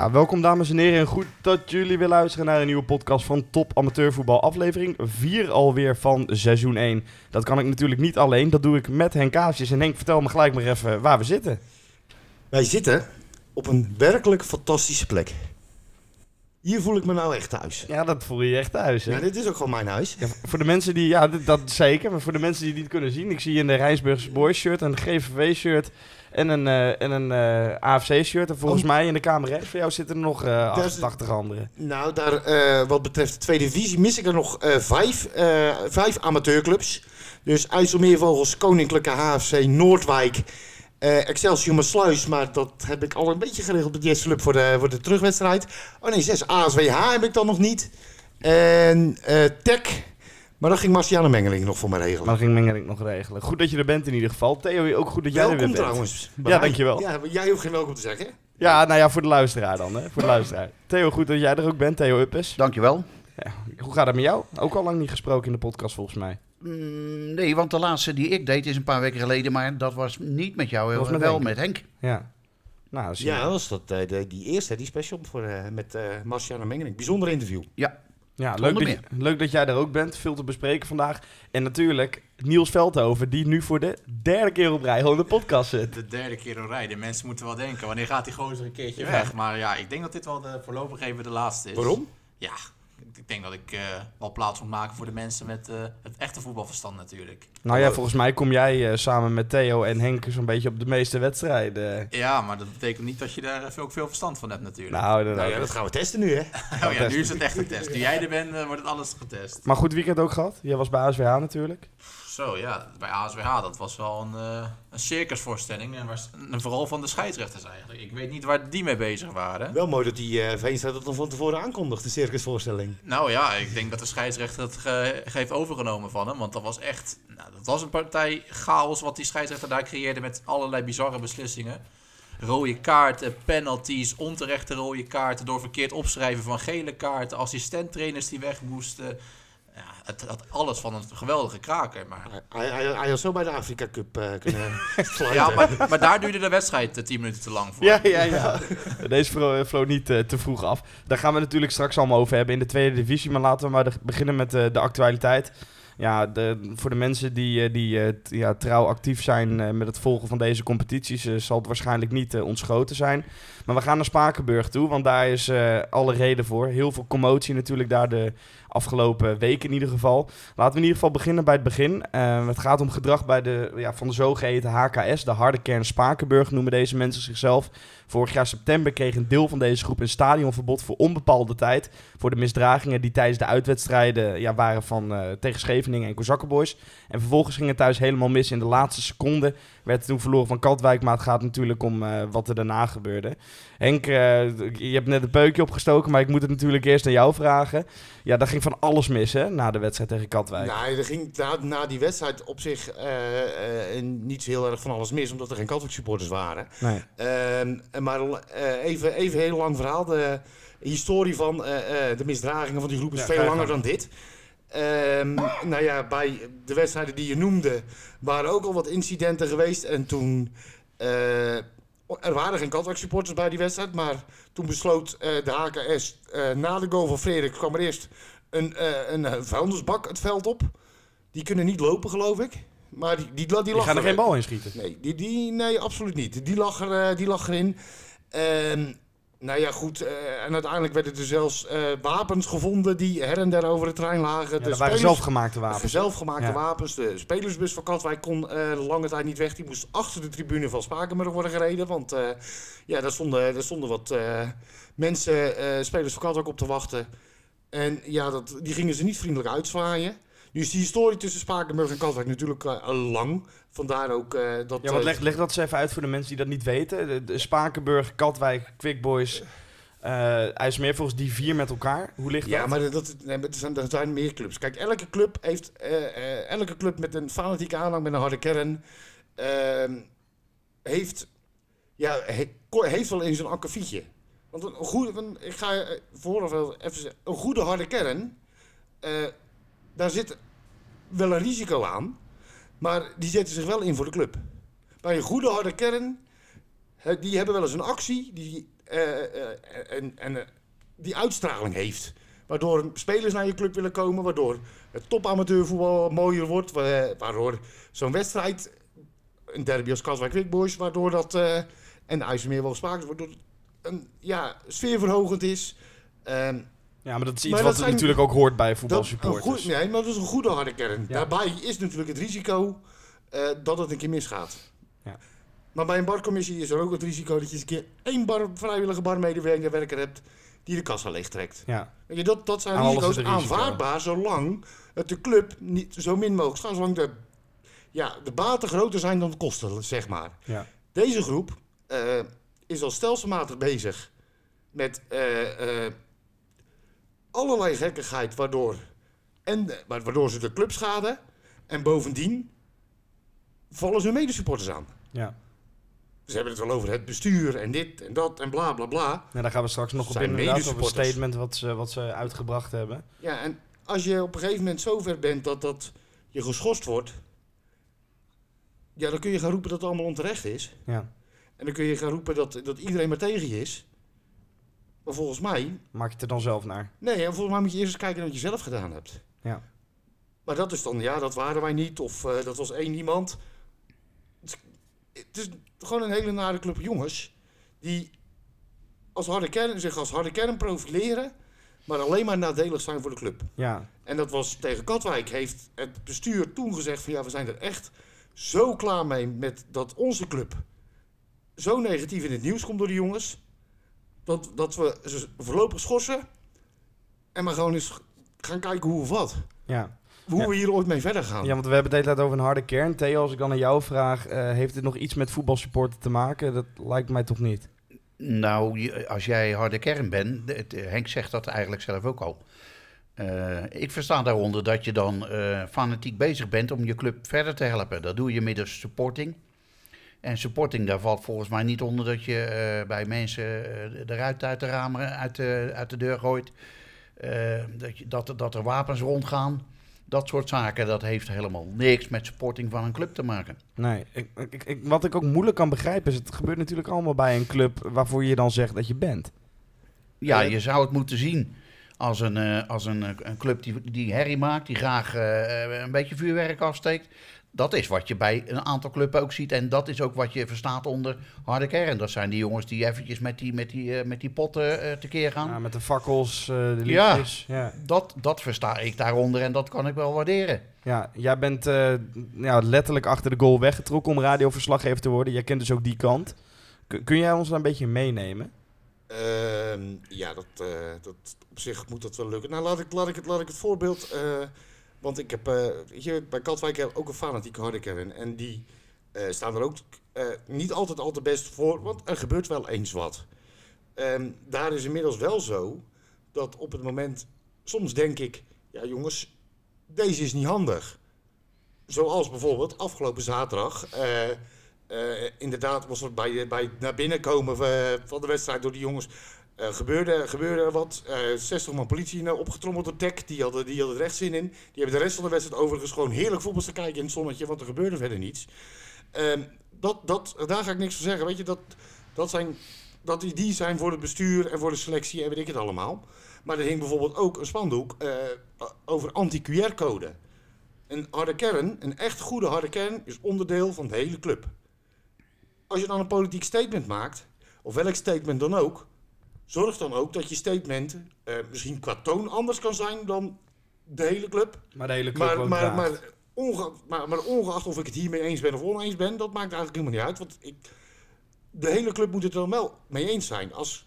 Ja, welkom dames en heren en goed dat jullie weer luisteren naar een nieuwe podcast van Top Amateurvoetbal. Aflevering 4 alweer van seizoen 1. Dat kan ik natuurlijk niet alleen, dat doe ik met Henk Kaasjes. En Henk, vertel me gelijk maar even waar we zitten. Wij zitten op een werkelijk fantastische plek. Hier voel ik me nou echt thuis. Ja, dat voel je je echt thuis. Hè? Ja, dit is ook gewoon mijn huis. Ja, voor de mensen die, ja, dit- dat zeker. Maar voor de mensen die het niet kunnen zien, ik zie in de Rijnsburgse Boys shirt, een GVV shirt en een, eh, en een eh, AFC shirt. En volgens Oh. mij in de kamer rechts voor jou zitten er nog is- 88 andere. Nou, daar, eh, wat betreft de tweede divisie mis ik er nog vijf, vijf amateurclubs. Dus IJsselmeervogels, Koninklijke HFC, Noordwijk, Excelsior Maasluis. Maar dat heb ik al een beetje geregeld met Jesse Club voor de, voor de terugwedstrijd. Oh nee, zes. ASWH heb ik dan nog niet. En Tech. Maar dat ging Marciane Mengeling nog voor me regelen. Maar dat ging Mengeling nog regelen. Goed dat je er bent in ieder geval. Theo, ook goed dat jij er weer welkom bent. trouwens. Ja, mij. dankjewel. Ja, jij hoeft geen welkom te zeggen. Ja, nou ja, voor de luisteraar dan, hè. Voor de luisteraar. Theo, goed dat jij er ook bent. Theo Uppes. Dankjewel. Ja, hoe gaat het met jou? Ook al lang niet gesproken in de podcast volgens mij. Mm, nee, want de laatste die ik deed is een paar weken geleden, maar dat was niet met jou, Dat was eh, met wel Henk. met Henk. Ja. Nou, dat is- Ja, dat was dat, eh, de, die eerste, die special voor, eh, met eh Marciana Mengeling. Bijzonder interview. ja leuk, Zonder dat, je- leuk dat jij er ook bent. Veel te bespreken vandaag. En natuurlijk Niels Veldhoven, die nu voor de derde keer op rij gewoon in de podcast zit. De derde keer op rij. De mensen moeten wel denken, wanneer gaat die gozer een keertje weg? Maar ja, ik denk dat dit wel de, voorlopig even de laatste is. Waarom? Ja, ik denk dat ik eh, wel plaats moet maken voor de mensen met eh, het echte voetbalverstand natuurlijk. Nou ja, volgens mij kom jij eh, samen met Theo en Henk zo'n beetje op de meeste wedstrijden. Ja, maar dat betekent niet dat je daar ook veel verstand van hebt natuurlijk. Nou. Nou ja, dat gaan we testen nu, hè? oh ja, nu is het echt een test. Nu jij er bent, wordt het alles getest. Maar goed weekend ook gehad. Jij was bij ASWH natuurlijk. Zo ja, bij ASWH, dat was wel een, eh, een circusvoorstelling. En, was, en vooral van de scheidsrechters eigenlijk. Ik weet niet waar die mee bezig waren. Wel mooi dat die eh Veenstra dat dan van tevoren aankondigt, de circusvoorstelling. Nou ja, ik denk dat de scheidsrechter het ge- heeft overgenomen van hem. Want dat was echt. Nou, dat was een partij chaos wat die scheidsrechter daar creëerde met allerlei bizarre beslissingen. Rode kaarten, penalties, onterechte rode kaarten door verkeerd opschrijven van gele kaarten, assistenttrainers die weg moesten. Het had alles van een geweldige kraker. Maar, Hij, hij, hij had zo bij de Afrika Cup eh, kunnen ja, maar, maar daar duurde de wedstrijd eh, 10 minuten te lang voor. Ja, ja, ja. Deze vlo- vloog niet eh, te vroeg af. Daar gaan we natuurlijk straks allemaal over hebben in de tweede divisie. Maar laten we maar de- beginnen met eh, de actualiteit. Ja, de, voor de mensen die, eh, die eh, t- ja, trouw actief zijn eh, met het volgen van deze competities, eh, zal het waarschijnlijk niet eh, ontschoten zijn. Maar we gaan naar Spakenburg toe, want daar is eh, alle reden voor. Heel veel commotie natuurlijk daar de afgelopen weken in ieder geval. Laten we in ieder geval beginnen bij het begin. Eh, het gaat om gedrag bij de, ja, van de zogeheten HKS, de harde kern Spakenburg noemen deze mensen zichzelf. Vorig jaar september kreeg een deel van deze groep een stadionverbod voor onbepaalde tijd. Voor de misdragingen die tijdens de uitwedstrijden ja, waren van eh, tegen Scheveningen en Kozakkenboys. En vervolgens ging het thuis helemaal mis in de laatste seconde. Werd toen verloren van Katwijk, maar het gaat natuurlijk om eh, wat er daarna gebeurde. Henk, eh, je hebt net een peukje opgestoken, maar ik moet het natuurlijk eerst aan jou vragen. Ja, daar ging van alles mis hè, na de wedstrijd tegen Katwijk. Nou, er ging na, na die wedstrijd op zich eh, eh, niet zo heel erg van alles mis, omdat er geen Katwijk supporters waren. Nee. Ehm, maar eh, even, even heel lang verhaal. De historie van eh, eh, de misdragingen van die groep is Ja, veel langer dan dit. Ehm, nou ja, bij de wedstrijden die je noemde, waren ook al wat incidenten geweest. En toen. eh, er waren geen Katwijk supporters bij die wedstrijd, maar toen besloot eh, de HKS eh, na de goal van Frederik kwam er eerst een, een vuilnisbak het veld op. Die kunnen niet lopen, geloof ik. Maar die, die, die, lag gaat er geen bal in schieten. Nee, die, die, nee, absoluut niet. Die lag, er, die lag erin. En, nou ja, goed. eh, en uiteindelijk werden er zelfs eh, wapens gevonden die her en der over het terrein lagen. Ja, de dat waren zelfgemaakte wapens. Zelfgemaakte Ja. wapens. De spelersbus van Katwijk kon eh, lange tijd niet weg. Die moest achter de tribune van Spakenburg worden gereden. Want ja, daar stonden, daar stonden wat mensen, spelers van Katwijk op te wachten. En ja, dat, die gingen ze niet vriendelijk uitzwaaien. Nu is die historie tussen Spakenburg en Katwijk natuurlijk lang. Vandaar ook eh, dat... Ja, wat eh, leg, leg dat eens even uit voor de mensen die dat niet weten. De, de Spakenburg, Katwijk, Quick Boys, eh IJsselmeer, volgens die vier met elkaar. Hoe ligt Ja, dat? maar dat, nee, maar er, zijn, er zijn meer clubs. Kijk, elke club heeft elke club met een fanatieke aanhang, met een harde kern, ehm, heeft, ja, he- heeft wel eens een akkefietje. Want een goede, een- ik ga vooraf even zeggen, een goede harde kern, daar zit wel een risico aan, maar die zetten zich wel in voor de club. Bij een goede harde kern, die hebben wel eens een actie, die eh, eh, en, en eh, die uitstraling heeft. Waardoor spelers naar je club willen komen, waardoor het topamateurvoetbal mooier wordt, wa- waardoor zo'n wedstrijd, een derby als Katwijk Quick Boys, waardoor dat, en de IJsselmeer wel waardoor het een ja, sfeerverhogend is. Ehm, Ja, maar dat is iets Maar wat dat zijn- natuurlijk ook hoort bij dat, een voetbalsupporters. goed, nee, maar dat is een goede harde kern. Ja. Daarbij is natuurlijk het risico eh, dat het een keer misgaat. Ja. Maar bij een barcommissie is er ook het risico dat je eens een keer één bar, vrijwillige barmedewerker hebt die de kassa leegtrekt. Ja, Weet je, dat, dat zijn Aan risico's risico. aanvaardbaar zolang het de club niet zo min mogelijk gaat. Zolang de, ja, de baten groter zijn dan de kosten, zeg maar. ja. Deze groep eh, is al stelselmatig bezig met eh, eh, allerlei gekkigheid waardoor, en, wa- waardoor ze de club schaden. En bovendien vallen ze hun medesupporters aan. ja. Ze hebben het wel over het bestuur en dit en dat en bla bla bla. Nou, daar gaan we straks nog op inderdaad, op een statement wat ze, wat ze uitgebracht hebben. Ja, en als je op een gegeven moment zo ver bent dat, dat je geschorst wordt, ja, dan kun je gaan roepen dat het allemaal onterecht is. Ja. En dan kun je gaan roepen dat, dat iedereen maar tegen je is. Maar volgens mij, Maak je het er dan zelf naar? nee, en volgens mij moet je eerst eens kijken naar wat je zelf gedaan hebt. Ja. Maar dat is dan, ja, dat waren wij niet, of eh, dat was één iemand. Het is, het is gewoon een hele nare club jongens, die als harde kern, zich als harde kern profileren, maar alleen maar nadelig zijn voor de club. Ja, En dat was tegen Katwijk. Heeft het bestuur toen gezegd van ja, we zijn er echt zo klaar mee met dat onze club zo negatief in het nieuws komt door de jongens. Dat, dat we ze voorlopig schorsen. En maar gewoon eens gaan kijken hoe of wat. ja. Hoe Ja. we hier ooit mee verder gaan. Ja, want we hebben het hele tijd over een harde kern. Theo, als ik dan aan jou vraag, eh, heeft dit nog iets met voetbalsupporten te maken? Dat lijkt mij toch niet. Nou, als jij harde kern bent, het- Henk zegt dat eigenlijk zelf ook al. Eh, ik versta daaronder dat je dan eh, fanatiek bezig bent om je club verder te helpen. Dat doe je middels supporting. En supporting, daar valt volgens mij niet onder dat je eh, bij mensen eh, de ruit uit de ramen uit de, uit de deur gooit. Eh, dat, je, dat, er- dat er wapens rondgaan. Dat soort zaken, dat heeft helemaal niks met supporting van een club te maken. Nee, ik, ik, ik- wat ik ook moeilijk kan begrijpen is, het gebeurt natuurlijk allemaal bij een club waarvoor je dan zegt dat je bent. Ja, je zou het moeten zien als een, als een, een club die, die herrie maakt, die graag een beetje vuurwerk afsteekt. Dat is wat je bij een aantal clubs ook ziet. En dat is ook wat je verstaat onder harde kern. Dat zijn die jongens die eventjes met die, met die, eh, met die potten eh, tekeer gaan. Ja, met de fakkels, eh, de Ja. liedjes. Ja. Ja. Dat, dat versta ik daaronder en dat kan ik wel waarderen. jij bent eh, ja, letterlijk achter de goal weggetrokken om radioverslaggever te worden. Jij kent dus ook die kant. Kun, kun jij ons daar een beetje meenemen? Ehm, ja, dat, eh, dat, op zich moet dat wel lukken. Nou, laat ik, laat ik, het, laat ik het voorbeeld. Want ik heb je, bij Katwijk ook een fanatieke harde kern. En die eh, staan er ook eh, niet altijd al te best voor, want er gebeurt wel eens wat. Ehm, daar is inmiddels wel zo dat op het moment, soms denk ik, ja jongens, deze is niet handig. Zoals bijvoorbeeld afgelopen zaterdag. inderdaad was er bij, bij het naar binnen komen van de wedstrijd door die jongens. Eh, gebeurde, gebeurde wat. eh 60 man politie nou, opgetrommeld door Tech. Die hadden, die hadden er echt zin in. Die hebben de rest van de wedstrijd overigens gewoon heerlijk voetbal te kijken in het zonnetje. Want er gebeurde verder niets. Ehm, dat, dat, daar ga ik niks van zeggen. Weet je, dat, dat, zijn, dat die, die zijn voor het bestuur en voor de selectie en weet ik het allemaal. Maar er hing bijvoorbeeld ook een spandoek eh, over anti-QR-code. Een harde kern, een echt goede harde kern, is onderdeel van de hele club. Als je dan een politiek statement maakt, of welk statement dan ook, zorg dan ook dat je statement eh, misschien qua toon anders kan zijn dan de hele club. Maar de hele club Maar, maar, maar, onge, maar, maar ongeacht of ik het hiermee eens ben of oneens ben, dat maakt eigenlijk helemaal niet uit. Want ik, de hele club moet het er dan wel mee eens zijn. Als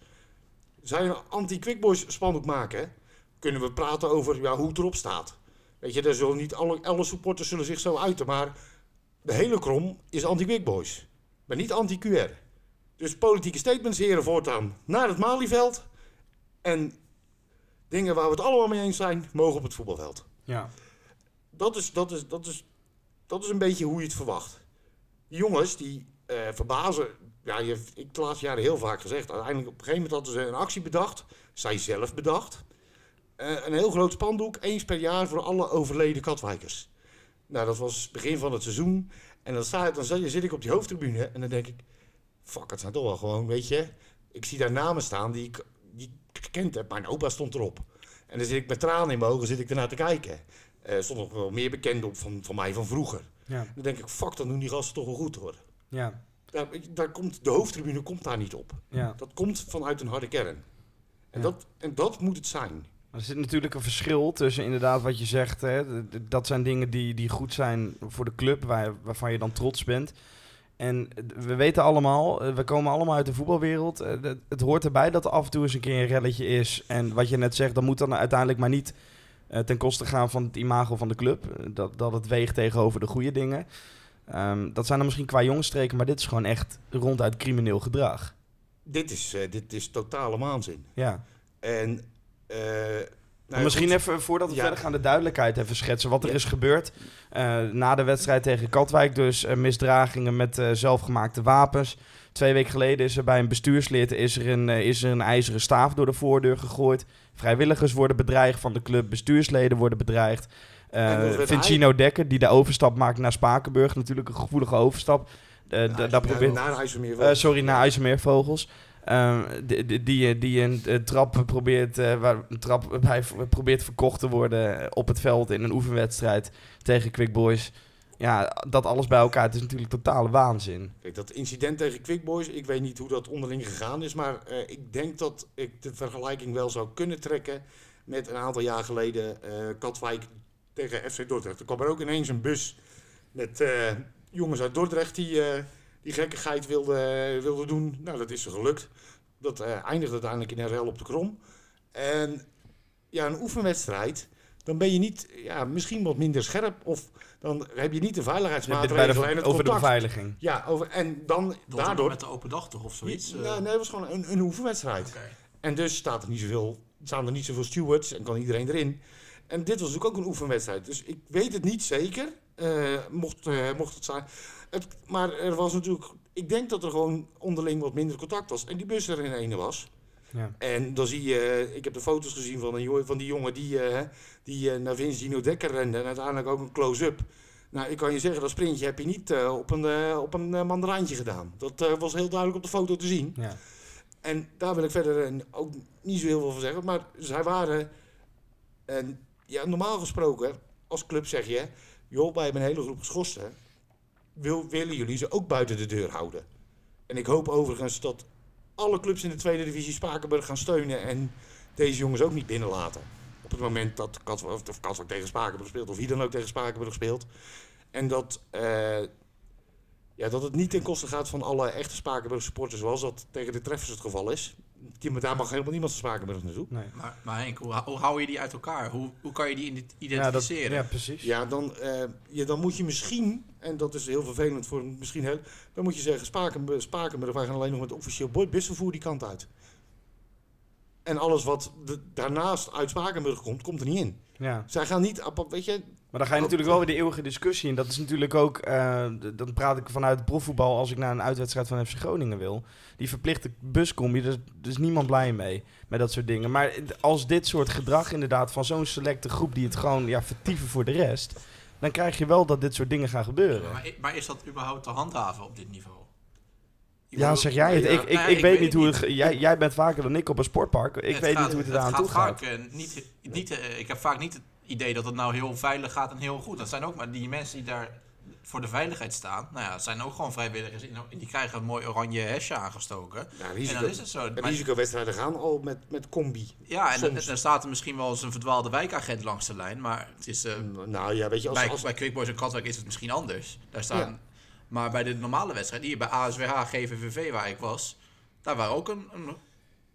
zij een anti-quickboys spandoek maken, kunnen we praten over ja, hoe het erop staat. Weet je, daar zullen niet alle, alle supporters zullen zich zo uiten, maar de hele krom is anti-quickboys. Maar niet anti-QR. Dus politieke statements heren voortaan naar het Malieveld. En dingen waar we het allemaal mee eens zijn, mogen op het voetbalveld. Ja. Dat is, dat is, dat is, dat is een beetje hoe je het verwacht. Die jongens die eh, verbazen. Ja, je, ik heb de laatste jaren heel vaak gezegd. Uiteindelijk op een gegeven moment hadden ze een actie bedacht. Zij zelf bedacht. Eh, een heel groot spandoek, eens per jaar voor alle overleden Katwijkers. Nou, dat was begin van het seizoen. En dan, sta, dan zit ik op die hoofdtribune en dan denk ik... Fuck, het zijn toch wel gewoon, weet je... ik zie daar namen staan die ik, die ik gekend heb. Mijn opa stond erop. En dan zit ik met tranen in mijn ogen zit ik ernaar te kijken. Er stond nog wel meer bekend op van, van mij van vroeger. Ja, Dan denk ik, fuck, dan doen die gasten toch wel goed hoor. ja, Daar, daar komt, de hoofdtribune komt daar niet op. ja. Dat komt vanuit een harde kern. En, Ja. dat, en dat moet het zijn. Maar Er zit natuurlijk een verschil tussen inderdaad wat je zegt. Hè, dat zijn dingen die, die goed zijn voor de club, waar, waarvan je dan trots bent. En we weten allemaal, eh, we komen allemaal uit de voetbalwereld. eh, Het hoort erbij dat er af en toe eens een keer een relletje is. En wat je net zegt, dat moet dan uiteindelijk maar niet eh, ten koste gaan van het imago van de club. Dat, dat het weegt tegenover de goede dingen. Ehm, dat zijn dan misschien qua jongstreken, maar dit is gewoon echt ronduit crimineel gedrag. Dit is, eh, dit is totale waanzin. Ja. En, nou misschien goed. even, voordat we Ja. verder gaan, de duidelijkheid even schetsen. Wat er Ja. is gebeurd eh, na de wedstrijd tegen Katwijk. Dus eh, misdragingen met eh, zelfgemaakte wapens. Twee weken geleden is er bij een bestuurslid is er een, is er een ijzeren staaf door de voordeur gegooid. Vrijwilligers worden bedreigd van de club. Bestuursleden worden bedreigd. Vincino Dekker, die de overstap maakt naar Spakenburg. Natuurlijk een gevoelige overstap. Daar probeert... Naar IJsselmeer. Eh, sorry, naar IJsselmeervogels. Ehm, die, die, die een, een trap probeert, eh, waar een trap bij v- probeert verkocht te worden op het veld in een oefenwedstrijd tegen Quick Boys. Ja, dat alles bij elkaar, het is natuurlijk totale waanzin. Kijk, dat incident tegen Quick Boys, ik weet niet hoe dat onderling gegaan is, maar eh, ik denk dat ik de vergelijking wel zou kunnen trekken met een aantal jaar geleden eh, Katwijk tegen FC Dordrecht. Er kwam er ook ineens een bus met eh, jongens uit Dordrecht die eh, die gekkigheid wilden wilde doen. Nou, dat is ze gelukt. Dat eh, eindigde uiteindelijk in een rel op de krom. En ja, een oefenwedstrijd, dan ben je niet, ja, misschien wat minder scherp of dan heb je niet de Bij veiligheidsmaatregelen en het over de beveiliging. Ja, over, en dan Dat daardoor... met de open dag toch of zoiets? Nee, nee, het was gewoon een, een oefenwedstrijd. Oké. En dus staat er niet zoveel, staan er niet zoveel stewards en kan iedereen erin. En dit was natuurlijk ook een oefenwedstrijd. Dus ik weet het niet zeker, eh, mocht, eh, mocht het zijn. Het, maar er was natuurlijk, ik denk dat er gewoon onderling wat minder contact was. En die bus er in ene was. Ja. En dan zie je, ik heb de foto's gezien van, een, van die jongen die, eh, die eh, naar Vince Dino Dekker rende. En uiteindelijk ook een close-up. Nou, ik kan je zeggen, dat sprintje heb je niet eh, op een, op een gedaan. Dat was heel duidelijk op de foto te zien. Ja. En daar wil ik verder ook niet zo heel veel van zeggen. Maar zij waren, en ja, normaal gesproken, als club zeg je, joh, wij hebben een hele groep geschorsten. Wil, willen jullie ze ook buiten de deur houden? En ik hoop overigens dat alle clubs in de tweede divisie Spakenburg gaan steunen en deze jongens ook niet binnenlaten. Op het moment dat Katwijk, of Katwijk tegen Spakenburg speelt, of wie dan ook tegen Spakenburg speelt. En dat, eh, ja, dat het niet ten koste gaat van alle echte Spakenburg supporters, zoals dat tegen de treffers het geval is. Die, daar mag helemaal niemand van Spakenburg naartoe. Nee. Maar, maar Henk, hoe, hoe hou je die uit elkaar? Hoe, hoe kan je die ident- Ja, dat, identificeren? ja, precies. Ja, dan, eh, ja, dan moet je misschien, en dat is heel vervelend voor misschien heel, dan moet je zeggen, Spakenburg, Spakenburg wij gaan alleen nog met officieel busvervoer die kant uit. En alles wat de- daarnaast uit Spakenburg komt, komt er niet in. Ja. Zij gaan niet, weet je, Maar dan ga je natuurlijk wel weer de eeuwige discussie. En dat is natuurlijk ook, eh, dan praat ik vanuit profvoetbal als ik naar een uitwedstrijd van FC Groningen wil. Die verplichte buscombi, daar is, niemand blij mee met dat soort dingen. Maar als dit soort gedrag inderdaad van zo'n selecte groep die het gewoon ja, vertieven voor de rest, dan krijg je wel dat dit soort dingen gaan gebeuren. Maar, is dat überhaupt te handhaven op dit niveau? Ja, zeg jij het. Ja, Ik, ik, nou, ik, ik weet niet hoe het... Jij, jij bent vaker dan ik op een sportpark. Ik weet niet hoe het eraan toe gaat. eh, niet, niet, eh, ik heb vaak niet het idee dat het nou heel veilig gaat en heel goed. Dat zijn ook maar die mensen die daar voor de veiligheid staan. Nou ja, het zijn ook gewoon vrijwilligers. Die krijgen een mooi oranje hesje aangestoken. ja, En dan is het zo. de Maar- risicowedstrijden gaan al met, met combi. ja, en dan, staat er misschien wel eens een verdwaalde wijkagent langs de lijn. Maar het is, eh, Nou ja, weet je, als, bij, als, bij Quick Boys en Katwijk is het misschien anders. Daar staan, Ja. Maar bij de normale wedstrijd, hier bij ASWH, GVVV waar ik was, daar waren ook een, een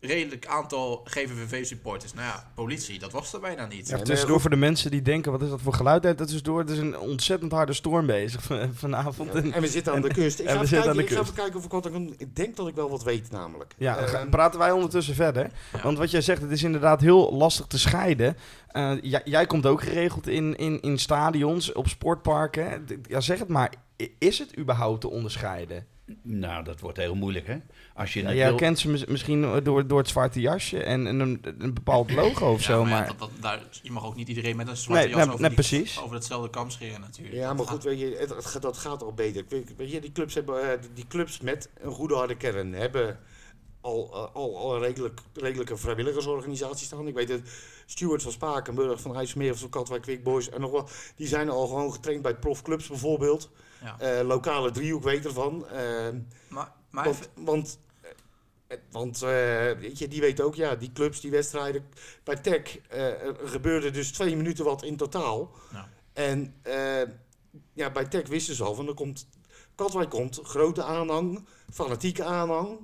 redelijk aantal GVVV-supporters. Nou ja, politie, dat was er bijna niet. Ja, tussendoor goed. voor de mensen die denken, wat is dat voor geluid? Dat is door. Het is een ontzettend harde storm bezig van- vanavond. Ja, En- we zitten aan de kust. Ik en ga, we even zitten aan kijken, de ik ga kust. even kijken of ik wat ik kan. Ik denk dat ik wel wat weet, namelijk. Ja, dan Eh, gaan- praten wij ondertussen verder. Ja. Want wat jij zegt, het is inderdaad heel lastig te scheiden. Eh, jij, jij komt ook geregeld in, in, in stadions, op sportparken. Ja, zeg het maar. Is het überhaupt te onderscheiden? Nou, dat wordt heel moeilijk, hè? Als je Ja, het jij wil- kent ze mis- misschien door, door het zwarte jasje en, en een, een bepaald logo of Ja, zo. maar ja, Maar, dat, dat, daar, je mag ook niet iedereen met een zwarte Nee, jas nee, over, nee, die- precies. over hetzelfde kam scheren natuurlijk. Ja, maar goed, weet je, het, het gaat- dat gaat al beter. Ik weet, weet je, die clubs, hebben, eh, die clubs met een goede harde kern hebben al, eh, al, al een redelijk, redelijke vrijwilligersorganisatie staan. Ik weet dat Stuart van Spakenburg, van IJsselmeer, van Katwijk Quick Boys en nog wel, die zijn al gewoon getraind bij profclubs bijvoorbeeld. Ja. Eh, lokale driehoek weet ervan. Eh, Maar, maar want, even- want, eh, want eh, weet je, die weten ook, ja, die clubs, die wedstrijden. Bij Tech gebeurde dus twee minuten wat in totaal. Ja. En ja, bij Tech wisten ze al van, er komt, Katwijk komt, grote aanhang, fanatieke aanhang.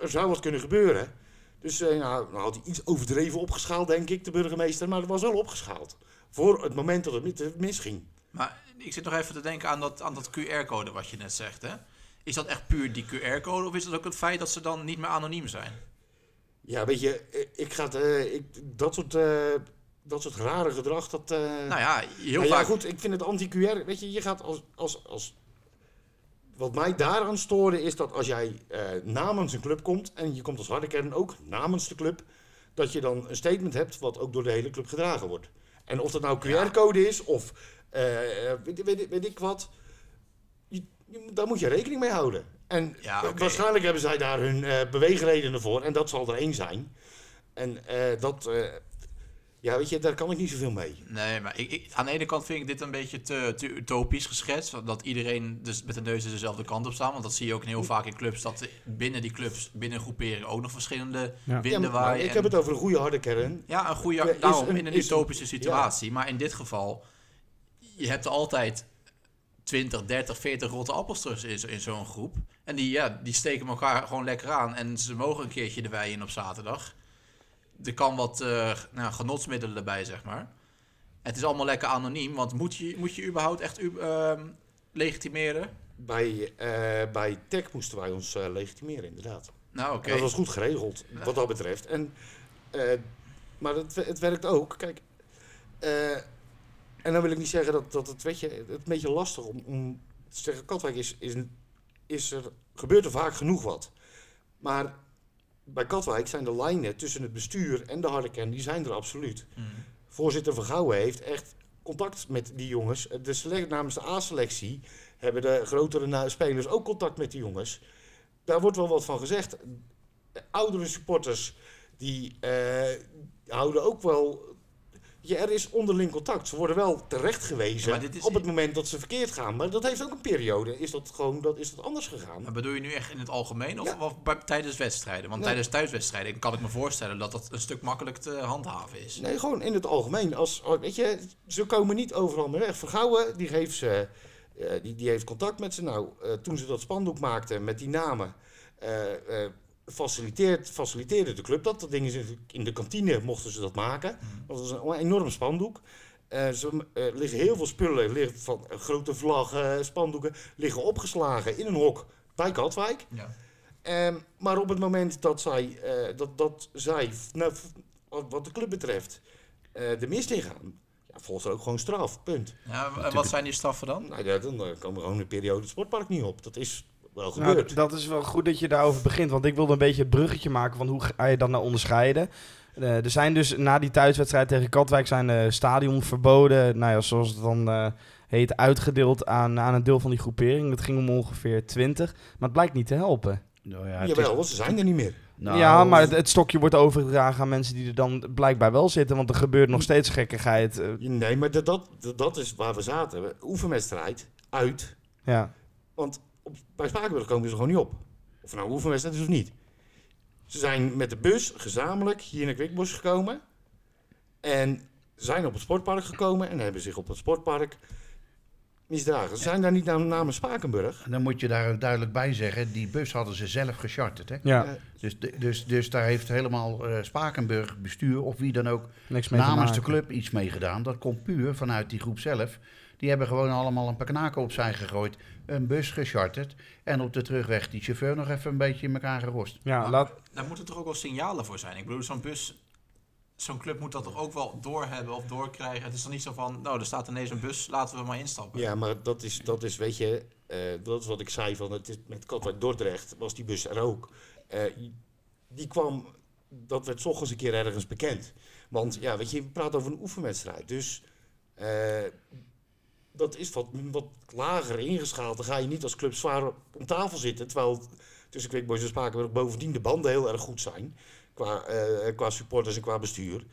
Er zou wat kunnen gebeuren. Dus nou, nou had hij iets overdreven opgeschaald, denk ik, de burgemeester. Maar het was wel opgeschaald. Voor het moment dat het mis- misging. Maar ik zit nog even te denken aan dat, aan dat QR-code wat je net zegt. Hè? Is dat echt puur die QR-code of is het ook het feit dat ze dan niet meer anoniem zijn? Ja, weet je, eh, ik ga het, eh, ik, dat, soort, eh, dat soort rare gedrag, dat... Nou ja, heel nou vaak... ja, goed, ik vind het anti-QR, weet je, je gaat als, als, als... Wat mij daaraan stoorde is dat als jij namens een club komt, en je komt als harde kern ook namens de club, dat je dan een statement hebt wat ook door de hele club gedragen wordt. En of dat nou QR-code is of weet, weet, weet ik wat, je, je- daar moet je rekening mee houden. En Ja, waarschijnlijk hebben zij daar hun eh, beweegredenen voor, en dat zal er één zijn. En eh, dat, eh, ja, weet je, daar kan ik niet zoveel mee. Nee, maar ik, ik- aan de ene kant vind ik dit een beetje te, te utopisch geschetst. Dat iedereen dus met de neus dezelfde kant op staat. Want dat zie je ook heel vaak in clubs. Dat binnen die clubs, binnen groeperingen ook nog verschillende Ja. Ja, winden waaien. ik en- heb het over een goede harde kern. Ja, een goede, Ja, is daarom een- in een- utopische situatie. Maar in dit geval, je hebt altijd 20, 30, 40 rotte appelsters in, in zo'n groep. En die, ja, die steken elkaar gewoon lekker aan. En ze mogen een keertje de wei in op zaterdag. Er kan wat eh, nou, genotsmiddelen erbij, zeg maar. Het is allemaal lekker anoniem, want moet je, moet je überhaupt echt u- ehm, legitimeren? Bij, eh, bij Tech moesten wij ons eh, legitimeren, inderdaad. Nou, oké. Dat was goed geregeld, wat dat betreft. En, maar het, het werkt ook. Kijk, en dan wil ik niet zeggen dat, dat het, weet je, het is een beetje lastig om, om te zeggen, Katwijk is, is, is er, gebeurt er vaak genoeg wat. Maar bij Katwijk zijn de lijnen tussen het bestuur en de harde kern, die zijn er absoluut. Hmm. Voorzitter Vergouwen heeft echt contact met die jongens. De select, namens de A-selectie hebben de grotere spelers ook contact met die jongens. Daar wordt wel wat van gezegd. Oudere supporters die eh, houden ook wel. Ja, er is onderling contact. Ze worden wel terecht gewezen op het moment dat ze verkeerd gaan. Maar dat heeft ook een periode. Is dat gewoon dat, is dat anders gegaan? Maar bedoel je nu echt in het algemeen of, Ja. of bij- tijdens wedstrijden? Want Nee. tijdens thuiswedstrijden kan ik me voorstellen dat dat een stuk makkelijk te handhaven is. Nee, gewoon in het algemeen. Als, als- weet je, ze komen niet overal meer weg. Vergouwen, die, geeft ze, eh, die, die heeft contact met ze. Nou, eh, toen ze dat spandoek maakten met die namen, eh, faciliteert, faciliteerde de club dat. Dat ding is in- de kantine mochten ze dat maken. Dat was een enorm spandoek. Eh, ze, eh, liggen heel veel spullen, liggen van eh, grote vlaggen, spandoeken, liggen opgeslagen in een hok bij Katwijk. Ja. Ehm, maar op het moment dat zij, eh, dat, dat zij nou, wat de club betreft, eh, de mist ingaan, ja, volgt er ook gewoon straf. Punt. Ja, en wat zijn die straffen dan? Nou ja, dan komen we gewoon een periode het sportpark niet op. Dat is wel Nou, gebeurd. dat is wel goed dat je daarover begint. Want ik wilde een beetje het bruggetje maken van hoe ga je dat nou onderscheiden. Eh, er zijn dus na die thuiswedstrijd tegen Katwijk zijn eh stadionverboden, nou ja, zoals het dan eh, heet, uitgedeeld aan, aan een deel van die groepering. Dat ging om ongeveer 20. Maar het blijkt niet te helpen. Nou ja, het Jawel, is- ze zijn er niet meer. nou, ja, maar het, het stokje wordt overgedragen aan mensen die er dan blijkbaar wel zitten. Want er gebeurt nog steeds gekkigheid. Nee, maar dat, dat, dat- dat is waar we zaten. Oefenwedstrijd, uit. ja. Want op, bij Spakenburg komen ze er gewoon niet op. Of het nou een oefenwedstrijd is of niet. Ze zijn met de bus gezamenlijk hier naar Kwikbos gekomen. En zijn op het sportpark gekomen en hebben zich op het sportpark misdragen. Ze zijn daar niet namens Spakenburg. En dan moet je daar ook duidelijk bij zeggen, die bus hadden ze zelf gecharterd. Hè? ja, Dus, dus, dus daar heeft helemaal eh, Spakenburg bestuur of wie dan ook niks mee te namens de club iets mee gedaan. Dat komt puur vanuit die groep zelf. Die hebben gewoon allemaal een paar knaken opzij gegooid, een bus gecharterd en op de terugweg die chauffeur nog even een beetje in elkaar gerost. Ja, Maar laat, Daar moeten toch ook wel signalen voor zijn. Ik bedoel, zo'n bus, zo'n club moet dat toch ook wel doorhebben of doorkrijgen. Het is dan niet zo van, nou, er staat ineens een bus, laten we maar instappen. Ja, maar dat is, dat is weet je, eh, dat is wat ik zei van het is, met Katwijk Dordrecht was die bus er ook. Eh, die kwam, dat werd ochtends een keer ergens bekend. Want ja, weet je, we praten over een oefenwedstrijd. Dus eh, dat is wat, wat lager ingeschaald. Dan ga je niet als club zwaar op tafel zitten. Terwijl, tussen Quick Boys en Spakenburg bovendien de banden heel erg goed zijn. Qua, eh, qua supporters en qua bestuur.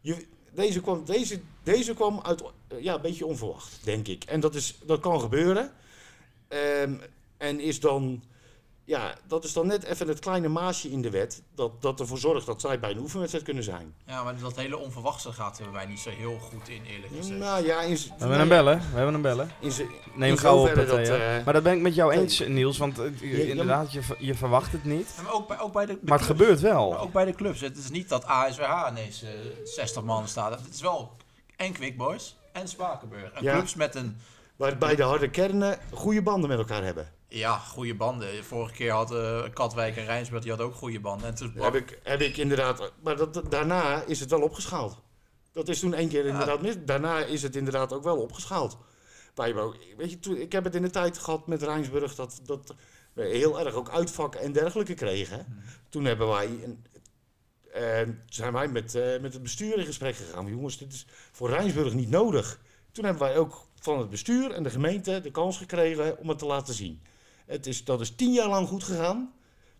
Je, deze, kwam, deze, deze kwam uit, eh, ja, een beetje onverwacht, denk ik. En dat, is, dat kan gebeuren. Ehm, en is dan, ja, dat is dan net even het kleine maasje in de wet. Dat, dat ervoor zorgt dat zij bij een oefenwedstrijd kunnen zijn. Ja, maar dat hele onverwachte gaat er bij mij niet zo heel goed in, eerlijk gezegd. Nou ja, in, We hebben hem bellen. We hebben hem bellen. In, Neem in gauw op. dat, eh, maar dat ben ik met jou eens, Niels. Want eh, je- inderdaad, je, je verwacht het niet. Ja, maar ook bij, ook bij de, de Maar het clubs. gebeurt Maar wel. ook bij de clubs. Het is niet dat ASWH ineens eh 60 man staat. Het is wel en Quick Boys en Spakenburg. En Ja. clubs met een waarbij de harde kernen goede banden met elkaar hebben. Ja, goede banden. Vorige keer had eh, Katwijk en Rijnsburg die had ook goede banden. En toen Heb ik, heb ik inderdaad. Maar dat, daarna is het wel opgeschaald. Dat is toen één keer inderdaad mis. Daarna is het inderdaad ook wel opgeschaald. Weet je, toen, ik heb het in de tijd gehad met Rijnsburg dat, dat we heel erg ook uitvakken en dergelijke kregen. Toen hebben wij. Een, eh, zijn wij met, eh, met het bestuur in gesprek gegaan. Jongens, dit is voor Rijnsburg niet nodig. Toen hebben wij ook van het bestuur en de gemeente de kans gekregen om het te laten zien. Het is, dat is tien jaar lang goed gegaan.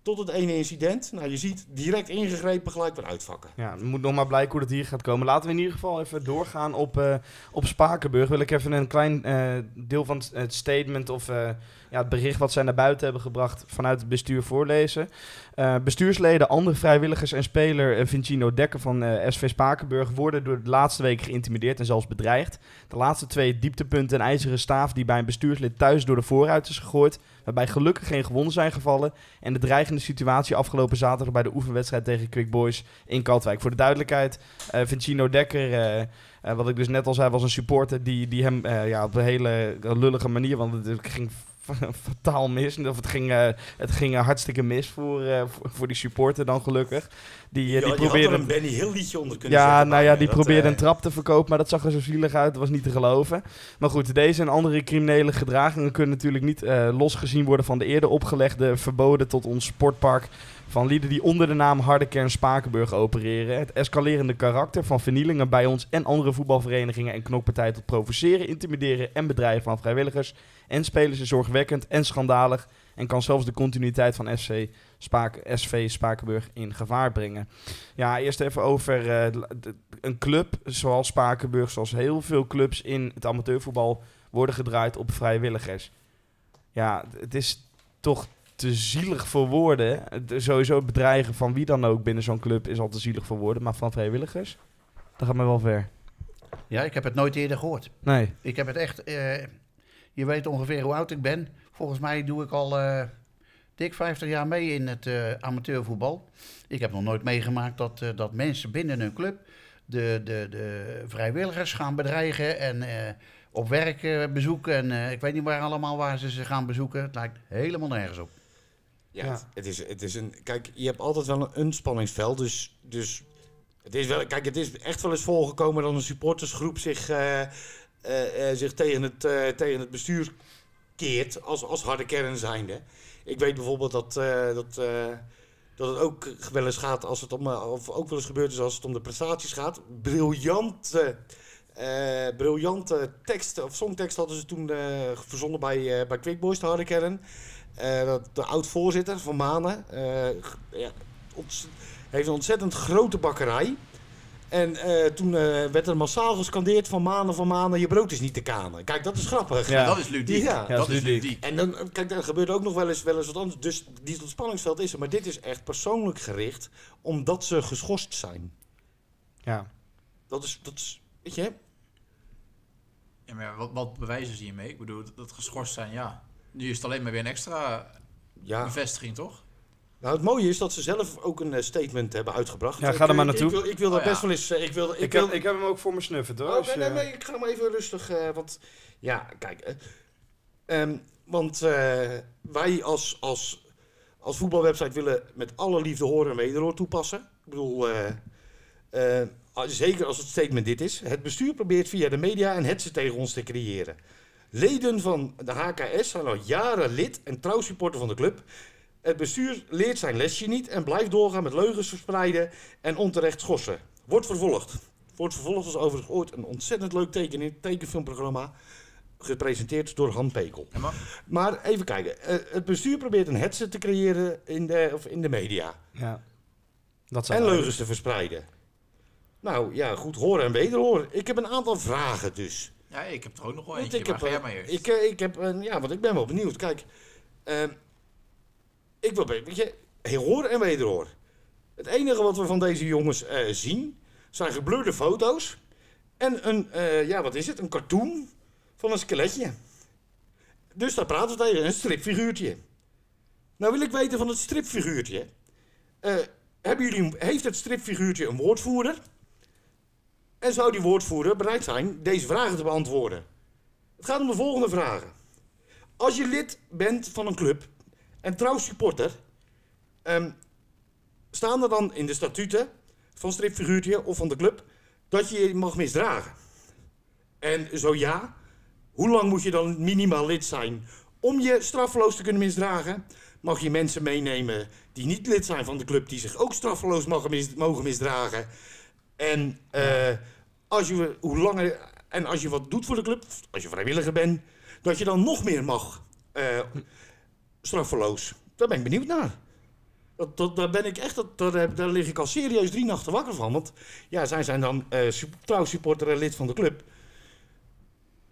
Tot het ene incident. Nou, je ziet direct ingegrepen, gelijk weer uitvakken. Ja, het moet nog maar blijken hoe dat hier gaat komen. Laten we in ieder geval even doorgaan op, eh, op Spakenburg. Wil ik even een klein eh, deel van het, statement of eh, ja, het bericht wat zij naar buiten hebben gebracht vanuit het bestuur voorlezen. Eh, bestuursleden, andere vrijwilligers en speler eh, Vincino Dekker van eh, SV Spakenburg worden door de laatste week geïntimideerd en zelfs bedreigd. De laatste twee dieptepunten en ijzeren staaf die bij een bestuurslid thuis door de voorruit is gegooid, waarbij gelukkig geen gewonden zijn gevallen. En de dreigende situatie afgelopen zaterdag bij de oefenwedstrijd tegen Quick Boys in Katwijk. Voor de duidelijkheid, Vincino Dekker, wat ik dus net al zei, was een supporter die, die hem ja, op een hele lullige manier, want het ging fataal mis. Of het ging, eh, het ging eh, hartstikke mis voor, eh, voor, voor die supporter dan gelukkig. Die, Ja, die je had probeerde... er een Benny Hill liedje onder kunnen Ja, zetten. nou ja, die dat, probeerde een trap te verkopen, maar dat zag er zo zielig uit. Dat was niet te geloven. Maar goed, deze en andere criminele gedragingen kunnen natuurlijk niet losgezien worden van de eerder opgelegde verboden tot ons sportpark van lieden die onder de naam Harde Kern Spakenburg opereren. Het escalerende karakter van vernielingen bij ons en andere voetbalverenigingen en knokpartijen tot provoceren, intimideren en bedreigen van vrijwilligers en spelers is zorgwekkend en schandalig en kan zelfs de continuïteit van SC Spaak, SV Spakenburg in gevaar brengen. Ja, eerst even over eh, een club zoals Spakenburg, zoals heel veel clubs in het amateurvoetbal worden gedraaid op vrijwilligers. Ja, het is toch te zielig voor woorden. Het- Sowieso het bedreigen van wie dan ook binnen zo'n club is al te zielig voor woorden, maar van vrijwilligers, dat gaat me wel ver. Ja, ik heb het nooit eerder gehoord. Nee. Ik heb het echt... eh, je weet ongeveer hoe oud ik ben. Volgens mij doe ik al eh, dik 50 jaar mee in het eh, amateurvoetbal. Ik heb nog nooit meegemaakt dat, eh, dat mensen binnen een club... De, de, de vrijwilligers gaan bedreigen en eh, op werk eh, bezoeken. En eh, ik weet niet waar allemaal waar ze ze gaan bezoeken. Het lijkt helemaal nergens op. Ja, Ja. Het, het is, het is een. Kijk, je hebt altijd wel een, spanningsveld. Dus, dus het is wel. Kijk, het is echt wel eens voorgekomen dat een supportersgroep zich, eh, eh, eh, zich tegen, het, eh, tegen het bestuur keert. Als, als harde kern zijnde. Ik weet bijvoorbeeld dat, eh, dat, eh, dat het ook wel eens gaat als het om. Of ook wel eens gebeurd is als het om de prestaties gaat. Briljante. eh, briljante tekst of songtekst hadden ze toen eh, verzonnen bij, eh bij Quick Boys, de harde kern. Eh, dat de oud-voorzitter van Manen eh, ja, heeft een ontzettend grote bakkerij. En eh, toen eh, werd er massaal gescandeerd van Manen, van Manen, je brood is niet te kanen. Kijk, dat is grappig. Ja. Dat is ludiek. Ja. Ja, dat dat is ludiek. ludiek. En dan, kijk, daar gebeurt ook nog wel eens, wel eens wat anders. Dus die tot spanningsveld is er. Maar dit is echt persoonlijk gericht, omdat ze geschorst zijn. Ja. Dat is, dat is weet je, Ja, maar wat, wat bewijzen ze hiermee? Ik bedoel, dat, dat geschorst zijn, ja. Nu is het alleen maar weer een extra ja. bevestiging, toch? Nou, het mooie is dat ze zelf ook een eh, statement hebben uitgebracht. Ja, Ik, ga er maar naartoe. Ik wil, ik wil daar Oh, ja. best wel eens... eh, Ik, wil, ik, Ik, wil, heb, ik heb hem ook voor me snuffend hoor. Oh, als nee, nee, nee, ik ga maar even rustig. eh, want ja, kijk. eh, ehm, want eh, wij als, als, als voetbalwebsite willen met alle liefde horen en wederhoor toepassen. Ik bedoel, eh, eh, zeker als het statement dit is. Het bestuur probeert via de media een hetze tegen ons te creëren. Leden van de HKS zijn al jaren lid en trouwsupporter van de club. Het bestuur leert zijn lesje niet en blijft doorgaan met leugens verspreiden en onterecht schorsen. Wordt vervolgd. Wordt vervolgd als overigens ooit een ontzettend leuk teken, tekenfilmprogramma gepresenteerd door Han Pekel. Maar- even kijken. eh, het bestuur probeert een headset te creëren in de, of in de media. Ja. Dat En leugens te verspreiden. Nou ja, goed, horen en wederhoren. Ik heb een aantal vragen dus. Ja, ik heb er ook nog wel eentje, ik heb, ga eh, maar eerst. ik, eh, ik heb, een- ja, want ik ben wel benieuwd. Kijk, ehm, ik wil, weet je, horen en wederhoor. Het enige wat we van deze jongens eh, zien, zijn geblurde foto's. En een, eh, ja, wat is het? Een cartoon van een skeletje. Dus daar praten we tegen, een stripfiguurtje. Nou wil ik weten van het stripfiguurtje. eh, hebben jullie, heeft het stripfiguurtje een woordvoerder? En zou die woordvoerder bereid zijn deze vragen te beantwoorden? Het gaat om de volgende vragen. Als je lid bent van een club en trouw supporter, ehm, staan er dan in de statuten van stripfiguurtje of van de club dat je je mag misdragen? En zo ja, hoe lang moet je dan minimaal lid zijn om je straffeloos te kunnen misdragen? Mag je mensen meenemen die niet lid zijn van de club, die zich ook straffeloos mogen, mis- mogen misdragen? En eh, als je, hoe langer, en als je wat doet voor de club, als je vrijwilliger bent, dat je dan nog meer mag eh, straffeloos. Daar ben ik benieuwd naar. Dat, dat, daar ben ik echt, dat, daar, daar lig ik al serieus drie nachten wakker van. Want ja, zij zijn dan sup- trouw supporter en lid van de club.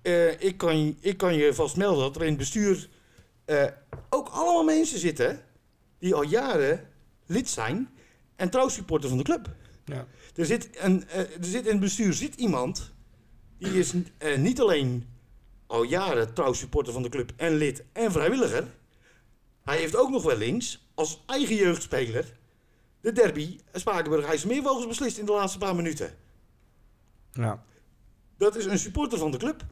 Eh, ik, kan, ik kan je vast melden dat er in het bestuur ook allemaal mensen zitten die al jaren lid zijn en trouw supporter van de club. Er zit, een, eh, er zit in het bestuur zit iemand die is eh, niet alleen al jaren trouw supporter van de club en lid en vrijwilliger. Hij heeft ook nog wel links als eigen jeugdspeler de derby Spakenburg IJsselmeervogels beslist in de laatste paar minuten. Ja. Dat is een supporter van de club.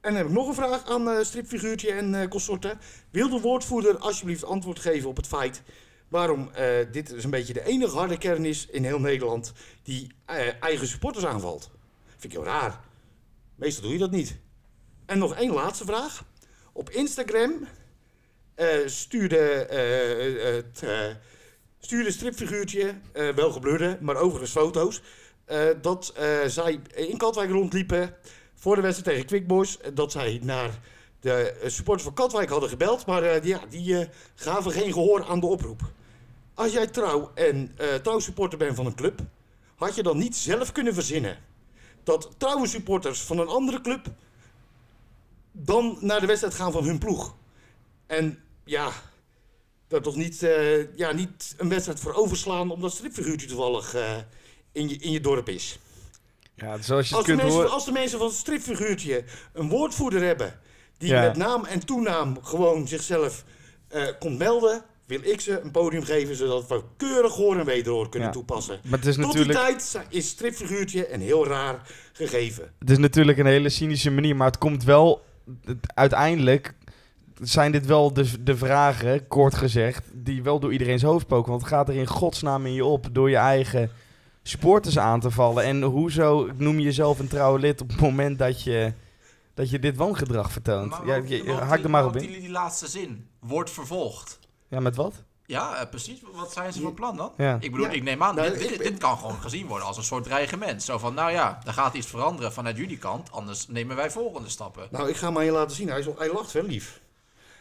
En dan heb ik nog een vraag aan eh, stripfiguurtje en eh, consorten. Wil de woordvoerder alsjeblieft antwoord geven op het feit waarom eh, dit dus een beetje de enige harde kern is in heel Nederland die eh, eigen supporters aanvalt? Vind ik heel raar. Meestal doe je dat niet. En nog één laatste vraag. Op Instagram eh, stuurde, het, stuurde stripfiguurtje, wel geblurde, maar overigens foto's, dat zij in Katwijk rondliepen voor de wedstrijd tegen Quick Boys. Dat zij naar de supporters van Katwijk hadden gebeld, maar die, ja, die gaven geen gehoor aan de oproep. Als jij trouw en eh trouw supporter bent van een club, had je dan niet zelf kunnen verzinnen dat trouwe supporters van een andere club dan naar de wedstrijd gaan van hun ploeg. En ja, dat toch niet, eh, ja, niet een wedstrijd voor overslaan omdat stripfiguurtje toevallig eh, in, je, in je dorp is. ja, zoals je Als de, kunt mensen, horen... als de mensen van het stripfiguurtje een woordvoerder hebben die Ja. met naam en toenaam gewoon zichzelf eh, komt melden, wil ik ze een podium geven zodat we keurig hoor en wederhoor kunnen Ja. toepassen. Maar het is, Tot natuurlijk, die tijd is stripfiguurtje een heel raar gegeven. het is natuurlijk een hele cynische manier, maar het komt wel... uiteindelijk zijn dit wel de, de vragen, kort gezegd, die wel door iedereen's hoofd spoken. Want het gaat er in godsnaam in je op door je eigen supporters aan te vallen. En hoezo noem je jezelf een trouwe lid op het moment dat je, dat je dit wangedrag vertoont? Maar ja, je- haak er maar op in. Die, die laatste zin, wordt vervolgd. Ja, met wat? Ja, eh, precies. Wat zijn ze van plan dan? Ja. Ik bedoel, Ja. ik neem aan, Nou, dit, ik- dit, dit kan gewoon gezien worden als een soort dreigement. Zo van, nou ja, er gaat iets veranderen vanuit jullie kant, anders nemen wij volgende stappen. Nou, ik ga maar je laten zien. Hij, is, hij lacht wel lief.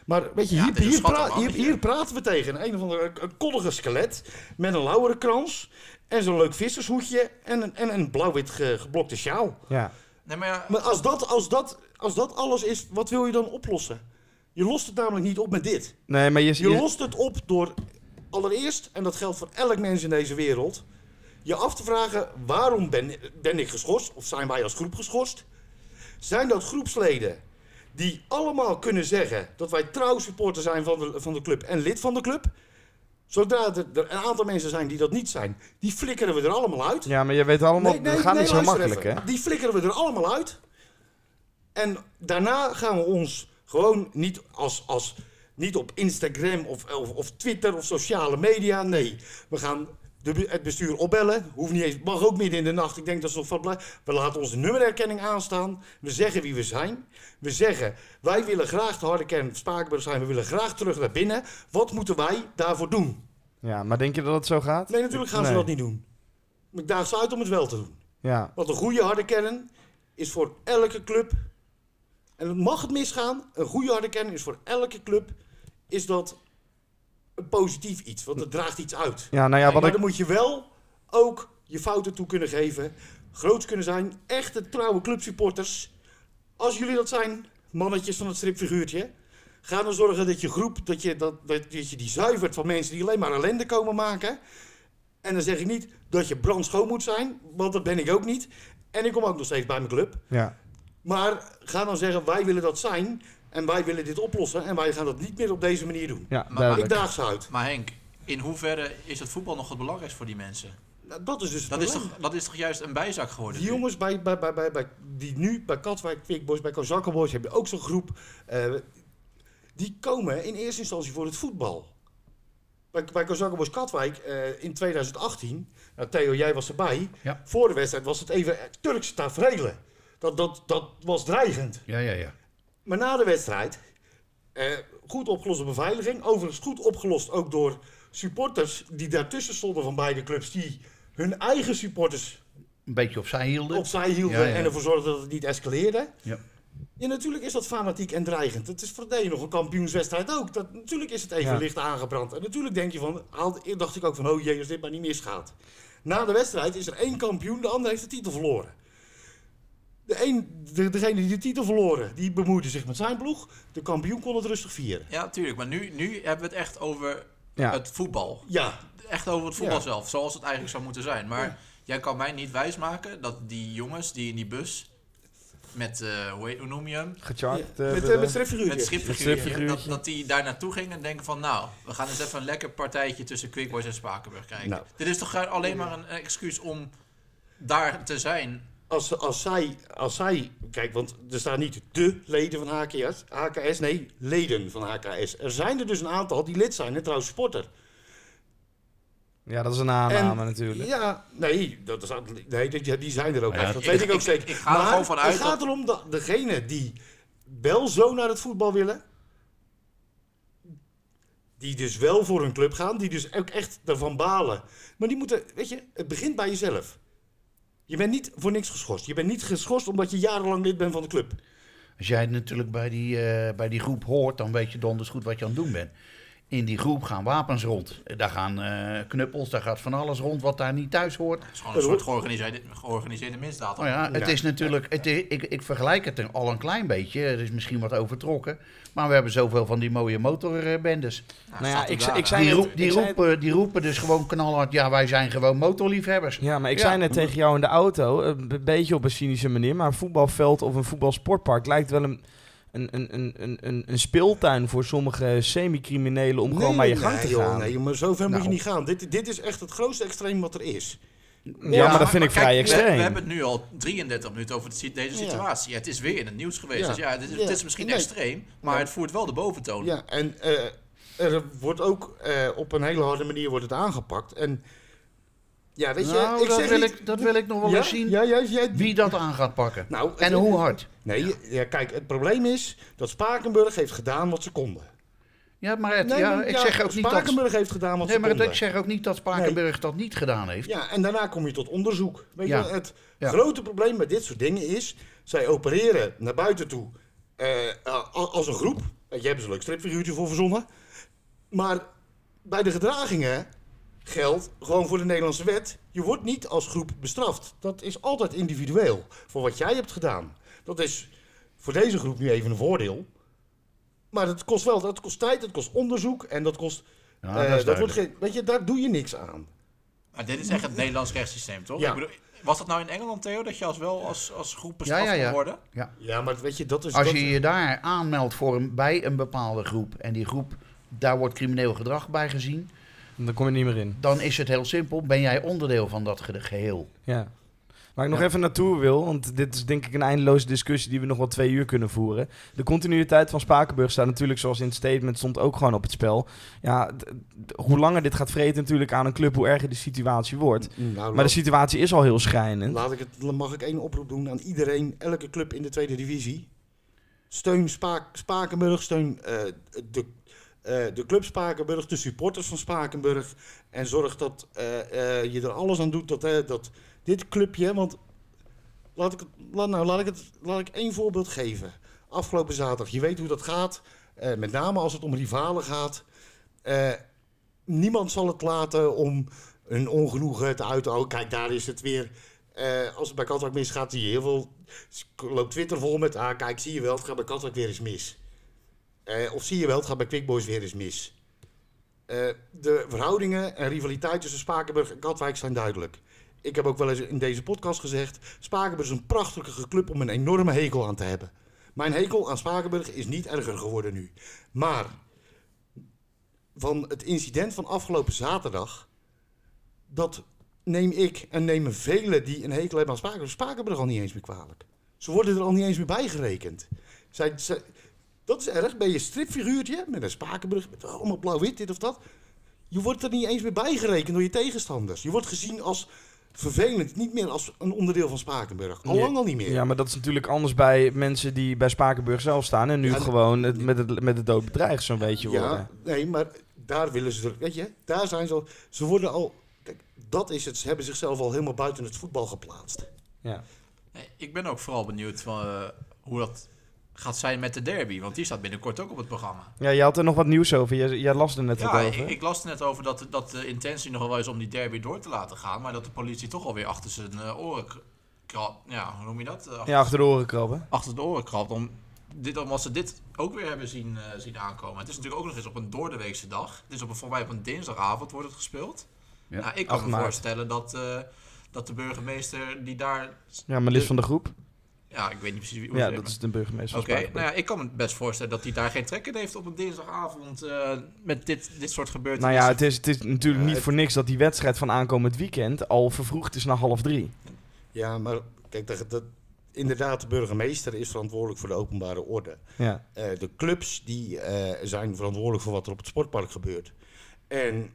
Maar weet je, Ja, hier, hier, pra- hier, praten we tegen een of andere een koddige skelet met een lauwerenkrans en zo'n leuk vissershoedje en een, en een blauw-wit ge- geblokte sjaal. Ja. Nee, maar ja, Maar als dat, als, dat, als dat alles is, wat wil je dan oplossen? Je lost het namelijk niet op met dit. Nee, maar je, Je je- lost het op door allereerst, en dat geldt voor elk mens in deze wereld, je af te vragen waarom ben, ben ik geschorst of zijn wij als groep geschorst? Zijn dat groepsleden die allemaal kunnen zeggen dat wij trouw supporter zijn van de, van de club en lid van de club? Zodra er, er een aantal mensen zijn die dat niet zijn, die flikkeren we er allemaal uit. ja, maar je weet allemaal, Nee, nee, het gaat nee, niet zo makkelijk, even. hè? Die flikkeren we er allemaal uit. En daarna gaan we ons gewoon niet, als, als, niet op Instagram of, of, of Twitter of sociale media. Nee, we gaan de, het bestuur opbellen. Hoeft niet eens, mag ook midden in de nacht. Ik denk dat ze nog wat blij. We laten onze nummerherkenning aanstaan. We zeggen wie we zijn. We zeggen, wij willen graag de harde kern van Spakenburg zijn. We willen graag terug naar binnen. Wat moeten wij daarvoor doen? Ja, maar denk je dat het zo gaat? Nee, natuurlijk gaan ze dat niet doen. Maar ik daag ze uit om het wel te doen. Ja, Want een goede harde kern is voor elke club En dan mag het misgaan. Een goede harde kern is voor elke club is dat een positief iets. Want het draagt iets uit. Ja, nou ja, wat maar ik... dan moet je wel ook je fouten toe kunnen geven. Groots kunnen zijn. Echte trouwe clubsupporters. Als jullie dat zijn, mannetjes van het stripfiguurtje. Ga dan zorgen dat je groep, dat je, dat, dat, dat je die zuivert van mensen die alleen maar ellende komen maken. En dan zeg ik niet dat je brandschoon moet zijn, want dat ben ik ook niet. En ik kom ook nog steeds bij mijn club. Ja. Maar ga dan zeggen, wij willen dat zijn. En wij willen dit oplossen. En wij gaan dat niet meer op deze manier doen. Ja, Maar-. Ik daag ze uit. Maar Henk, in hoeverre is het voetbal nog het belangrijkste voor die mensen? Nou, dat is dus het Dat is, toch, dat is toch juist een bijzak geworden? Die nu? jongens bij, bij, bij, bij, bij, die nu bij Katwijk, Quickboys, bij Kozakkenboys hebben ook zo'n groep. eh, die komen in eerste instantie voor het voetbal. Bij, bij Kozakkenboys Katwijk eh, in 2018, nou, Theo, jij was erbij. Ja. Voor de wedstrijd was het even Turkse tafereelen. Dat, dat, dat was dreigend. Ja, ja, ja. Maar na de wedstrijd, eh, goed opgeloste beveiliging. Overigens goed opgelost ook door supporters die daartussen stonden van beide clubs. Die hun eigen supporters Een beetje opzij hielden. opzij hielden Ja, ja. en ervoor zorgden dat het niet escaleerde. Ja. Ja, natuurlijk is dat fanatiek en dreigend. Het is voor de nog een kampioenswedstrijd ook. Dat, natuurlijk is het even Ja. licht aangebrand. En natuurlijk denk je van, dacht ik ook van, oh jee, als dit maar niet misgaat. Na de wedstrijd is er één kampioen, de ander heeft de titel verloren. De een, de, degene die de titel verloren, die bemoeide zich met zijn ploeg. De kampioen kon het rustig vieren. Ja, tuurlijk. Maar nu, nu hebben we het echt over Ja. het voetbal. Ja, Echt over het voetbal Ja. zelf, zoals het eigenlijk zou moeten zijn. Maar Ja. jij kan mij niet wijsmaken dat die jongens die in die bus met, eh, hoe, heet- hoe noem je hem? Gecharged. ja. eh, met, eh, met stripfiguurtjes. Dat, dat die daar naartoe gingen en denken van, nou, we gaan eens even een lekker partijtje tussen Quickboys en Spakenburg kijken. Nou. Dit is toch alleen maar een excuus om daar te zijn. Als, als, zij, als zij, kijk, want er staan niet de leden van HKS, HKS, nee, leden van HKS. Er zijn er dus een aantal die lid zijn en trouwens supporter. Ja, dat is een aanname En- natuurlijk. Ja, nee, dat is, nee die, die zijn er ook Ja, echt. Dat ik- weet ik ook ik- zeker. ik ga er gewoon van uit het gaat erom dat degene die wel zo naar het voetbal willen, die dus wel voor hun club gaan, die dus ook echt ervan balen. Maar die moeten, weet je, het begint bij jezelf. Je bent niet voor niks geschorst. Je bent niet geschorst omdat je jarenlang lid bent van de club. Als jij natuurlijk bij die, eh, bij die groep hoort, dan weet je donders goed wat je aan het doen bent. In die groep gaan wapens rond. Daar gaan eh, knuppels, daar gaat van alles rond wat daar niet thuis hoort. Het is gewoon een soort georganiseerde, georganiseerde misdaad. Nou ja, het Ja. is natuurlijk, het is- ik, ik vergelijk het al een klein beetje. Het is misschien wat overtrokken. Maar we hebben zoveel van die mooie motorbendes. Nou ja, ik, ik ik zei Die, roep, roepen, die roepen dus gewoon knalhard, ja wij zijn gewoon motorliefhebbers. Ja, maar ik Ja. zei net tegen jou in de auto, een b- beetje op een cynische manier, maar een voetbalveld of een voetbalsportpark lijkt wel een, een, een, een, een, een, speeltuin voor sommige semi-criminelen om gewoon maar je gang te joh, gaan. nee, maar zover moet Nou. je niet gaan. Dit, dit is echt het grootste extreem wat er is. ja, maar dat vind ik kijk, vrij extreem. We, hebben het nu al 33 minuten over deze Ja. situatie. Het is weer in het nieuws geweest. Ja. Dus ja, het is, Ja. het is misschien Nee. extreem, maar Ja. het voert wel de boventoon. Ja, en eh, er wordt ook eh, op een hele harde manier wordt het aangepakt. En ja, weet je, nou, ik dat, zeg wil niet- ik, dat wil ik nog wel ja, eens zien. Ja, Wie dat aan gaat pakken. Nou, En het- hoe hard. Nee, ja, kijk, het probleem is dat Spakenburg heeft gedaan wat ze konden. Ja, maar het, Nee, ja, maar ik zeg ook niet dat... Spakenburg heeft gedaan wat Nee, ze maar konden. ik zeg ook niet dat Spakenburg dat niet gedaan heeft. Ja, en daarna kom je tot onderzoek. Weet je, het grote probleem met dit soort dingen is, zij opereren naar buiten toe eh, als een groep. Je, hebben ze een leuk stripfiguurtje voor verzonnen. Maar bij de gedragingen geldt gewoon voor de Nederlandse wet. Je wordt niet als groep bestraft. Dat is altijd individueel. Voor wat jij hebt gedaan. Dat is voor deze groep nu even een voordeel. Maar het kost wel, dat kost tijd, het kost onderzoek en dat kost... Ja, eh, dat dat wordt geen, weet je, daar doe je niks aan. Maar dit is echt het Nederlands rechtssysteem, toch? Ja. Ik bedoel, was dat nou in Engeland, Theo, dat je als wel als, als groep bestraft Ja, ja, ja. kon worden? Ja, maar weet je, dat is... Als dat, je je daar aanmeldt voor een, bij een bepaalde groep en die groep, daar wordt crimineel gedrag bij gezien, Dan kom je niet meer in. dan is het heel simpel. Ben jij onderdeel van dat ge- geheel? Ja. Waar ik nog Ja. even naartoe wil, want dit is denk ik een eindeloze discussie die we nog wel twee uur kunnen voeren. De continuïteit van Spakenburg staat natuurlijk, zoals in het statement stond, ook gewoon op het spel. Ja, hoe langer dit gaat vreten natuurlijk aan een club, hoe erger de situatie wordt. Nou, Maar de situatie is al heel schrijnend. laat ik het, mag ik één oproep doen aan iedereen, elke club in de tweede divisie. Steun Spaak, Spakenburg, steun eh, de, eh, de club Spakenburg, de supporters van Spakenburg. En zorg dat eh, eh, je er alles aan doet dat, dat dit clubje, want laat ik, laat, nou, laat, ik één voorbeeld geven. afgelopen zaterdag. Je weet hoe dat gaat. Met name als het om rivalen gaat. Niemand zal het laten om een ongenoegen te uiten. Oh, kijk, daar is het weer. Als het bij Katwijk misgaat, zie je heel veel. Loopt Twitter vol met. Ah, kijk, zie je wel, het gaat bij Katwijk weer eens mis. Eh, of zie je wel, het gaat bij Quick Boys weer eens mis. Eh, de verhoudingen en rivaliteit tussen Spakenburg en Katwijk zijn duidelijk. Ik heb ook wel eens in deze podcast gezegd: Spakenburg is een prachtige club om een enorme hekel aan te hebben. Mijn hekel aan Spakenburg is niet erger geworden nu. Maar van het incident van afgelopen zaterdag, dat neem ik en nemen velen die een hekel hebben aan Spakenburg, Spakenburg al niet eens meer kwalijk. Ze worden er al niet eens meer bijgerekend. Zij, zij- dat is erg. Ben je stripfiguurtje met een Spakenburg, met allemaal blauw-wit, dit of dat. Je wordt er niet eens meer bijgerekend door je tegenstanders. Je wordt gezien als vervelend, niet meer als een onderdeel van Spakenburg. Al lang al niet meer. Ja, maar dat is natuurlijk anders bij mensen die bij Spakenburg zelf staan en nu Ja, gewoon het, met, het, met het dood bedreigd zo'n beetje worden. Ja, nee, maar daar willen ze, weet je, daar zijn ze al, ze worden al, kijk, dat is het, ze hebben zichzelf al helemaal buiten het voetbal geplaatst. Ja. Nee, ik ben ook vooral benieuwd van, eh, hoe dat gaat zijn met de derby. Want die staat binnenkort ook op het programma. ja, je had er nog wat nieuws over. Jij, jij las er net Ja, wat ik, over. ik las er net over dat, dat de intentie nog wel is om die derby door te laten gaan. Maar dat de politie toch alweer achter zijn eh, oren k- krab- Ja, hoe noem je dat? Eh, achter, Ja, achter de oren krabben. achter de oren krabt. Om dit, omdat ze dit ook weer hebben zien, eh, zien aankomen. Het is natuurlijk ook nog eens op een doordeweekse dag. Het is op een, voor mij op een dinsdagavond wordt het gespeeld. Ja, Nou, ik kan 8 me maart. voorstellen dat, eh, dat de burgemeester die daar... Ja, maar lid van de groep. Ja, ik weet niet precies wie hoe Ja, dat is de burgemeester Oké, nou ja, ik kan me best voorstellen dat hij daar geen trek in heeft op een dinsdagavond eh, met dit, dit soort Nou gebeurtenissen. ja, het is, het is natuurlijk niet het- voor niks dat die wedstrijd van aankomend weekend al vervroegd is naar half drie. Ja, maar kijk, dat, dat, inderdaad, de burgemeester is verantwoordelijk voor de openbare orde. Ja. Eh, de clubs die eh, zijn verantwoordelijk voor wat er op het sportpark gebeurt. En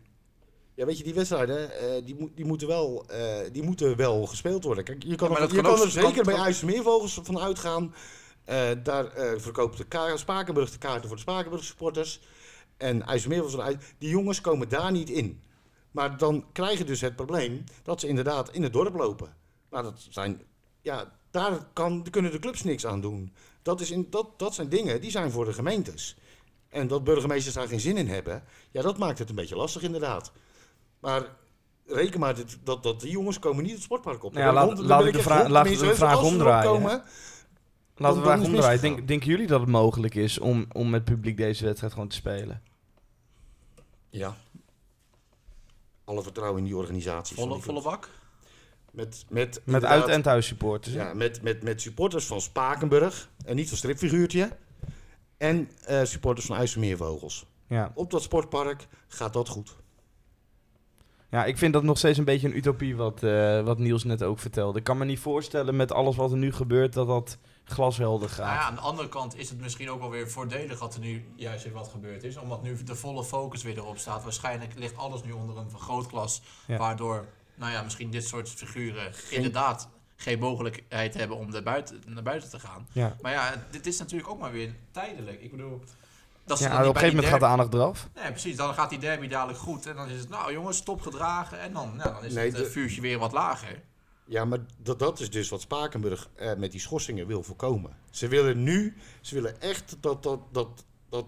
ja, weet je, die wedstrijden eh, die, die, moeten wel, eh, die moeten wel gespeeld worden. Kijk, je kan, Ja, maar je kan er zeker kan- bij IJsselmeervogels van uitgaan. Eh, daar verkoopt de Spakenburg de kaarten voor de Spakenburg supporters. En IJsselmeervogels. Die jongens komen daar niet in. Maar dan krijg je dus het probleem dat ze inderdaad in het dorp lopen. Nou, dat zijn, ja, daar kan, kunnen de clubs niks aan doen. Dat, is in, dat, dat zijn dingen die zijn voor de gemeentes. En dat burgemeesters daar geen zin in hebben, ja, dat maakt het een beetje lastig inderdaad. Maar reken maar dat, dat, dat die jongens komen niet het sportpark op. Ja, laat- laat ik de vraag- de vraag omdraaien, komen, Laten we dan is omdraaien. Denk, denken jullie dat het mogelijk is om, om met publiek deze wedstrijd gewoon te spelen? Ja. Alle vertrouwen in die organisaties. van volle, die volle bak? Met, met, Met uit- en thuissupporters. hè? Ja, met, met, met supporters van Spakenburg. En niet van stripfiguurtje. En eh, supporters van IJsselmeervogels. Ja. Op dat sportpark gaat dat goed. Ja, ik vind dat nog steeds een beetje een utopie wat, eh, wat Niels net ook vertelde. Ik kan me niet voorstellen met alles wat er nu gebeurt dat dat glashelder gaat. Nou ja, aan de andere kant is het misschien ook wel weer voordelig dat er nu juist weer wat gebeurd is. Omdat nu de volle focus weer erop staat. Waarschijnlijk ligt alles nu onder een vergrootglas. Ja. Waardoor, nou ja, misschien dit soort figuren inderdaad geen mogelijkheid hebben om naar buiten, naar buiten te gaan. Ja. Maar ja, dit is natuurlijk ook maar weer tijdelijk. Ik bedoel, dat Ja, op een gegeven moment gaat de aandacht eraf. Nee, precies. Dan gaat die derby dadelijk goed. En dan is het, nou jongens, stop gedragen. En dan, nou, dan is Nee, het eh, de- vuurtje weer wat lager. Ja, maar dat, dat is dus wat Spakenburg eh, met die schorsingen wil voorkomen. Ze willen nu, ze willen echt dat, dat, dat, dat,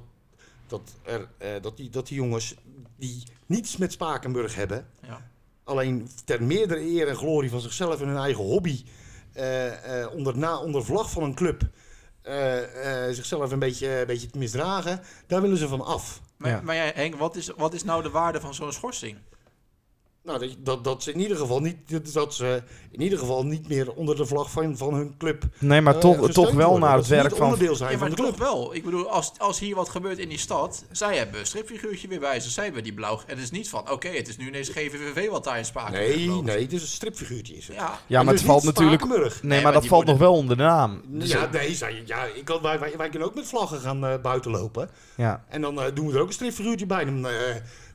dat, er, eh, dat, die, dat die jongens die niets met Spakenburg hebben, Ja. alleen ter meerdere eer en glorie van zichzelf en hun eigen hobby, eh, eh, onder, na, onder vlag van een club, zichzelf een beetje, een beetje te misdragen, daar willen ze van af. Maar, Ja. maar jij, Henk, wat is, wat is nou de waarde van zo'n schorsing? Nou, dat, dat, dat ze in ieder geval niet, dat ze in ieder geval niet meer onder de vlag van, van hun club Nee, maar eh, toch, toch wel worden. naar het niet werk van... onderdeel zijn Ja, van maar de club. toch wel. Ik bedoel, als, als hier wat gebeurt in die stad, zij hebben een stripfiguurtje weer bij ze, zij hebben die blauw. Het is niet van, oké, het is nu ineens GVVV wat daar in Spaken Nee, nee, het is een stripfiguurtje. Is het. Ja, Ja, En maar dus het valt natuurlijk... Nee, Nee, maar maar dat valt worden- nog wel onder de naam. Dus ja, nee, zei, ja ik kan, wij, wij, wij kunnen ook met vlaggen gaan eh, buiten lopen. ja. En dan eh, doen we er ook een stripfiguurtje bij. Dan, eh,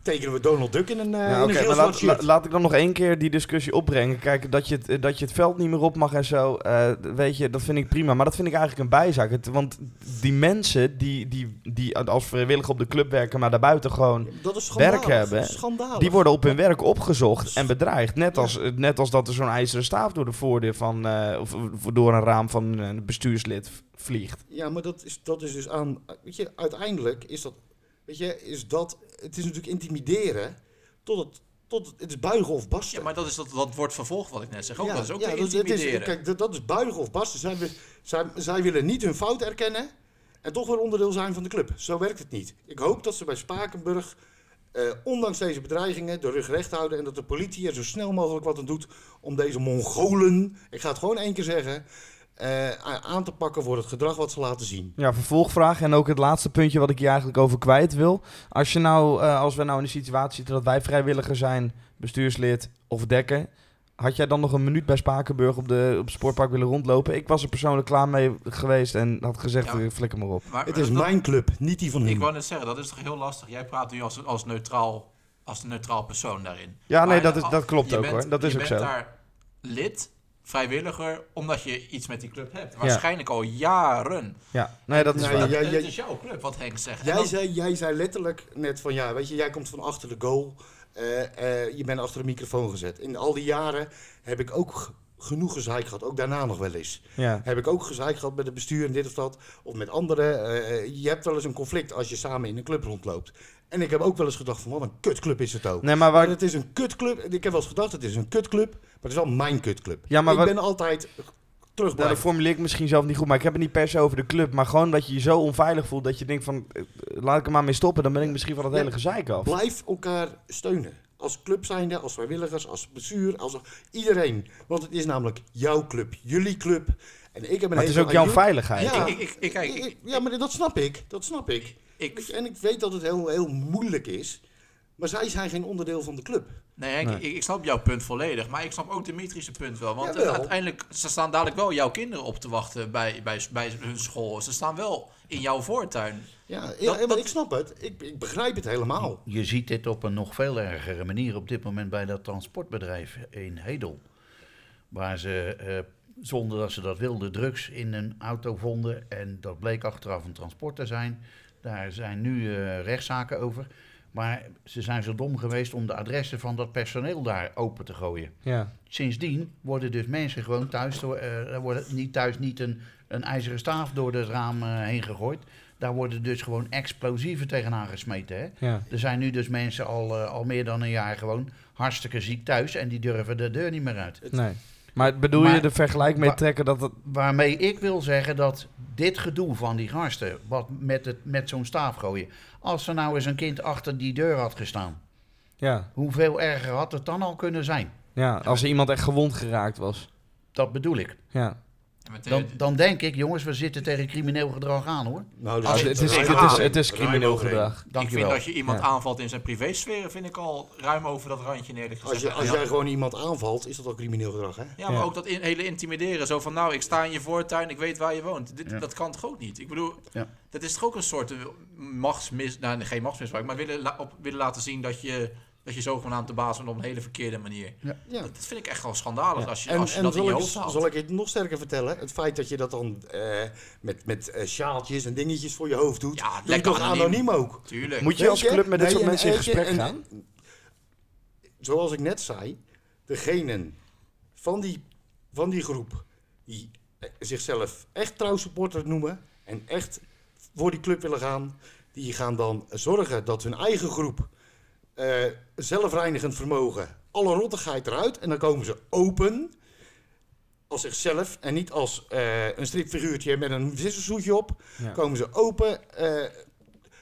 tekenen we Donald Duck in een, eh Ja, zwart laat, la- laat ik dan nog één keer die discussie opbrengen. Kijk, dat je het, eh, dat je het veld niet meer op mag en zo, eh, weet je, dat vind ik prima. Maar dat vind ik eigenlijk een bijzaak. Het, want die mensen die, die, die als vrijwilliger op de club werken, maar daarbuiten gewoon, werk hebben, schandalig. die worden op hun werk opgezocht en bedreigd. Net als, net als dat er zo'n ijzeren staaf door de voordeur van, of, door een raam van een bestuurslid vliegt. Ja, maar dat is, dat is dus aan... Weet je, uiteindelijk is dat... Weet je, is dat... Het is natuurlijk intimideren tot het... Tot het, het is buigen of barsten. Ja, maar dat is dat, dat wordt vervolgd wat ik net zeg. Ook, dat is ook ja, het is, intimideren. kijk, dat, dat is buigen of barsten. Zij, zij, zij willen niet hun fout erkennen en toch weer onderdeel zijn van de club. Zo werkt het niet. Ik hoop dat ze bij Spakenburg, eh, ondanks deze bedreigingen, de rug recht houden en dat de politie er zo snel mogelijk wat aan doet om deze Mongolen, ik ga het gewoon één keer zeggen, eh, aan te pakken voor het gedrag wat ze laten zien. Ja, vervolgvraag en ook het laatste puntje wat ik hier eigenlijk over kwijt wil. Als, je nou, eh, als we nou in de situatie zitten dat wij vrijwilliger zijn, bestuurslid of dekker, had jij dan nog een minuut bij Spakenburg op, de, op het sportpark willen rondlopen? Ik was er persoonlijk klaar mee geweest en had gezegd, Ja. eh, flikker maar op. Maar- Het is dat- mijn club, niet die van hun. Ik wou net zeggen, dat is toch heel lastig. Jij praat nu als, als, neutraal, als een neutraal persoon daarin. Ja, nee, dat, is, dat klopt je ook bent- hoor. Dat is je ook bent zo. daar lid, vrijwilliger, omdat je iets met die club hebt. Waarschijnlijk al jaren. Ja, nee, dat is Nee, waar. jij- het jij- is jouw club, wat Henk zegt. Jij dan- zei, jij zei letterlijk net van ja, weet je, jij komt van achter de goal. Eh, eh, je bent achter de microfoon gezet. In al die jaren heb ik ook genoeg gezeik gehad. Ook daarna nog wel eens. Ja. Heb ik ook gezeik gehad met het bestuur en dit of dat. Of met anderen. Eh, je hebt wel eens een conflict als je samen in een club rondloopt. En ik heb ook wel eens gedacht van wat een kutclub is het ook. Nee, maar Maar waar, het is een kutclub. Ik heb wel eens gedacht het is een kutclub. Maar het is wel mijn kutclub. Ja, maar ik wat- ben altijd terug nou, dat formuleer ik misschien zelf niet goed, maar ik heb het niet per se over de club. Maar gewoon dat je je zo onveilig voelt dat je denkt van, eh, laat ik er maar mee stoppen. Dan ben ik misschien van het Ja. hele gezeik af. Blijf elkaar steunen. Als club zijnde, als vrijwilligers, als bestuur, als iedereen. Want het is namelijk jouw club, jullie club. En ik heb een Maar het is ook jouw veiligheid. Ja. Ik, ik, ik, kijk, Ik- ik, ja, maar dat snap ik. Dat snap ik. ik, En ik weet dat het heel, heel moeilijk is. Maar zij zijn geen onderdeel van de club. nee, Henk, Nee. Ik, ik snap jouw punt volledig. Maar ik snap ook Dimitris' punt wel. Want Jawel. eh, uiteindelijk, ze staan dadelijk wel jouw kinderen op te wachten bij, bij, bij hun school. Ze staan wel in jouw voortuin. Ja, ja maar dat- ik snap het. Ik, ik begrijp het helemaal. Je ziet dit op een nog veel ergere manier op dit moment bij dat transportbedrijf in Hedel. Waar ze, eh, zonder dat ze dat wilden, drugs in een auto vonden. En dat bleek achteraf een transport te zijn. Daar zijn nu eh, rechtszaken over. Maar ze zijn zo dom geweest om de adressen van dat personeel daar open te gooien. Ja. Sindsdien worden dus mensen gewoon thuis, eh, er wordt niet thuis niet een, een ijzeren staaf door het raam eh, heen gegooid. Daar worden dus gewoon explosieven tegenaan gesmeten. Hè? Ja. Er zijn nu dus mensen al, eh, al meer dan een jaar gewoon hartstikke ziek thuis en die durven de deur niet meer uit. Nee. Maar bedoel je de vergelijk mee trekken dat het... Waarmee ik wil zeggen dat dit gedoe van die gasten, wat met, het, met zo'n staaf gooien, als er nou eens een kind achter die deur had gestaan, Ja, hoeveel erger had het dan al kunnen zijn? ja, als er iemand echt gewond geraakt was. Dat bedoel ik. Ja. Dan, dan denk ik, jongens, we zitten tegen crimineel gedrag aan hoor. Nou, Als het, is, het- is, het is crimineel gedrag. ik vind dat je iemand Ja. aanvalt in zijn privésfeer, vind ik al ruim over dat randje eerlijk gezegd. Als, je, als Ja. jij gewoon iemand aanvalt, is dat al crimineel gedrag, hè? Ja, maar Ja. ook dat in, hele intimideren. Zo van, nou, ik sta in je voortuin, ik weet waar je woont. Dit, Ja. Dat kan toch ook niet? Ik bedoel, Ja. dat is toch ook een soort eh, machtsmis... Nou, geen machtsmisbruik, maar willen, op, willen laten zien dat je, dat je zogenaamd de baas bent op een hele verkeerde manier. Ja. Dat, dat vind ik echt gewoon schandalig als je, En, als je en dat in zal, je ik, hoofd haalt. zal ik het nog sterker vertellen? Het feit dat je dat dan eh, met, met eh, sjaaltjes en dingetjes voor je hoofd doet, Ja, doe je lekker toch anoniem. anoniem ook. Tuurlijk. Moet je als club met dit soort en- mensen in gesprek en- gaan? Zoals ik net zei, degenen van die, van die groep die eh, zichzelf echt trouwsupporter noemen en echt voor die club willen gaan, die gaan dan zorgen dat hun eigen groep eh, zelfreinigend vermogen, alle rottigheid eruit en dan komen ze open als zichzelf en niet als eh, een stripfiguurtje met een vissershoedje op. Ja. Komen ze open, eh,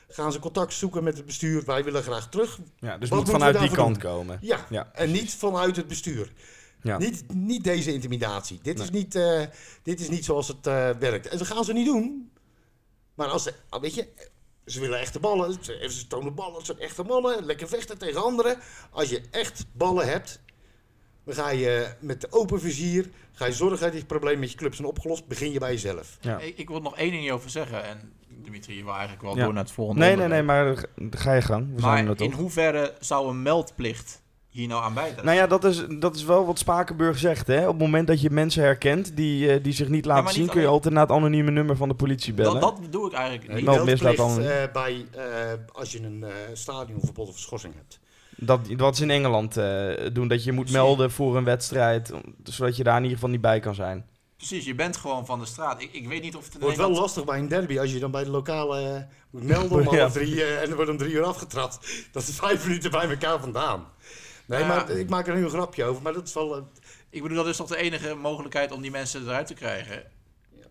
gaan ze contact zoeken met het bestuur. Wij willen graag terug. Ja, dus Wat moet vanuit die kant komen. Ja, Ja, en niet vanuit het bestuur. Ja. Niet, niet deze intimidatie. Dit, is niet, dit is niet zoals het werkt. En dat gaan ze niet doen. Maar als ze, ah, weet je, ze willen echte ballen. Ze, ze tonen ballen, het zijn echte mannen. Lekker vechten tegen anderen. Als je echt ballen hebt, dan ga je met de open vizier, ga je zorgen dat die problemen met je club zijn opgelost. Begin je bij jezelf. Ja. Ik, ik wil er nog één ding over zeggen. En Dimitri, je wil eigenlijk wel Ja. door naar het volgende Nee, nee, nee, maar ga je gang. We zijn Maar toch. in hoeverre zou een meldplicht hier nou aan bijdragen? Nou ja, dat is, dat is wel wat Spakenburg zegt. Hè? Op het moment dat je mensen herkent die, eh, die zich niet laten zien, kun je altijd naar het anonieme nummer van de politie bellen. dat, dat doe ik eigenlijk Die niet. Meld misdaad eh, bij, eh, als je een eh stadionverbod of schorsing hebt. Dat, wat ze in Engeland eh, doen, dat je moet Precies. melden voor een wedstrijd, zodat je daar in ieder geval niet bij kan zijn. Precies, je bent gewoon van de straat. Ik, ik weet niet of het wordt wel lastig bij een derby als je dan bij de lokale moet melden om Ja. half drie en er wordt om drie uur afgetrapt. Dat is vijf minuten bij elkaar vandaan. Nee, Ja. maar ik maak er nu een grapje over, maar dat is wel... eh, Ik bedoel, dat is toch de enige mogelijkheid om die mensen eruit te krijgen.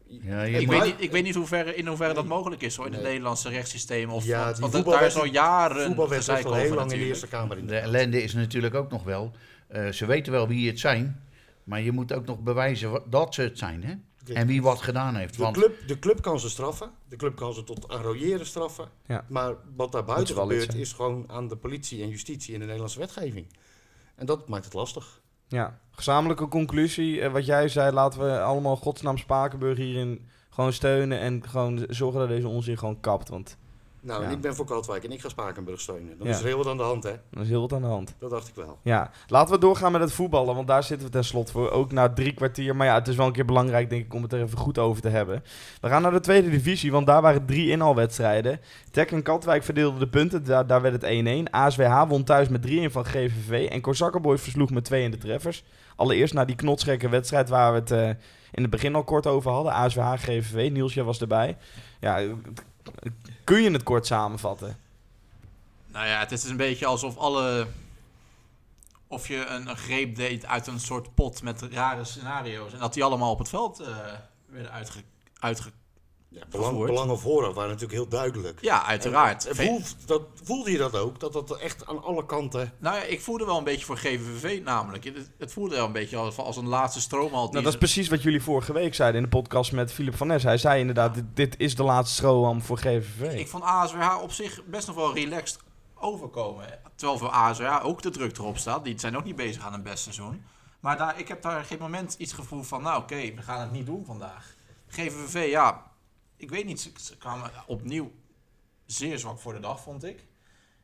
Ja, Ik maar- weet niet, ik weet niet hoeverre, in hoeverre dat mogelijk is hoor, in het. Nederlandse rechtssysteem. Of, Ja, want, daar is al jaren gezeik al heel over lang in de natuurlijk. Eerste Kamer in. De ellende is natuurlijk ook nog wel. eh, ze weten wel wie het zijn. Maar je moet ook nog bewijzen dat ze het zijn. Hè? En wie wat gedaan heeft. De Want club, de club kan ze straffen. De club kan ze tot arroyeren straffen. Ja. Maar wat daar buiten gebeurt, is gewoon aan de politie en justitie en de Nederlandse wetgeving. En dat maakt het lastig. Ja, gezamenlijke conclusie. eh, wat jij zei, laten we allemaal godsnaam Spakenburg hierin gewoon steunen en gewoon zorgen dat deze onzin gewoon kapt. Want Nou, Ja. ik ben voor Katwijk en ik ga Spakenburg steunen. Dan Ja. is er heel wat aan de hand, hè? er is heel wat aan de hand. Dat dacht ik wel. Ja, laten we doorgaan met het voetballen, want daar zitten we tenslotte voor. Ook na drie kwartier. Maar ja, het is wel een keer belangrijk, denk ik, om het er even goed over te hebben. We gaan naar de tweede divisie, want daar waren drie inhaalwedstrijden. Tek en Katwijk verdeelden de punten, daar, daar werd het 1-1. ASWH won thuis met 3-1 van GVV. En Korsakkerboys versloeg met 2 in de treffers. Allereerst naar die knotsgekke wedstrijd waar we het eh, in het begin al kort over hadden. ASWH, GVV, Niels, jij was erbij. Ja, kun je het kort samenvatten? Nou ja, het is een beetje alsof alle... Of je een, greep deed uit een soort pot met rare scenario's. En dat die allemaal op het veld eh, werden uitge, uitge... Ja, belang, belangen vooraf waren natuurlijk heel duidelijk. Ja, uiteraard. En, dat, voelde je dat ook? Dat dat echt aan alle kanten... Nou ja, ik voelde wel een beetje voor GVV namelijk. Het, het voelde wel een beetje als, als een laatste stroomhal. Nou, dat is precies wat jullie vorige week zeiden in de podcast met Philip van Nes. Hij zei inderdaad, dit, dit is de laatste stroham voor GVV. Ik vond ASWH op zich best nog wel relaxed overkomen. Terwijl voor ASWH ook de druk erop staat. Die zijn ook niet bezig aan een best seizoen. Maar daar, ik heb daar geen moment iets gevoel van, nou oké, we gaan het niet doen vandaag. GVV, ja, ik weet niet, ze, ze kwamen opnieuw zeer zwak voor de dag, vond ik.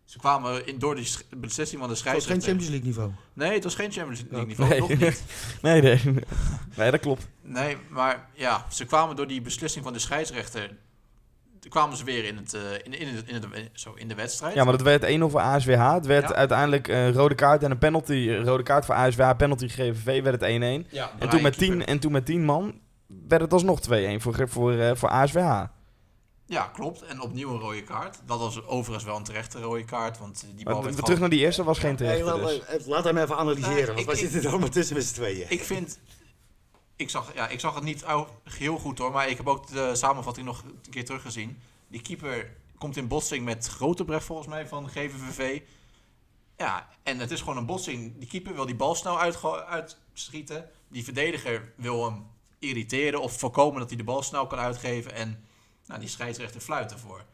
Ze kwamen in, door die beslissing van de Het was geen scheidsrechter. Champions League niveau. Nee, het was geen Champions League Ja. niveau, Nee. nog niet. Nee, nee. Nee, dat klopt. Nee, maar ja, ze kwamen door die beslissing van de scheidsrechter. kwamen ze weer in, het, eh, in, in, het, in, het, in- zo, in de wedstrijd. Ja, maar het werd 1-0 voor ASWH. Het werd Ja. uiteindelijk een rode kaart en een penalty. Rode kaart voor ASWH, penalty GVV werd het 1-1. Ja, En toen, met 10, en toen met 10 man werd het alsnog 2-1 voor, voor, eh, voor ASWH. Ja, klopt. En opnieuw een rode kaart. Dat was overigens wel een terechte rode kaart, want eh, die bal werd terug naar die eerste was geen terechte. Hey, laat, dus. eh, laat hem even analyseren, Nee, want wij ik- zitten er allemaal tussen met z'n tweeën. Ik vind... Ik zag, ja, ik zag het niet heel goed hoor, maar ik heb ook de samenvatting nog een keer teruggezien. Die keeper komt in botsing met Grotebrecht volgens mij van GVVV. Ja, en het is gewoon een botsing. Die keeper wil die bal snel uitgo- uitschieten. Die verdediger wil hem irriteren of voorkomen dat hij de bal snel kan uitgeven. En nou, die scheidsrechter fluit ervoor.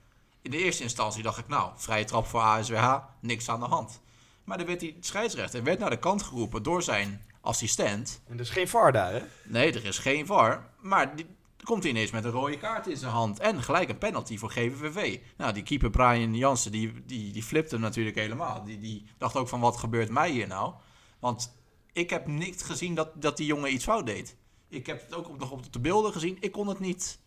In de eerste instantie dacht ik, nou, vrije trap voor ASWH, niks aan de hand. Maar dan werd die scheidsrechter werd naar de kant geroepen door zijn assistent. En er is geen VAR daar, hè? Nee, er is geen VAR. Maar die, komt hij ineens met een rode kaart in zijn hand. En gelijk een penalty voor GVVV. Nou, die keeper Brian Jansen, die, die, die flipte hem natuurlijk helemaal. Die, die dacht ook van, wat gebeurt mij hier nou? Want ik heb niet gezien dat, dat die jongen iets fout deed. Ik heb het ook op, nog op de beelden gezien. Ik kon het niet,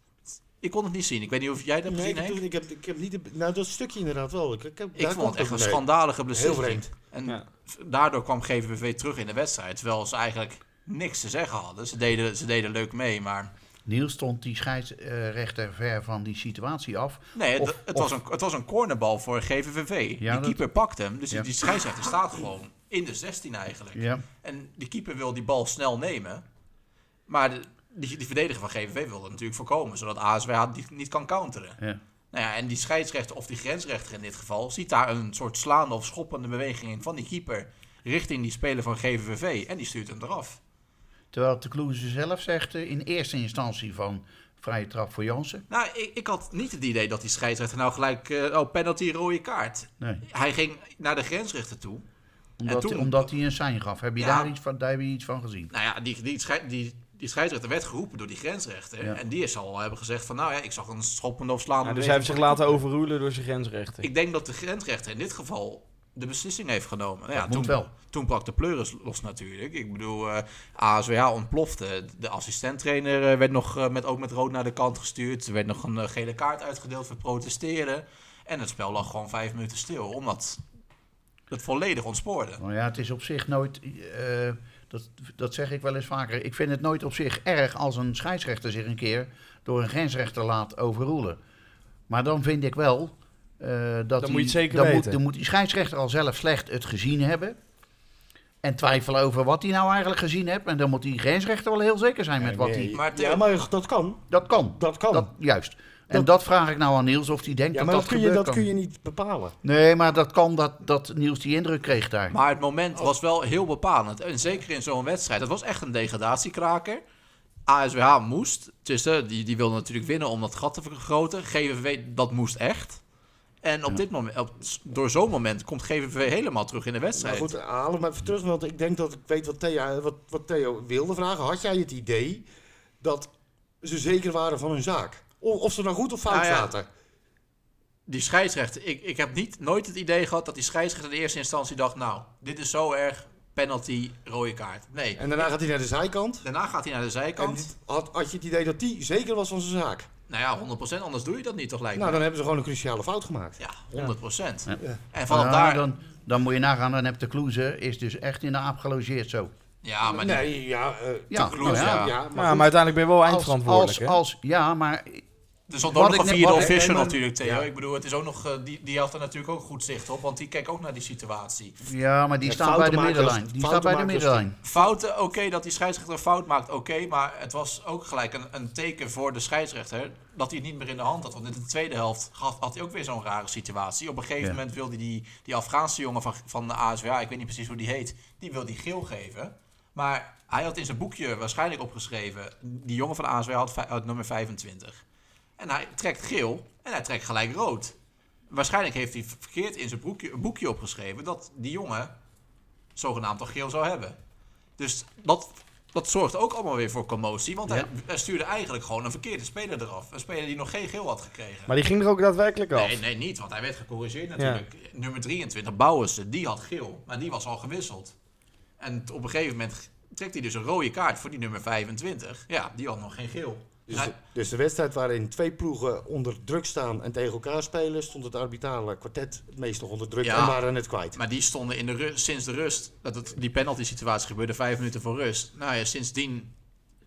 ik kon het niet zien. Ik weet niet of jij dat hebt Nee, gezien, ik, Henk? ik, heb, ik heb niet... de- nou, dat stukje inderdaad wel. Ik, ik, heb, Ik daar vond het echt een mee. schandalige vreemd. En Ja. daardoor kwam GVV terug in de wedstrijd. Terwijl ze eigenlijk niks te zeggen hadden. Ze deden, ze deden leuk mee, maar... Niels stond die scheidsrechter ver van die situatie af. Nee, het, Of- het, of- was een, het was een cornerbal voor GVVV. Ja, die dat- keeper pakt hem, dus Ja. die scheidsrechter staat gewoon in de 16 eigenlijk. Ja. En die keeper wil die bal snel nemen. Maar de, die, die verdediger van GVV wil natuurlijk voorkomen, zodat ASW die niet kan counteren. Ja. Nou ja, en die scheidsrechter, of die grensrechter in dit geval, ziet daar een soort slaande of schoppende beweging in van die keeper richting die speler van GVV en die stuurt hem eraf. Terwijl de Kloeze zelf zegt eh, in eerste instantie van vrije trap voor Jansen. Nou, ik, ik had niet het idee dat die scheidsrechter nou gelijk, eh, oh, penalty, rode kaart. Nee, Hij ging naar de grensrechter toe. omdat, toen- omdat hij een sein gaf. Heb je Ja. daar, iets van, daar heb je iets van gezien? Nou ja, die, die, die die scheidsrechter werd geroepen door die grensrechter. Ja. En die is al hebben gezegd van, nou ja, ik zag een schoppende of slaande Ja, dus hij heeft zich laten overroelen door zijn grensrechter. Ik denk dat de grensrechter in dit geval de beslissing heeft genomen. Nou ja, toen, wel. toen brak de pleuris los natuurlijk. Ik bedoel, eh ASWH ontplofte. De assistenttrainer eh, werd nog eh, met, ook met rood naar de kant gestuurd. Er werd nog een gele kaart uitgedeeld voor protesteren. En het spel lag gewoon vijf minuten stil, omdat het volledig ontspoorde. Nou ja, het is op zich nooit, dat, dat zeg ik wel eens vaker, ik vind het nooit op zich erg als een scheidsrechter zich een keer door een grensrechter laat overroelen. Maar dan vind ik wel eh, dat Dan die- moet je het zeker dan Moet, weten. dan moet die scheidsrechter al zelf slecht het gezien hebben. En twijfelen over wat hij nou eigenlijk gezien heeft. En dan moet die grensrechter wel heel zeker zijn met wat hij... Nee, Maar Theo- ja, maar dat kan. Dat kan. Dat kan. Dat, juist. En Dat- dat vraag ik nou aan Niels of hij denkt ja, dat maar dat, dat, kun je, dat kan. kun je niet bepalen. Nee, maar dat kan dat, dat Niels die indruk kreeg daar. Maar het moment was wel heel bepalend. En zeker in zo'n wedstrijd. Het was echt een degradatiekraker. ASWH moest. Tussen, die, die wilde natuurlijk winnen om dat gat te vergroten. GVV, dat moest echt. En op dit moment, op, door zo'n moment komt GVV helemaal terug in de Maar wedstrijd. goed, haal hem even terug, want ik denk dat ik weet wat Theo, wat, wat Theo wilde vragen. Had jij het idee dat ze zeker waren van hun zaak? Of, of ze nou goed of fout Nou ja, zaten? Die scheidsrechter, ik, ik heb niet, nooit het idee gehad dat die scheidsrechter in de eerste instantie dacht... Nou, dit is zo erg, penalty, rode kaart. Nee, En daarna gaat hij naar de zijkant. daarna gaat hij naar de En zijkant. dit- had, had je het idee dat die zeker was van zijn zaak? Nou ja, 100%, anders doe je dat niet toch lijkt Nou, me. dan hebben ze gewoon een cruciale fout gemaakt. Ja, 100%. Ja. En vanaf daar... dan, dan moet je nagaan, dan heb de Kloeze is dus echt in de aap gelogeerd zo. ja, maar die- nee, ja, eh, Ja, nou ja. maar, Ja, maar uiteindelijk ben je wel eindverantwoordelijk. als, als, ja, maar Er stond Wat ook nog een vierde official natuurlijk, Theo. ja. Ik bedoel, het is ook nog, eh, die, die had er natuurlijk ook goed zicht op, want die keek ook naar die situatie. Ja, maar die Ja, staat bij de middenlijn. Die staat bij de middenlijn. Fouten, oké, dat die scheidsrechter een fout maakt, oké, maar het was ook gelijk een, een teken voor de scheidsrechter dat hij het niet meer in de hand had. Want in de tweede helft had, had hij ook weer zo'n rare situatie. Op een gegeven Ja. moment wilde die, die Afghaanse jongen van, van de ASWA, ik weet niet precies hoe die heet, die wilde die geel geven. Maar hij had in zijn boekje waarschijnlijk opgeschreven, die jongen van de ASWA had, had nummer 25. En hij trekt geel en hij trekt gelijk rood. Waarschijnlijk heeft hij verkeerd in zijn boekje, boekje opgeschreven dat die jongen zogenaamd al geel zou hebben. Dus dat, dat zorgt ook allemaal weer voor commotie. Want hij, Ja. hij stuurde eigenlijk gewoon een verkeerde speler eraf. Een speler die nog geen geel had gekregen. Maar die ging er ook daadwerkelijk af. nee, nee, niet. Want hij werd gecorrigeerd natuurlijk. Nummer 23, Bouwensen, die had geel. Maar die was al gewisseld. En op een gegeven moment trekt hij dus een rode kaart voor die nummer 25. Ja, die had nog geen geel. Dus, dus de wedstrijd waarin twee ploegen onder druk staan en tegen elkaar spelen, stond het arbitrale kwartet het meest nog onder druk Ja. en waren het kwijt. Maar die stonden in de ru- sinds de rust, dat het, die penalty situatie gebeurde vijf minuten voor rust. Nou ja, sindsdien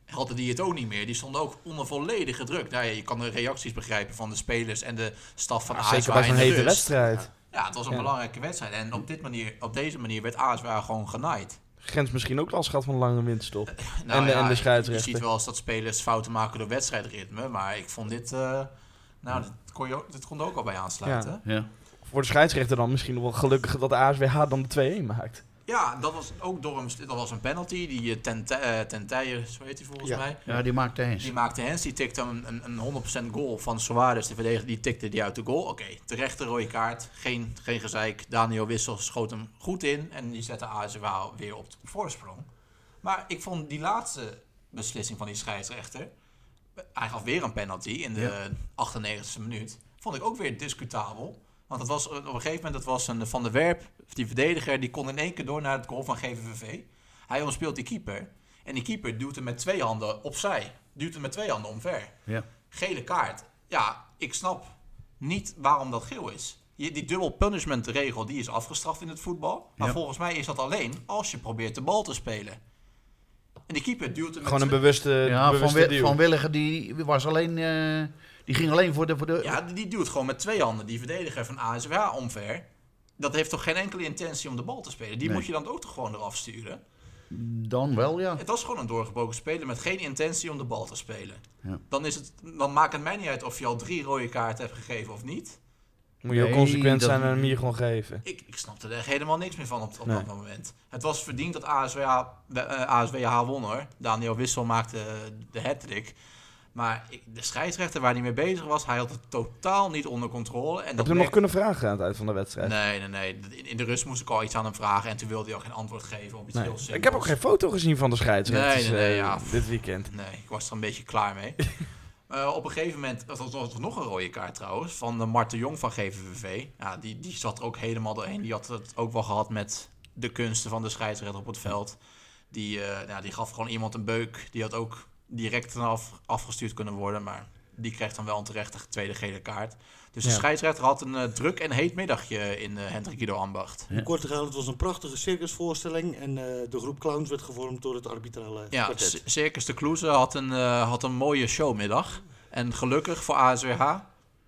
hadden die het ook niet meer. Die stonden ook onder volledige druk. Nou ja, je kan de reacties begrijpen van de spelers en de staf van Ja, ASWA zeker bij zo'n hete rust. wedstrijd. Ja, het was een Ja. belangrijke wedstrijd. En op, dit manier, op deze manier werd ASWA gewoon genaaid. Grens misschien ook last gehad van een lange winterstop. Nou En de- ja, en de Je scheidsrechter. ziet wel eens dat spelers fouten maken door wedstrijdritme. Maar ik vond dit... eh, nou, dit kon, je ook, dit kon er ook al bij aansluiten. Ja. Voor de scheidsrechter dan misschien nog wel gelukkig dat de ASWH dan de 2-1 maakt. Ja, dat was ook door een, dat was een penalty. Die eh, ten, eh, ten zo heet hij volgens Ja. mij. ja, die maakte eens. Die maakte Hens, die tikte een, een, een 100% goal van Suarez, de verdediger, die tikte die uit de goal. Oké, terechte rode kaart, geen, geen gezeik. Daniel Wissel schoot hem goed in en die zette ASWA weer op de voorsprong. Maar ik vond die laatste beslissing van die scheidsrechter, hij gaf weer een penalty in de 98e minuut, vond ik ook weer discutabel. Want het was, op een gegeven moment, het was een Van der Werp, die verdediger, die kon in één keer door naar het goal van GVVV. Hij omspeelt die keeper. En die keeper duwt hem met twee handen opzij. Duwt hem met twee handen omver. Ja. Gele kaart. Ja, ik snap niet waarom dat geel is. Die dubbel punishment regel die is afgestraft in het voetbal. Maar Ja. volgens mij is dat alleen als je probeert de bal te spelen. En die keeper duwt hem met Gewoon een twee- bewuste, Ja, van, bewuste Wi- duw. van Willigen die was alleen, eh, die ging alleen voor de, voor de Ja, die, die duwt gewoon met twee handen die verdediger van ASWA omver. Dat heeft toch geen enkele intentie om de bal te spelen. Die Nee. moet je dan ook toch gewoon eraf sturen. dan wel, ja. Het was gewoon een doorgebroken speler met geen intentie om de bal te spelen. Ja. Dan, is het, dan maakt het mij niet uit of je al drie rode kaarten hebt gegeven of niet. Moet je ook consequent zijn en hem hier gewoon geven. Ik, ik snapte er echt helemaal niks meer van op, op Nee. dat moment. Het was verdiend dat ASWH, eh, ASWH won hoor. Daniel Wissel maakte de hat-trick. Maar ik, de scheidsrechter waar hij mee bezig was, hij had het totaal niet onder controle. En Heb je hem nog kunnen vragen aan het eind van de wedstrijd? Nee, nee, nee. In- de rust moest ik al iets aan hem vragen en toen wilde hij ook geen antwoord geven op iets Nee. heel simpels. Ik heb ook geen foto gezien van de scheidsrechters Nee, nee, nee, eh, ja. dit weekend. Nee, ik was er een beetje klaar mee. Eh, op een gegeven moment, dat was, nog een rode kaart trouwens, van de Mart de Jong van GVVV. Ja, die, die zat er ook helemaal doorheen. Die had het ook wel gehad met de kunsten van de scheidsrechter op het veld. Die, eh, ja, die gaf gewoon iemand een beuk. Die had ook direct eraf afgestuurd kunnen worden, maar die kreeg dan wel een terechte tweede gele kaart. Dus de Ja. scheidsrechter had een eh, druk en heet middagje in uh, Hendrik Ido Ambacht. Om kort gaan, het was een prachtige circusvoorstelling. En eh, de groep clowns werd gevormd door het arbitrale Ja, kwartet. Circus de Kloeze had een, eh, had een mooie showmiddag. En gelukkig voor ASWH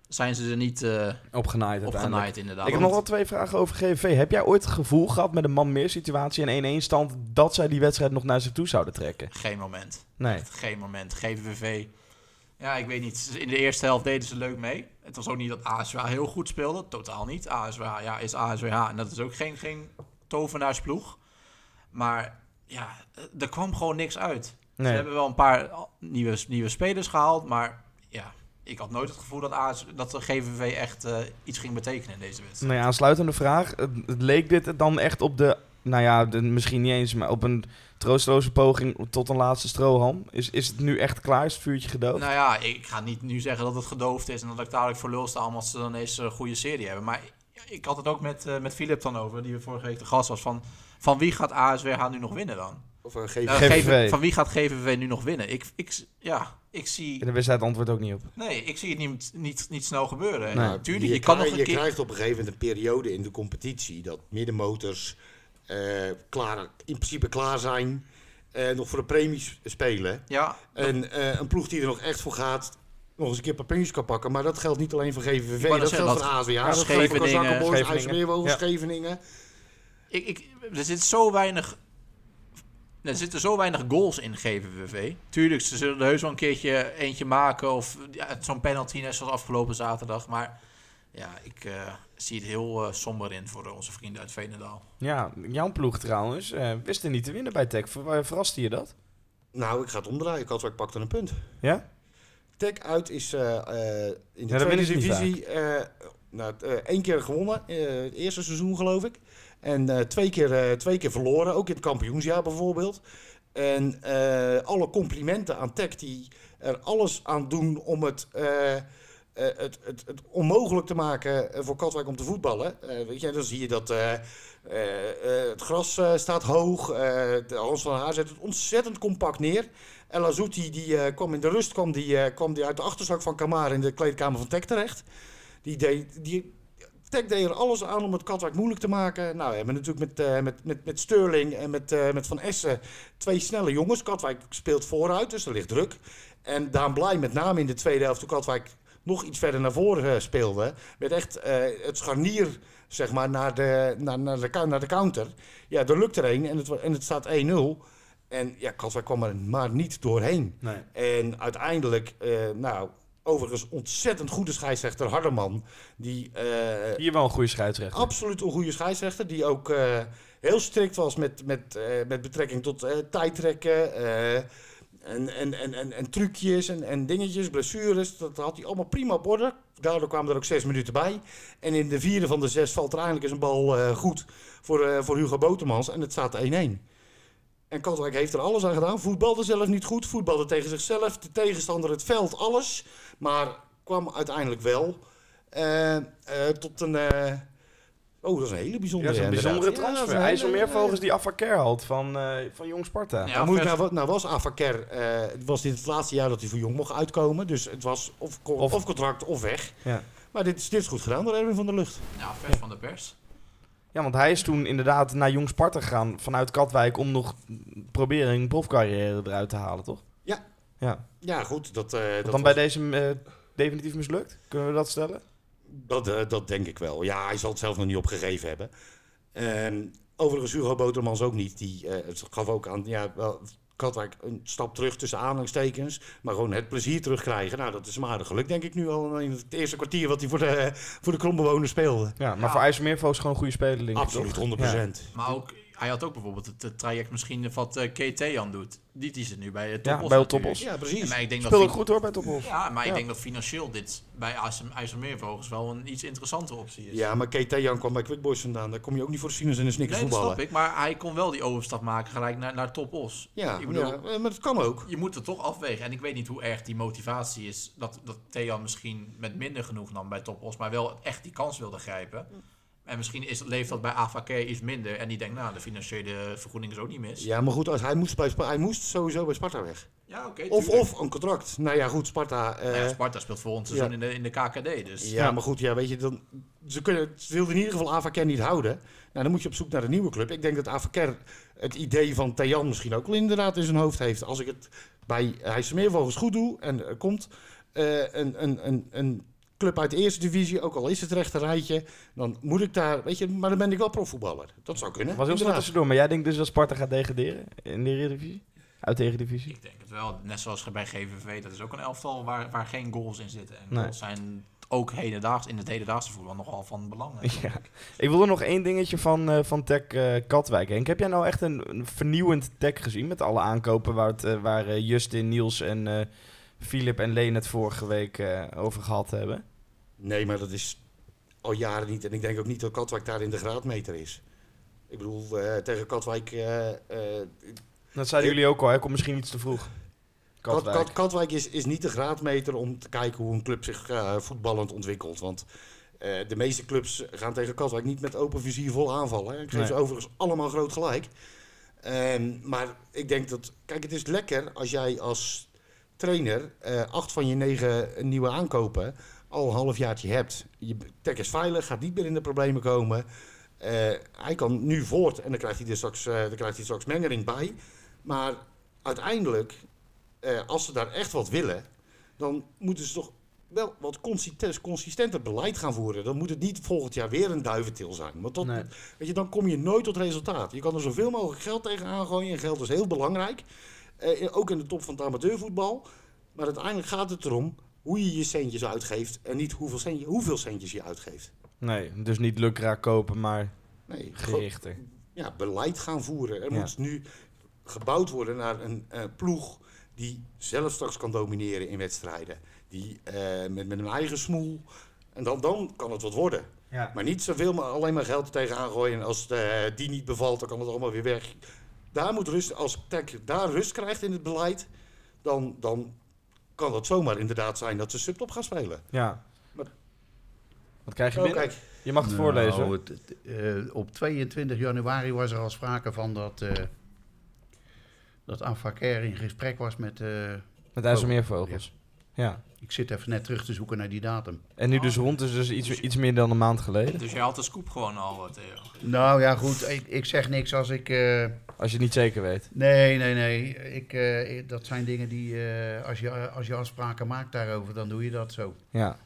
zijn ze er niet eh, Opgenaaid opgenaaid inderdaad. Ik heb nog wel twee vragen over GVV. Heb jij ooit het gevoel gehad met een man meer situatie en 1-1 stand dat zij die wedstrijd nog naar zich toe zouden trekken? Geen moment. Nee. Echt geen moment. GVV. Ja, ik weet niet. In de eerste helft deden ze leuk mee. Het was ook niet dat ASWH heel goed speelde. Totaal niet. ASWH ja, is ASWH. En dat is ook geen, geen tovenaarsploeg. Maar ja, er kwam gewoon niks uit. Ze hebben wel een paar nieuwe, nieuwe spelers gehaald. Maar ik had nooit het gevoel dat, AS, dat de GVV echt eh, iets ging betekenen in deze wedstrijd. Nee, aansluitende vraag. Het, leek dit dan echt op de, nou ja, de, misschien niet eens, maar op een troosteloze poging tot een laatste strohalm? Is, is het nu echt klaar? Is het vuurtje gedoofd? Nou ja, ik ga niet nu zeggen dat het gedoofd is en dat ik dadelijk voor lul sta omdat ze dan eens een goede serie hebben. Maar ik had het ook met, eh met Philip dan over, die vorige week de gast was, van, van wie gaat ASWH nu nog winnen dan? Of uh, Eh, geef GVV. van wie gaat GVV nu nog winnen? Ik, ik, ja, ik zie... En de wedstrijd antwoordt ook niet op. Nee, ik zie het niet, niet, niet snel gebeuren. En Nee. Natuurlijk, je, je, kan krijgt- nog een je keer... krijgt op een gegeven moment een periode in de competitie dat middenmotors eh, klaar, in principe klaar zijn. eh, nog voor de premies spelen. Ja, En eh, een ploeg die er nog echt voor gaat, nog eens een keer een paar kan pakken. Maar dat geldt niet alleen voor GVV, dat geldt dat- voor ja, dat geldt voor Scheveningen, Kozakkenboys, Scheveningen. IJsselmeervogels, Ja. Scheveningen. ik, ik, er zit zo weinig... Er zitten zo weinig goals in GVVV. Tuurlijk, ze zullen er heus wel een keertje eentje maken. Of ja, zo'n penalty net zoals afgelopen zaterdag. Maar ja, ik eh, zie het heel eh, somber in voor onze vrienden uit Veenendaal. Ja, jouw ploeg trouwens. eh wist er niet te winnen bij Tech. Ver- Verraste je dat? Nou, ik ga het omdraaien. Katwijk pakt er een punt. Ja? Tech uit is eh, eh, in de Ja, dan tweede winnen ze niet divisie eh, nou, eh, één keer gewonnen. eh, het eerste seizoen geloof ik. En eh, twee, keer, eh, twee keer verloren. Ook in het kampioensjaar bijvoorbeeld. En eh, alle complimenten aan Tech die er alles aan doen om het... het, het, het onmogelijk te maken voor Katwijk om te voetballen. Weet je, dan zie je dat het gras staat hoog. de Hans van Haar zet het ontzettend compact neer. El Azouti die, kwam in de rust kwam die, kwam die uit de achterzak van Kamar in de kleedkamer van Tech terecht. Die deed, die, Tech deed er alles aan om het Katwijk moeilijk te maken. Nou, we hebben natuurlijk met, eh, met, met, met Sterling en met, eh, met Van Essen twee snelle jongens. Katwijk speelt vooruit, dus er ligt druk. En Daan Blij met name in de tweede helft, toen Katwijk nog iets verder naar voren eh, speelde, werd echt het scharnier zeg maar, naar, de, naar, naar, de, cou- naar de counter. Ja, er lukt er één en het, en het staat 1-0. En ja, Katwijk kwam er maar niet doorheen. Nee. En uiteindelijk, nou, overigens ontzettend goede scheidsrechter Hardeman. Die eh, Hier wel een goede scheidsrechter. absoluut een goede scheidsrechter. Die ook eh, heel strikt was met, met, eh, met betrekking tot tijdrekken. eh, en, en, en, en, en trucjes en, en dingetjes, blessures. Dat had hij allemaal prima op orde. Daardoor kwamen er ook zes minuten bij. En in de vierde van de zes valt er eindelijk eens een bal goed voor, voor Hugo Botemans. En het staat 1-1. En Katwijk heeft er alles aan gedaan. Voetbalde zelf niet goed. Voetbalde tegen zichzelf. De tegenstander het veld, alles. Maar kwam uiteindelijk wel eh, eh, tot een... eh, oh, dat is een hele Ja, bijzondere dat is een bijzondere Ja, transfer. een Hij is hele- IJsselmeervogels die Afakar had van, eh, van Jong Sparta. Ja, nou, moet ik vers- nou, nou was eh, het was dit het laatste jaar dat hij voor Jong mocht uitkomen. Dus het was of, Of- of, contract of weg. Ja. Maar dit is, dit is goed gedaan door Erwin van der Lucht. Ja, vers van de pers. Ja, want hij is toen inderdaad naar Jong Sparta gegaan vanuit Katwijk om nog proberen een profcarrière eruit te halen, toch? Ja. Ja. Ja, goed. Dat, Wat dat, dan was- bij deze eh, definitief mislukt? Kunnen we dat stellen? dat, eh, dat denk ik wel. Ja, hij zal het zelf nog niet opgegeven hebben. Ehm, overigens, Hugo Botermans ook niet. Die gaf ook aan, ja, wel, Katwijk een stap terug tussen aanhalingstekens. Maar gewoon het plezier terugkrijgen. Nou, dat is hem aardig gelukt, denk ik nu al in het eerste kwartier wat hij voor de, voor de krombewoners speelde. Ja, maar Ja. voor IJsselmeervogels gewoon een goede speler, denk ik, Absoluut, toch? 100%. Maar ook hij had ook bijvoorbeeld het, eh, traject misschien wat eh KT aan doet. Die, die zit nu bij uh, Ja, Topos bij natuurlijk. Topos. Ja, precies. Maar ik denk dat Speelde fin- goed hoor bij Topos. Ja, maar ik Ja. denk dat financieel dit bij IJsselmeer IJsselmeervogels wel een iets interessantere optie is. Ja, maar Keita Jan kwam bij Quick Boys vandaan. Daar kom je ook niet voor de sinus en de snickers nee, dat voetballen. snap ik. Maar hij kon wel die overstap maken gelijk naar, naar Topos. Ja, Ik bedoel- ja, eh, maar dat kan ook. Je moet het toch afwegen. En ik weet niet hoe erg die motivatie is. Dat, dat Thean misschien met minder genoeg nam bij Topos. Maar wel echt die kans wilde grijpen. En misschien is, leeft dat bij AVK iets minder. En die denkt, nou, de financiële vergoeding is ook niet mis. Ja, maar goed, als hij, moest bij hij moest sowieso bij Sparta weg. Ja, oké. Of, of een contract. Nou ja, goed, Sparta... eh, Nou ja, Sparta speelt voor ons seizoen ja. in, de, in de KKD. Dus ja, maar goed, ja, weet je, dan, ze, kunnen, ze wilden in ieder geval Avaker niet houden. Nou, dan moet je op zoek naar een nieuwe club. Ik denk dat Avaker het idee van Thean misschien ook wel inderdaad in zijn hoofd heeft. Als ik het bij IJsselmeervogels goed doe en er komt eh, een, een, een, een club uit de eerste divisie, ook al is het rechte rijtje, dan moet ik daar, weet je, maar dan ben ik wel profvoetballer. Dat zou kunnen. Was heel snel inderdaad. tussendoor. Maar jij denkt dus dat Sparta gaat degraderen in de Eredivisie? Uit de Eredivisie? ik denk het wel. Net zoals bij GVV. Dat is ook een elftal waar, waar geen goals in zitten. En Nee. goals zijn ook hedendaags, in het hedendaagse voetbal nogal van belang. Ja. Ik wil er nog één dingetje van, eh van Tech eh, Katwijk. Henk, heb jij nou echt een, een vernieuwend Tech gezien met alle aankopen waar, het, eh, waar Justin, Niels en eh Filip en Leen het vorige week eh, over gehad hebben? Nee, maar dat is al jaren niet. En ik denk ook niet dat Katwijk daar in de graadmeter is. Ik bedoel, eh, tegen Katwijk... eh, Dat zeiden jullie ook al, hè? Komt misschien iets te vroeg. Kat, Katwijk. Kat- Katwijk is, is niet de graadmeter om te kijken hoe een club zich voetballend ontwikkelt. Want de meeste clubs gaan tegen Katwijk niet met open vizier vol aanvallen. hè. Ik geef Nee. ze overigens allemaal groot gelijk. Ehm, maar ik denk dat... Kijk, het is lekker als jij als trainer eh, acht van je negen nieuwe aankopen al een halfjaartje hebt. Je tech is veilig, gaat niet meer in de problemen komen. Eh, hij kan nu voort en dan krijgt hij er straks, eh, dan krijgt hij straks mengering bij. Maar uiteindelijk, als ze daar echt wat willen, dan moeten ze toch wel wat consistent, consistenter beleid gaan voeren. Dan moet het niet volgend jaar weer een duiventil zijn. Want dat, Nee. weet je, dan kom je nooit tot resultaat. Je kan er zoveel mogelijk geld tegenaan gooien. En geld is heel belangrijk. Eh, ook in de top van het amateurvoetbal. Maar uiteindelijk gaat het erom hoe je je centjes uitgeeft. En niet hoeveel, centje, hoeveel centjes je uitgeeft. Nee, dus niet lukraak kopen, maar Nee, gerichter. ja, beleid gaan voeren. Er Ja. moet nu gebouwd worden naar een eh, ploeg die zelf straks kan domineren in wedstrijden. Die eh, met, met een eigen smoel. En dan, dan kan het wat worden. Ja. Maar niet zoveel, maar alleen maar geld er tegenaan gooien. En als die niet bevalt, dan kan het allemaal weer weg. Daar moet rust, als Tech daar rust krijgt in het beleid, dan, dan kan het zomaar inderdaad zijn dat ze subtop gaan spelen. ja. Maar- Wat krijg je Oh, binnen? kijk, Je mag het Nou, voorlezen. het- het, eh, op 22 januari was er al sprake van dat, eh dat Avaker in gesprek was met... eh, Met IJsselmeervogels. Ja. Ik zit even net terug te zoeken naar die datum. En nu dus rond, is dus iets, iets meer dan een maand geleden. Dus jij had de scoop gewoon al, eh, Theo. Nou ja, goed, ik, ik zeg niks als ik... eh, Als je het niet zeker weet. nee, nee, nee. Ik, eh, ik- dat zijn dingen die... eh, als, je, als je afspraken maakt daarover, dan doe je dat zo. Ja.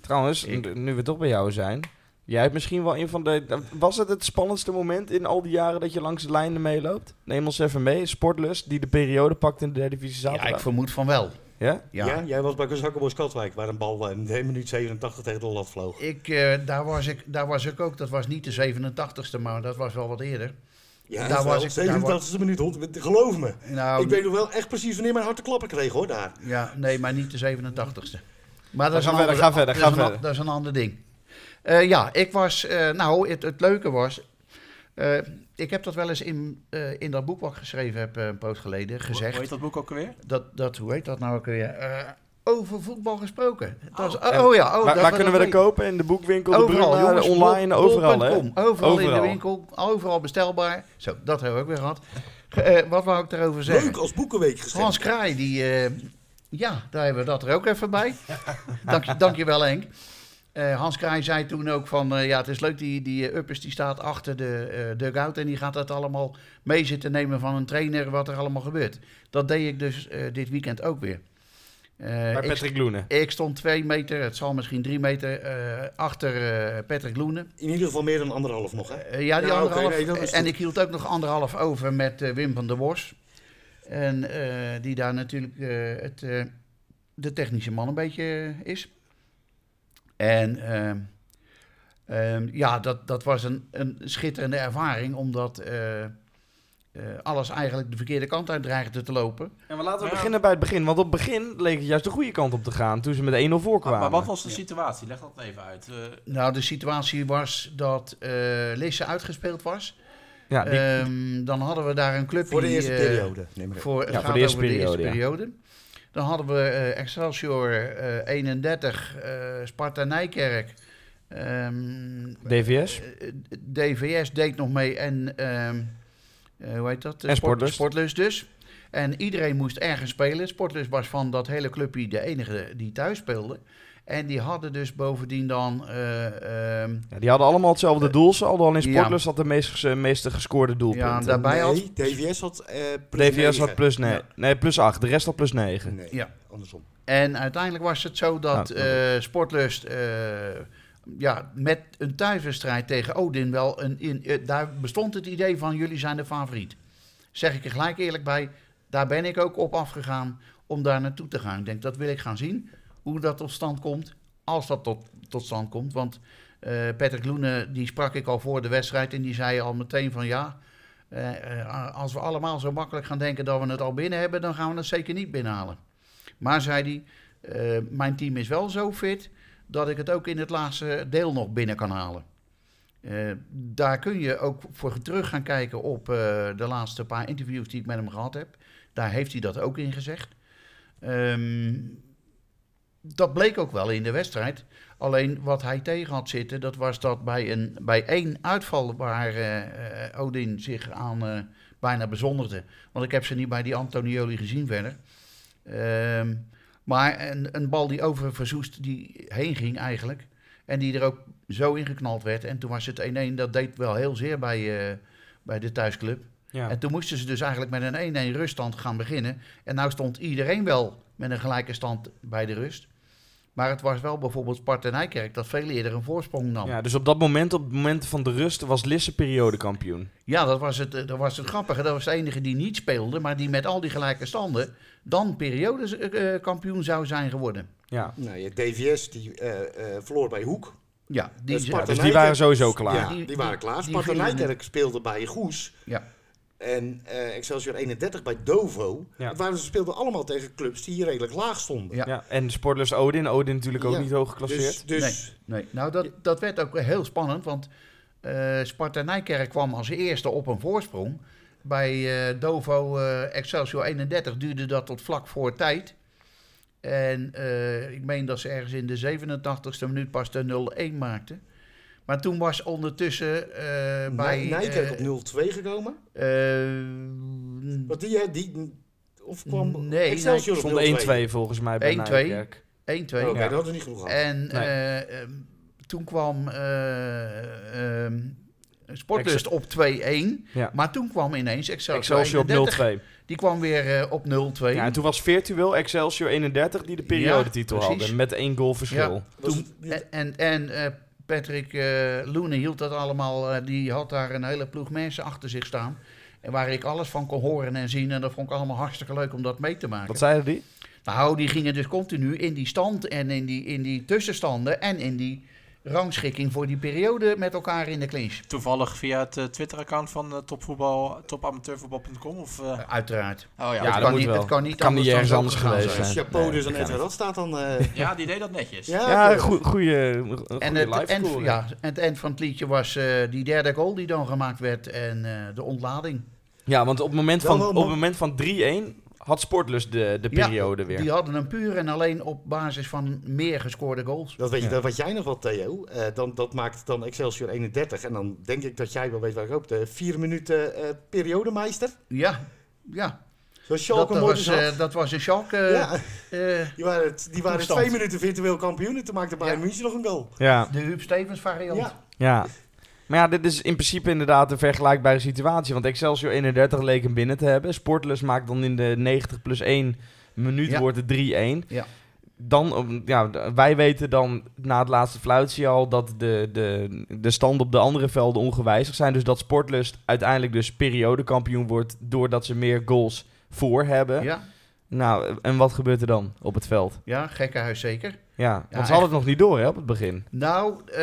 Trouwens, Ik- nu we toch bij jou zijn. Jij hebt misschien wel een van de... Was het het spannendste moment in al die jaren dat je langs de lijnen meeloopt? Neem ons even mee. Sportlust, die de periode pakt in de derde divisie Ja, zaterdag. ik vermoed van wel. Ja? Ja. ja. jij was bij Zakkenbos Katwijk, waar een bal in 1 minuut 87 tegen de lat vloog. Ik, eh, daar, was ik, daar was ik ook. Dat was niet de 87ste, maar dat was wel wat eerder. Ja, Daar was ik- daar 87e minuut, hond- geloof me. Nou, ik weet nog wel echt precies wanneer mijn hart te klappen kreeg hoor, daar. Ja, nee, maar niet de 87ste. Maar dat is een verder, ander- ga verder, dat ga is een a- verder. Dat is een ander ding. Eh, ja, ik was... eh, nou, het, het leuke was... eh, ik heb dat wel eens in, eh, in dat boek wat ik geschreven heb eh, een poos geleden Hoe gezegd. heet dat boek ook alweer? Dat, dat, hoe heet dat nou ook weer? Eh, over voetbal gesproken. Dat is- En oh, ja, oh, waar waar kunnen we dat kopen? In de boekwinkel, de Overal, Bruna, online, bol- overal hè? Overal, in de winkel, overal bestelbaar. Zo, dat hebben we ook weer gehad. Ge- eh, wat wou ik daarover zeggen? Leuk als boekenweek geschreven. Hans Kraai, die, eh, ja, daar hebben we dat er ook even bij. Dank, je, dank je wel, Henk. Eh, Hans Kraai zei toen ook van, eh, ja, het is leuk, die, die eh, Uppers die staat achter de eh dugout en die gaat dat allemaal mee zitten nemen van een trainer, wat er allemaal gebeurt. Dat deed ik dus eh, dit weekend ook weer. Eh, Bij ik, Patrick Loenen. ik stond twee meter, het zal misschien drie meter, eh, achter eh, Patrick Loenen. In ieder geval meer dan anderhalf nog, hè? Ja, die Ja, anderhalf. nee, en ik hield ook nog anderhalf over met eh, Wim van der Bos. En eh, die daar natuurlijk eh, het, eh, de technische man een beetje is. En ehm, Ehm, ja, dat, dat was een, een schitterende ervaring, omdat eh, eh, alles eigenlijk de verkeerde kant uit dreigde te lopen. En we laten we Ja. beginnen bij het begin. Want op het begin leek het juist de goede kant op te gaan. Toen ze met 1-0 voorkwamen. Maar, maar wat was de situatie? Leg dat even uit. Eh, Nou, de situatie was dat eh Lisse uitgespeeld was. Ja, die- Ehm, dan hadden we daar een club Voor de die, eerste periode. Neem maar Voor, Ja, gaat voor de eerste over de eerste periode, ja. periode. Dan hadden we eh, Excelsior eh, 31, eh, Sparta Nijkerk. ehm, DVS. eh, DVS deed nog mee en ehm, eh, hoe heet dat? En Sportlust. Sportlust dus. En iedereen moest ergens spelen. Sportlust was van dat hele clubje de enige die thuis speelde. En die hadden dus bovendien dan... eh, ehm, Ja, die hadden allemaal hetzelfde doel. Ze hadden al in ja. Sportlust had de meest, ges- meeste gescoorde doelpunten. Ja, daarbij had... Nee, DVS had eh plus DVS had negen. plus, nee, Ja. nee, plus 8. De rest had plus 9. Nee, Ja. andersom. En uiteindelijk was het zo dat Ja, eh, Sportlust eh, ja, met een thuiswedstrijd tegen Odin wel een in, eh, daar bestond het idee van jullie zijn de favoriet. Zeg ik er gelijk eerlijk bij, daar ben ik ook op afgegaan om daar naartoe te gaan. Ik denk dat wil ik gaan zien hoe dat tot stand komt, als dat tot, tot stand komt. Want eh, Patrick Loenen, die sprak ik al voor de wedstrijd en die zei al meteen van ja, eh, eh, als we allemaal zo makkelijk gaan denken dat we het al binnen hebben, dan gaan we het zeker niet binnenhalen. Maar zei hij, mijn team is wel zo fit dat ik het ook in het laatste deel nog binnen kan halen. Daar kun je ook voor terug gaan kijken op de laatste paar interviews die ik met hem gehad heb. Daar heeft hij dat ook in gezegd. Ehm, dat bleek ook wel in de wedstrijd. Alleen wat hij tegen had zitten, dat was dat bij, een, bij één uitval waar eh, eh, Odin zich aan eh, bijna bezondigde. Want ik heb ze niet bij die Antonioli gezien verder. Ehm, maar een, een bal die over Verzoest die heen ging eigenlijk. En die er ook zo ingeknald werd. En toen was het 1-1. Dat deed wel heel zeer bij, bij de thuisclub. Ja. En toen moesten ze dus eigenlijk met een 1-1 ruststand gaan beginnen. En nou stond iedereen wel met een gelijke stand bij de rust. Maar het was wel bijvoorbeeld Sparta Nijkerk dat veel eerder een voorsprong nam. Ja, dus op dat moment, op het moment van de rust, was Lisse periodekampioen. Ja, dat was, het, eh, dat was het grappige. Dat was de enige die niet speelde, maar die met al die gelijke standen dan periodekampioen zou zijn geworden. Ja. Nou, je DVS die eh, eh, verloor bij Hoek. Ja, die, Eh, ja, Dus die waren sowieso klaar. Ja, Die- die, waren klaar. Sparta Nijkerk speelde bij Goes. ja. En eh, Excelsior 31 bij Dovo. Ja. Waren, ze speelden allemaal tegen clubs die hier redelijk laag stonden. Ja. Ja. En Sportlust Odin. Odin natuurlijk ook Ja. niet hoog geclasseerd. Dus, dus Nee, nou dat, dat werd ook heel spannend, want eh Sparta Nijkerk kwam als eerste op een voorsprong. Bij eh, Dovo eh, Excelsior 31 duurde dat tot vlak voor tijd. En eh, ik meen dat ze ergens in de 87ste minuut pas de 0-1 maakten. Maar toen was ondertussen eh, bij... Nijkerk eh, op 0-2 gekomen. eh, Want die, die of kwam Nee, Excelsior op Stond 1-2 volgens mij bij 1-2. Nijkerk. 1-2. Oké, Ja. dat hadden we niet genoeg gehad. En Nee. eh, ehm, toen kwam eh, ehm, Sportlust op 2-1. Ja. Maar toen kwam ineens Excelsior, Excelsior op 31. 0-2. Die kwam weer eh, op 0-2. Ja, en toen was virtueel Excelsior 31 die de periodetitel Ja, hadden. Met één goal verschil. Toen- en en, en eh, Patrick eh Loenen hield dat allemaal. eh, die had daar een hele ploeg mensen achter zich staan. En waar ik alles van kon horen en zien. En dat vond ik allemaal hartstikke leuk om dat mee te maken. Wat zeiden die? Nou, die gingen dus continu in die stand en in die, in die tussenstanden. En in die rangschikking voor die periode met elkaar in de clinch. Toevallig via het eh, Twitter-account van eh, topvoetbal, topamateurvoetbal.com? Of, eh, Uiteraard. oh ja, Ja, het, dat kan niet, het kan niet Kan anders niet dan ergens zo anders geweest zijn. zijn. Chapeau Nee, dus aan dat Edwin. Rad staat dan... eh, ja, die deed dat netjes. ja, Ja, oké. goe- goeie, En goede het, live score. ja, het eind van het liedje was eh, die derde goal die dan gemaakt werd en eh, de ontlading. Ja, want op het moment van, op moment van 3-1 had Sportlust de, de Ja, periode weer. Die hadden hem puur en alleen op basis van meer gescoorde goals. Dat weet, je, Ja. dat weet jij nog wel, Theo. Eh, dan, dat maakt dan Excelsior 31. En dan denk ik dat jij wel weet waar ik op. De vier minuten eh periodemeister. Ja, ja. Dat, Schalke dat, mooi was, eh, dat was een Schalke. ja, eh, die waren, die waren twee minuten virtueel kampioen. En toen maakte Bayern Ja. München nog een goal. Ja, de Huub Stevens variant. Ja. ja. Maar ja, dit is in principe inderdaad een vergelijkbare situatie. Want Excelsior 31 leek hem binnen te hebben. Sportlust maakt dan in de 90 plus 1 minuut Ja. wordt het 3-1. Ja. Dan, ja, wij weten dan na het laatste fluitje al dat de, de, de stand op de andere velden ongewijzigd zijn. Dus dat Sportlust uiteindelijk dus periodekampioen wordt doordat ze meer goals voor hebben. Ja, Nou, en wat gebeurt er dan op het veld? ja gekkenhuis zeker. Ja, want Ja, ze hadden het nog niet door hè, op het begin. Nou, eh,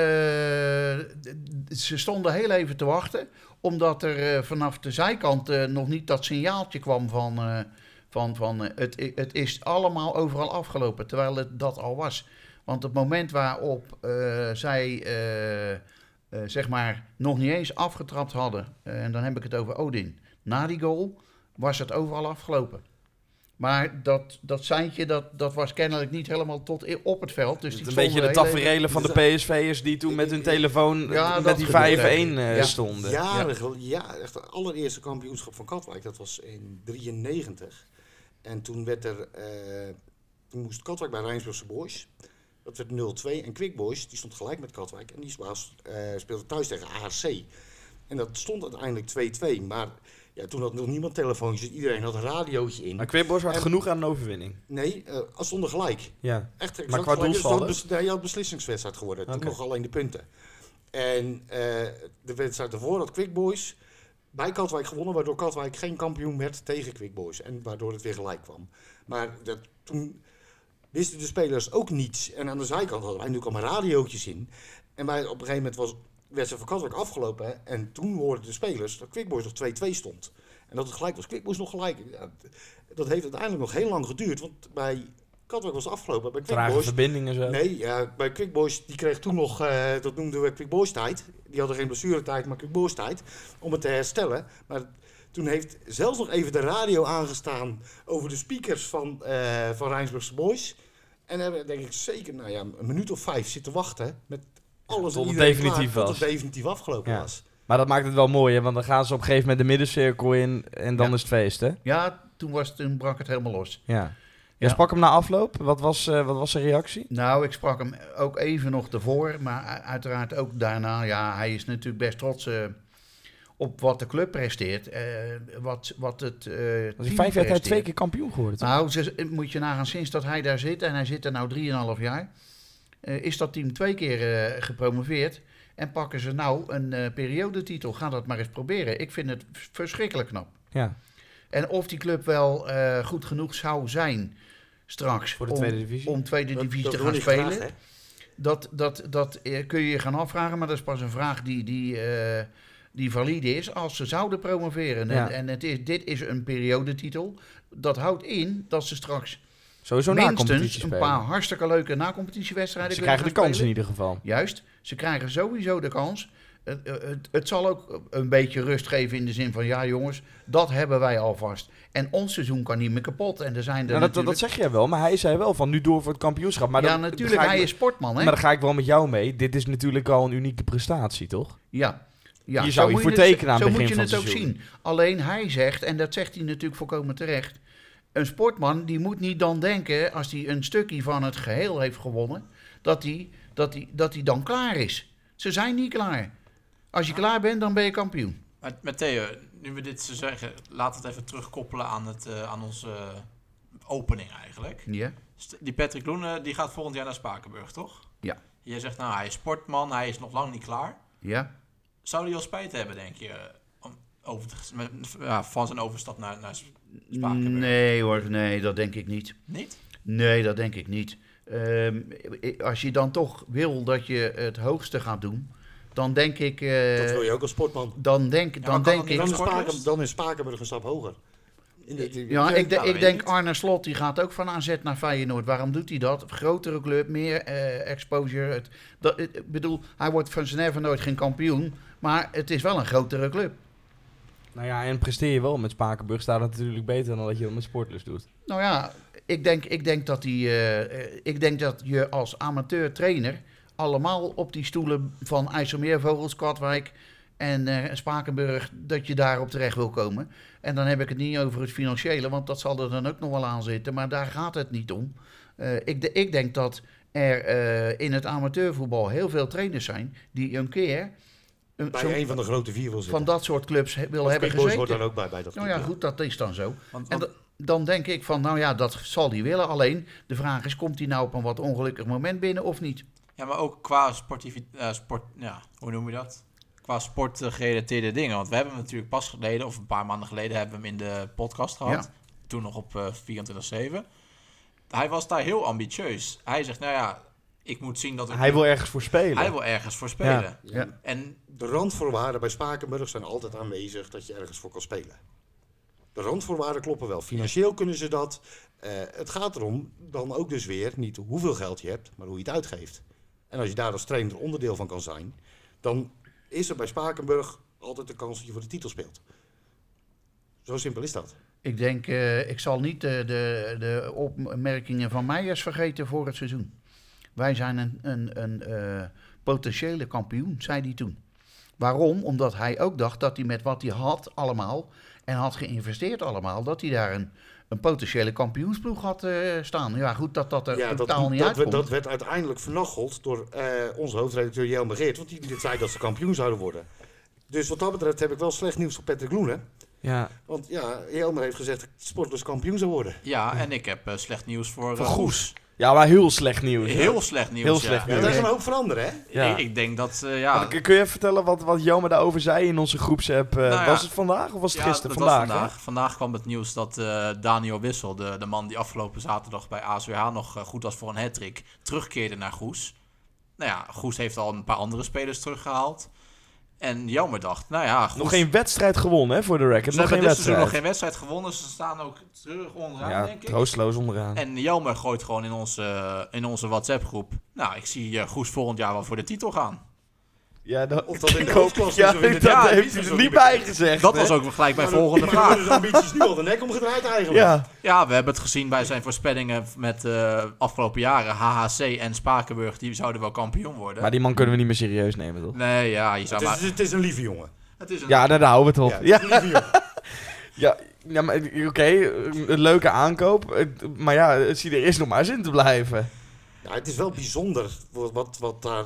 ze stonden heel even te wachten. Omdat er eh, vanaf de zijkant eh, nog niet dat signaaltje kwam van... van, van het, het is allemaal overal afgelopen, terwijl het dat al was. Want het moment waarop zij zeg maar nog niet eens afgetrapt hadden... en dan heb ik het over Odin, na die goal was het overal afgelopen. Maar dat, dat seintje, dat, dat was kennelijk niet helemaal tot op het veld. Dus Het een beetje de taferelen van de PSV'ers die toen met hun telefoon Ja, met die gebeurt 5-1 eh, Ja. stonden. Geleden, ja, echt het allereerste kampioenschap van Katwijk, dat was in 93. En toen werd er, eh, toen moest Katwijk bij Rijnsburgse Boys. Dat werd 0-2. En Quick Boys, die stond gelijk met Katwijk. En die was, eh, speelde thuis tegen ARC. En dat stond uiteindelijk 2-2. Maar ja, toen had nog niemand telefoontjes. Iedereen had een radiootje in. Maar Quibos had En- genoeg aan een overwinning. Nee, eh als stonden gelijk. Ja. Echt exact Maar qua gelijk. Dus doelsaldo? ja, een beslissingswedstrijd geworden. Toen Oké. nog alleen de punten. En eh, de wedstrijd daarvoor had Quick Boys bij Katwijk gewonnen, waardoor Katwijk geen kampioen werd tegen Quick Boys. En waardoor het weer gelijk kwam. Maar dat, toen wisten de spelers ook niets. En aan de zijkant hadden wij natuurlijk allemaal radiootjes in. En wij, op een gegeven moment was wedstrijd van Katwijk afgelopen. hè, En toen hoorden de spelers dat Quick Boys nog 2-2 stond. En dat het gelijk was. Quick Boys nog gelijk. Ja, dat heeft uiteindelijk nog heel lang geduurd. Want bij Katwijk was afgelopen. Bij Quick Trage Boys verbindingen zo. Nee, ja, bij Quick Boys, die kreeg toen nog, eh, dat noemden we Quick Boys tijd. Die hadden geen blessuretijd, maar Quick Boys tijd. Om het te herstellen. Maar toen heeft zelfs nog even de radio aangestaan over de speakers van, eh van Rijnsburgse Boys. En hebben denk ik zeker nou ja, een minuut of vijf zitten wachten. Met alles tot het definitief klaar, was. Tot het definitief afgelopen Ja. was. Maar dat maakt het wel mooi, hè? want dan gaan ze op een gegeven moment de middencirkel in en dan Ja. is het feest, hè? Ja, toen, was, toen brak het helemaal los. Ja. Je Ja. sprak hem na afloop. Wat was, eh, wat was zijn reactie? Nou, ik sprak hem ook even nog ervoor, maar uiteraard ook daarna. Ja, hij is natuurlijk best trots eh, op wat de club presteert. eh, wat, wat het eh Was hij team vijf jaar twee keer kampioen geworden? toch? Nou, ze, moet je nagaan, sinds dat hij daar zit, en hij zit er nou 3,5 jaar, is dat team twee keer eh, gepromoveerd. En pakken ze nou een eh, periodetitel. Ga dat maar eens proberen. Ik vind het verschrikkelijk knap. Ja, En of die club wel eh, goed genoeg zou zijn straks voor de om, tweede divisie. om tweede divisie dat te gaan spelen. graag? Dat, dat, dat eh, kun je je gaan afvragen, maar dat is pas een vraag die, die, eh, die valide is als ze zouden promoveren. Ja. En, en het is, dit is een periodetitel. Dat houdt in dat ze straks Sowieso minstens een paar hartstikke leuke na-competitiewedstrijden Ze krijgen de kans in ieder geval. Juist, ze krijgen sowieso de kans. Het, het, het zal ook een beetje rust geven in de zin van... ja jongens, dat hebben wij alvast. En ons seizoen kan niet meer kapot. En er zijn er Nou, dat, dat, natuurlijk... dat zeg jij wel, maar hij zei wel van nu door voor het kampioenschap. Maar ja, dan, natuurlijk, hij is sportman, hè? Maar dan ga ik wel met jou mee. Dit is natuurlijk al een unieke prestatie, toch? Ja. ja. Zo zou je moet voor het- tekenen aan Zo het moet begin je van het het ook seizoen. zien. Alleen hij zegt, en dat zegt hij natuurlijk volkomen terecht... een sportman die moet niet dan denken... als hij een stukje van het geheel heeft gewonnen... dat hij, dat hij, dat hij dan klaar is. Ze zijn niet klaar. Als je klaar bent, dan ben je kampioen. Maar, maar Theo, nu we dit zo zeggen, laat het even terugkoppelen aan, het, eh, aan onze opening eigenlijk. Ja. Die Patrick Loenen die gaat volgend jaar naar Spakenburg, toch? Ja. Jij zegt nou, hij is sportman, hij is nog lang niet klaar. Ja. Zou hij al spijt hebben, denk je, om over te, met- ja, van zijn overstap naar, naar Spakenburg? Nee hoor, nee, dat denk ik niet. Niet? Nee, dat denk ik niet. Ehm, als je dan toch wil dat je het hoogste gaat doen, dan denk ik. eh, Dat wil je ook als sportman. dan denk, dan denk ik. Dan is? Spaken, dan is Spakenburg een stap hoger. In de- Ja, ik, de- dat ik denk ik. Arne Slot die gaat ook van AZ naar Feyenoord. Waarom doet hij dat? Grotere club, meer eh, exposure. Het, dat, ik bedoel, hij wordt van zijn nooit geen kampioen. Maar het is wel een grotere club. Nou ja, en presteer je wel met Spakenburg, staat het natuurlijk beter dan dat je dat met Sportlust doet. Nou ja, ik denk, ik denk, dat, die, eh, ik denk dat je als amateur trainer allemaal op die stoelen van IJsselmeervogels, Katwijk en eh, Spakenburg, dat je daarop terecht wil komen. En dan heb ik het niet over het financiële, want dat zal er dan ook nog wel aan zitten. Maar daar gaat het niet om. Eh, ik, de- ik denk dat er in het amateurvoetbal heel veel trainers zijn die een keer een, Bij een van de grote vier wil zitten. van dat soort clubs he- Of hebben gezeten. hoort dan ook bij, bij dat Nou ja, goed, dat is dan zo. Want, En want- dan denk ik van, nou ja, dat zal hij willen. Alleen, de vraag is, komt hij nou op een wat ongelukkig moment binnen of niet? ja, maar ook qua sportivi- eh, sport, ja, hoe noem je dat? Qua sportgerelateerde dingen. Want we hebben hem natuurlijk pas geleden, of een paar maanden geleden, hebben we hem in de podcast gehad. Ja. Toen nog op eh 24-7. hij was daar heel ambitieus. Hij zegt, nou ja, ik moet zien dat ik... Hij wil ergens voor spelen. hij wil ergens voor spelen. Ja. Ja. En De randvoorwaarden bij Spakenburg zijn altijd aanwezig dat je ergens voor kan spelen. De randvoorwaarden kloppen wel. Financieel kunnen ze dat. Eh, het gaat erom dan ook dus weer niet hoeveel geld je hebt, maar hoe je het uitgeeft. En als je daar als trainer onderdeel van kan zijn, dan is er bij Spakenburg altijd de kans dat je voor de titel speelt. Zo simpel is dat. Ik denk, eh, ik zal niet de, de, de opmerkingen van Meijers vergeten voor het seizoen. Wij zijn een, een, een eh, potentiële kampioen, zei hij toen. Waarom? Omdat hij ook dacht dat hij met wat hij had allemaal en had geïnvesteerd allemaal, dat hij daar een, een potentiële kampioensploeg had eh, staan. Ja, goed dat dat er Ja, dat, totaal niet dat, uitkomt. dat werd uiteindelijk vernacheld door eh, onze hoofdredacteur Jelmer Geert, want die zei dat ze kampioen zouden worden. Dus wat dat betreft heb ik wel slecht nieuws voor Patrick Loenen. Ja. Want ja, Jelmer heeft gezegd dat Sportlers kampioen zou worden. ja, en ik heb slecht nieuws voor, Voor eh, Goes. Ja, maar heel slecht nieuws. Heel slecht nieuws, Heel ja. slecht Ja, nieuws. daar is een hoop veranderen, hè? Ja. Ik, ik denk dat, eh, ja... Maar kun- Kun je even vertellen wat, wat Joma daarover zei in onze groepsapp? eh, ja. Was het vandaag of was het Ja, gisteren? vandaag, vandaag. Vandaag kwam het nieuws dat eh, Daniel Wissel, de, de man die afgelopen zaterdag bij ASWH nog goed was voor een hat terugkeerde naar Goes. Nou ja, Goes heeft al een paar andere spelers teruggehaald. En Jelmer dacht, nou ja, Goes... Nog geen wedstrijd gewonnen hè, voor de record. ze Nog hebben geen dit seizoen wedstrijd. nog geen wedstrijd gewonnen. Ze staan ook terug onderaan, ja, denk ik. troosteloos onderaan. En Jelmer gooit gewoon in onze, in onze WhatsApp-groep. Nou, ik zie eh, Goes volgend jaar wel voor de titel gaan. Ja, dat, Of dat in de ik ook- hoofdklasse ja, is of in de dat heeft hij er is niet bij gezegd. Dat hè? was ook gelijk Maar dan- volgende maar vraag. ambities nu al de nek omgedraaid eigenlijk. Ja, Ja, we hebben het gezien bij zijn voorspellingen met de afgelopen jaren. HHC en Spakenburg, die zouden wel kampioen worden. maar die man kunnen we niet meer serieus nemen, toch? Nee, ja, je zou Het, maar... is, het is een lieve jongen. Het is een... Ja, daar houden we het op. Ja, Ja, het is een lieve jongen. ja, ja maar oké, een leuke aankoop. Maar ja, het ziet er eerst nog maar eens in te blijven. Ja, het is wel bijzonder wat, wat daar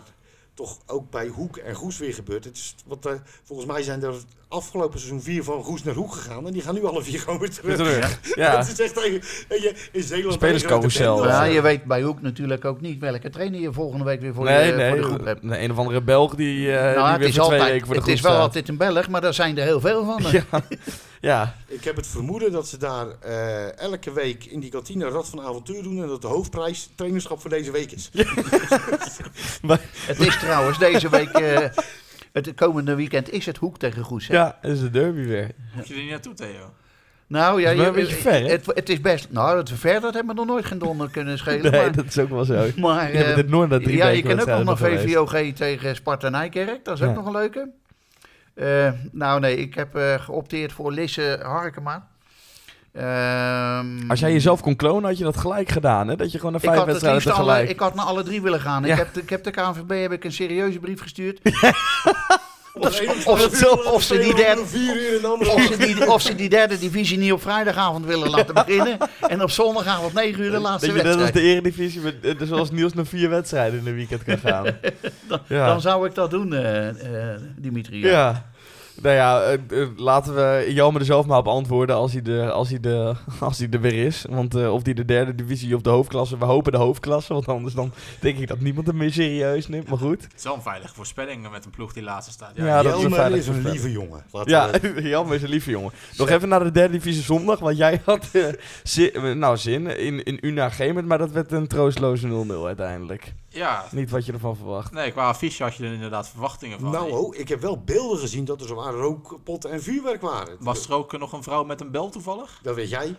toch ook bij Hoek en Goes weer gebeurt. Het is, wat, eh, volgens mij zijn er afgelopen seizoen vier van Goes naar Hoek gegaan. En die gaan nu alle vier gewoon weer terug. Weer terug. Ja. Het is echt je, in Zeeland... Spelerscarousel. Ja, Ja. je weet bij Hoek natuurlijk ook niet welke trainer je volgende week weer voor, nee, je, nee, voor de groep hebt. nee, een of andere Belg die, eh Nou, die het weer is, voor twee altijd, weken voor de het is wel staat. altijd een Belg, maar daar zijn er heel veel van. Ja, ja. Ik heb het vermoeden dat ze daar eh, elke week in die kantine Rad van Avontuur doen. En dat de hoofdprijs trainerschap voor deze week is. Het is trouwens deze week, eh, het komende weekend is het Hoek tegen Goes. hè? ja, dat is de derby weer. Moet je er niet naartoe, Theo? Nou ja, je- een beetje ver, hè? Het, het is best. Nou, het ver, dat hebben we nog nooit geen donder kunnen schelen. Nee, maar, dat is ook wel zo. maar, Ik heb eh, het nooit naar drie ja, je kan ook nog VVOG tegen Sparta Nijkerk. Dat is ook nog een leuke. Eh, nou nee, ik heb eh, geopteerd voor Lisse Harkema. Ehm, Als jij jezelf kon klonen, had je dat gelijk gedaan, hè? Dat je gewoon naar ik vijf had, het wedstrijden alle, tegelijk... ik had naar alle drie willen gaan. Ja. Ik, heb, de- ik heb de KNVB heb ik een serieuze brief gestuurd. Of, of ze- zo, of ze die derde- de divisie niet op vrijdagavond willen laten beginnen. En op zondagavond 9 uur de laatste Dat je net als wedstrijd. de eredivisie, met, eh, zoals Niels naar vier wedstrijden in een weekend kan gaan. ja. Dan zou ik dat doen, eh, eh, Dimitri. ja. ja. Nou ja, eh, eh, laten we Jelmer er zelf maar op antwoorden als hij, de, als hij, de, als hij er weer is. Want eh, of die de derde divisie of de hoofdklasse, we hopen de hoofdklasse. Want anders dan denk ik dat niemand hem meer serieus neemt. Maar goed. Het is wel een veilige voorspelling met een ploeg die laatste staat. Ja, Ja, dat is een is lieve jongen. Laten Ja, we- Jelmer is een lieve jongen. Nog even naar de derde divisie zondag. Want jij had zin, nou, zin in, in Una Gemert. Maar dat werd een troostloze 0-0 uiteindelijk. Ja. Niet wat je ervan verwacht. Nee, qua affiche had je er inderdaad verwachtingen van. Nou, oh, ik heb wel beelden gezien dat er zowaar rookpotten en vuurwerk waren. Was er ook eh, nog een vrouw met een bel toevallig? Dat weet jij.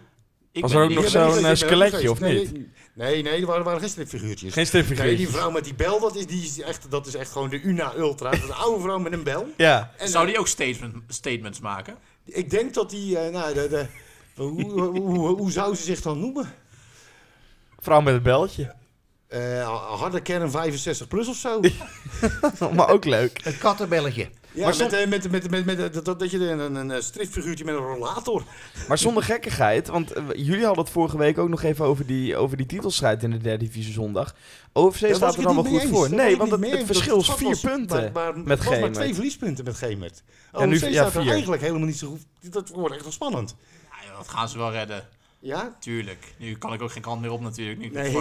Ik Was er ook nog zo'n, eh, skeletje, of niet? Nee, nee, nee, er waren, waren geen stripfiguurtjes. Geen Nee, stripfiguurtjes. die vrouw met die bel, dat is, die is echt, dat is echt gewoon de Una Ultra. Dat is een oude vrouw met een bel. Ja. En, Zou eh, die ook statement, statements maken? Ik denk dat die, eh, nou, de, de, hoe, hoe, hoe, hoe zou ze zich dan noemen? Vrouw met het beltje. Eh, harde kern 65 plus of zo. maar ook leuk. Het kattenbelletje. Ja, Maar met, eh, met, met, met, met, dat- dat, dat je een, een, een stripfiguurtje met een rollator. Maar zonder gekkigheid, want eh, jullie hadden het vorige week ook nog even over die, over die titelstrijd in de derde divisie zondag. OFC staat er dan wel goed eens. voor. Nee, want het, mee het eens. verschil is vier was- punten Maar, maar, met was maar Gemert. twee verliespunten met Gemert. Ja, nu- OFC ja, staat er eigenlijk helemaal niet zo goed. Dat wordt echt wel spannend. Ja, joh, dat gaan ze wel redden. Ja? Tuurlijk. Nu kan ik ook geen kant meer op natuurlijk. Nu Nee,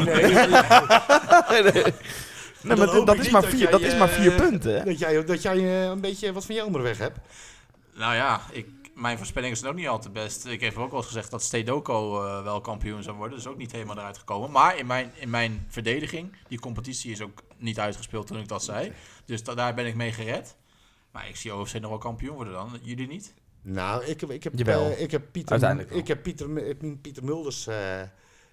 nee. maar dat is maar dat vier, jij, dat is maar vier eh, punten. hè? Dat jij, dat jij eh, een beetje wat van Jelmer weg hebt. Nou ja, ik, mijn voorspellingen zijn ook niet al te best. Ik heb ook wel eens gezegd dat Stedoco eh, wel kampioen zou worden. Is ook niet helemaal eruit gekomen. Maar in mijn, in mijn verdediging, die competitie is ook niet uitgespeeld toen ik dat zei. Dus da- daar ben ik mee gered. Maar ik zie OFC nog wel kampioen worden dan. Jullie niet? Nou, ik heb, ik heb, Jawel. eh, ik heb Pieter, wel. ik heb Pieter, eh, Mulders, eh,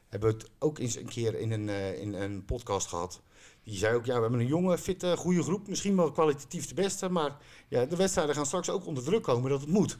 hebben we het ook eens een keer in een, eh, in een podcast gehad. Die zei ook, ja, we hebben een jonge, fitte, goede groep. Misschien wel kwalitatief de beste, maar ja, de wedstrijden gaan straks ook onder druk komen dat het moet.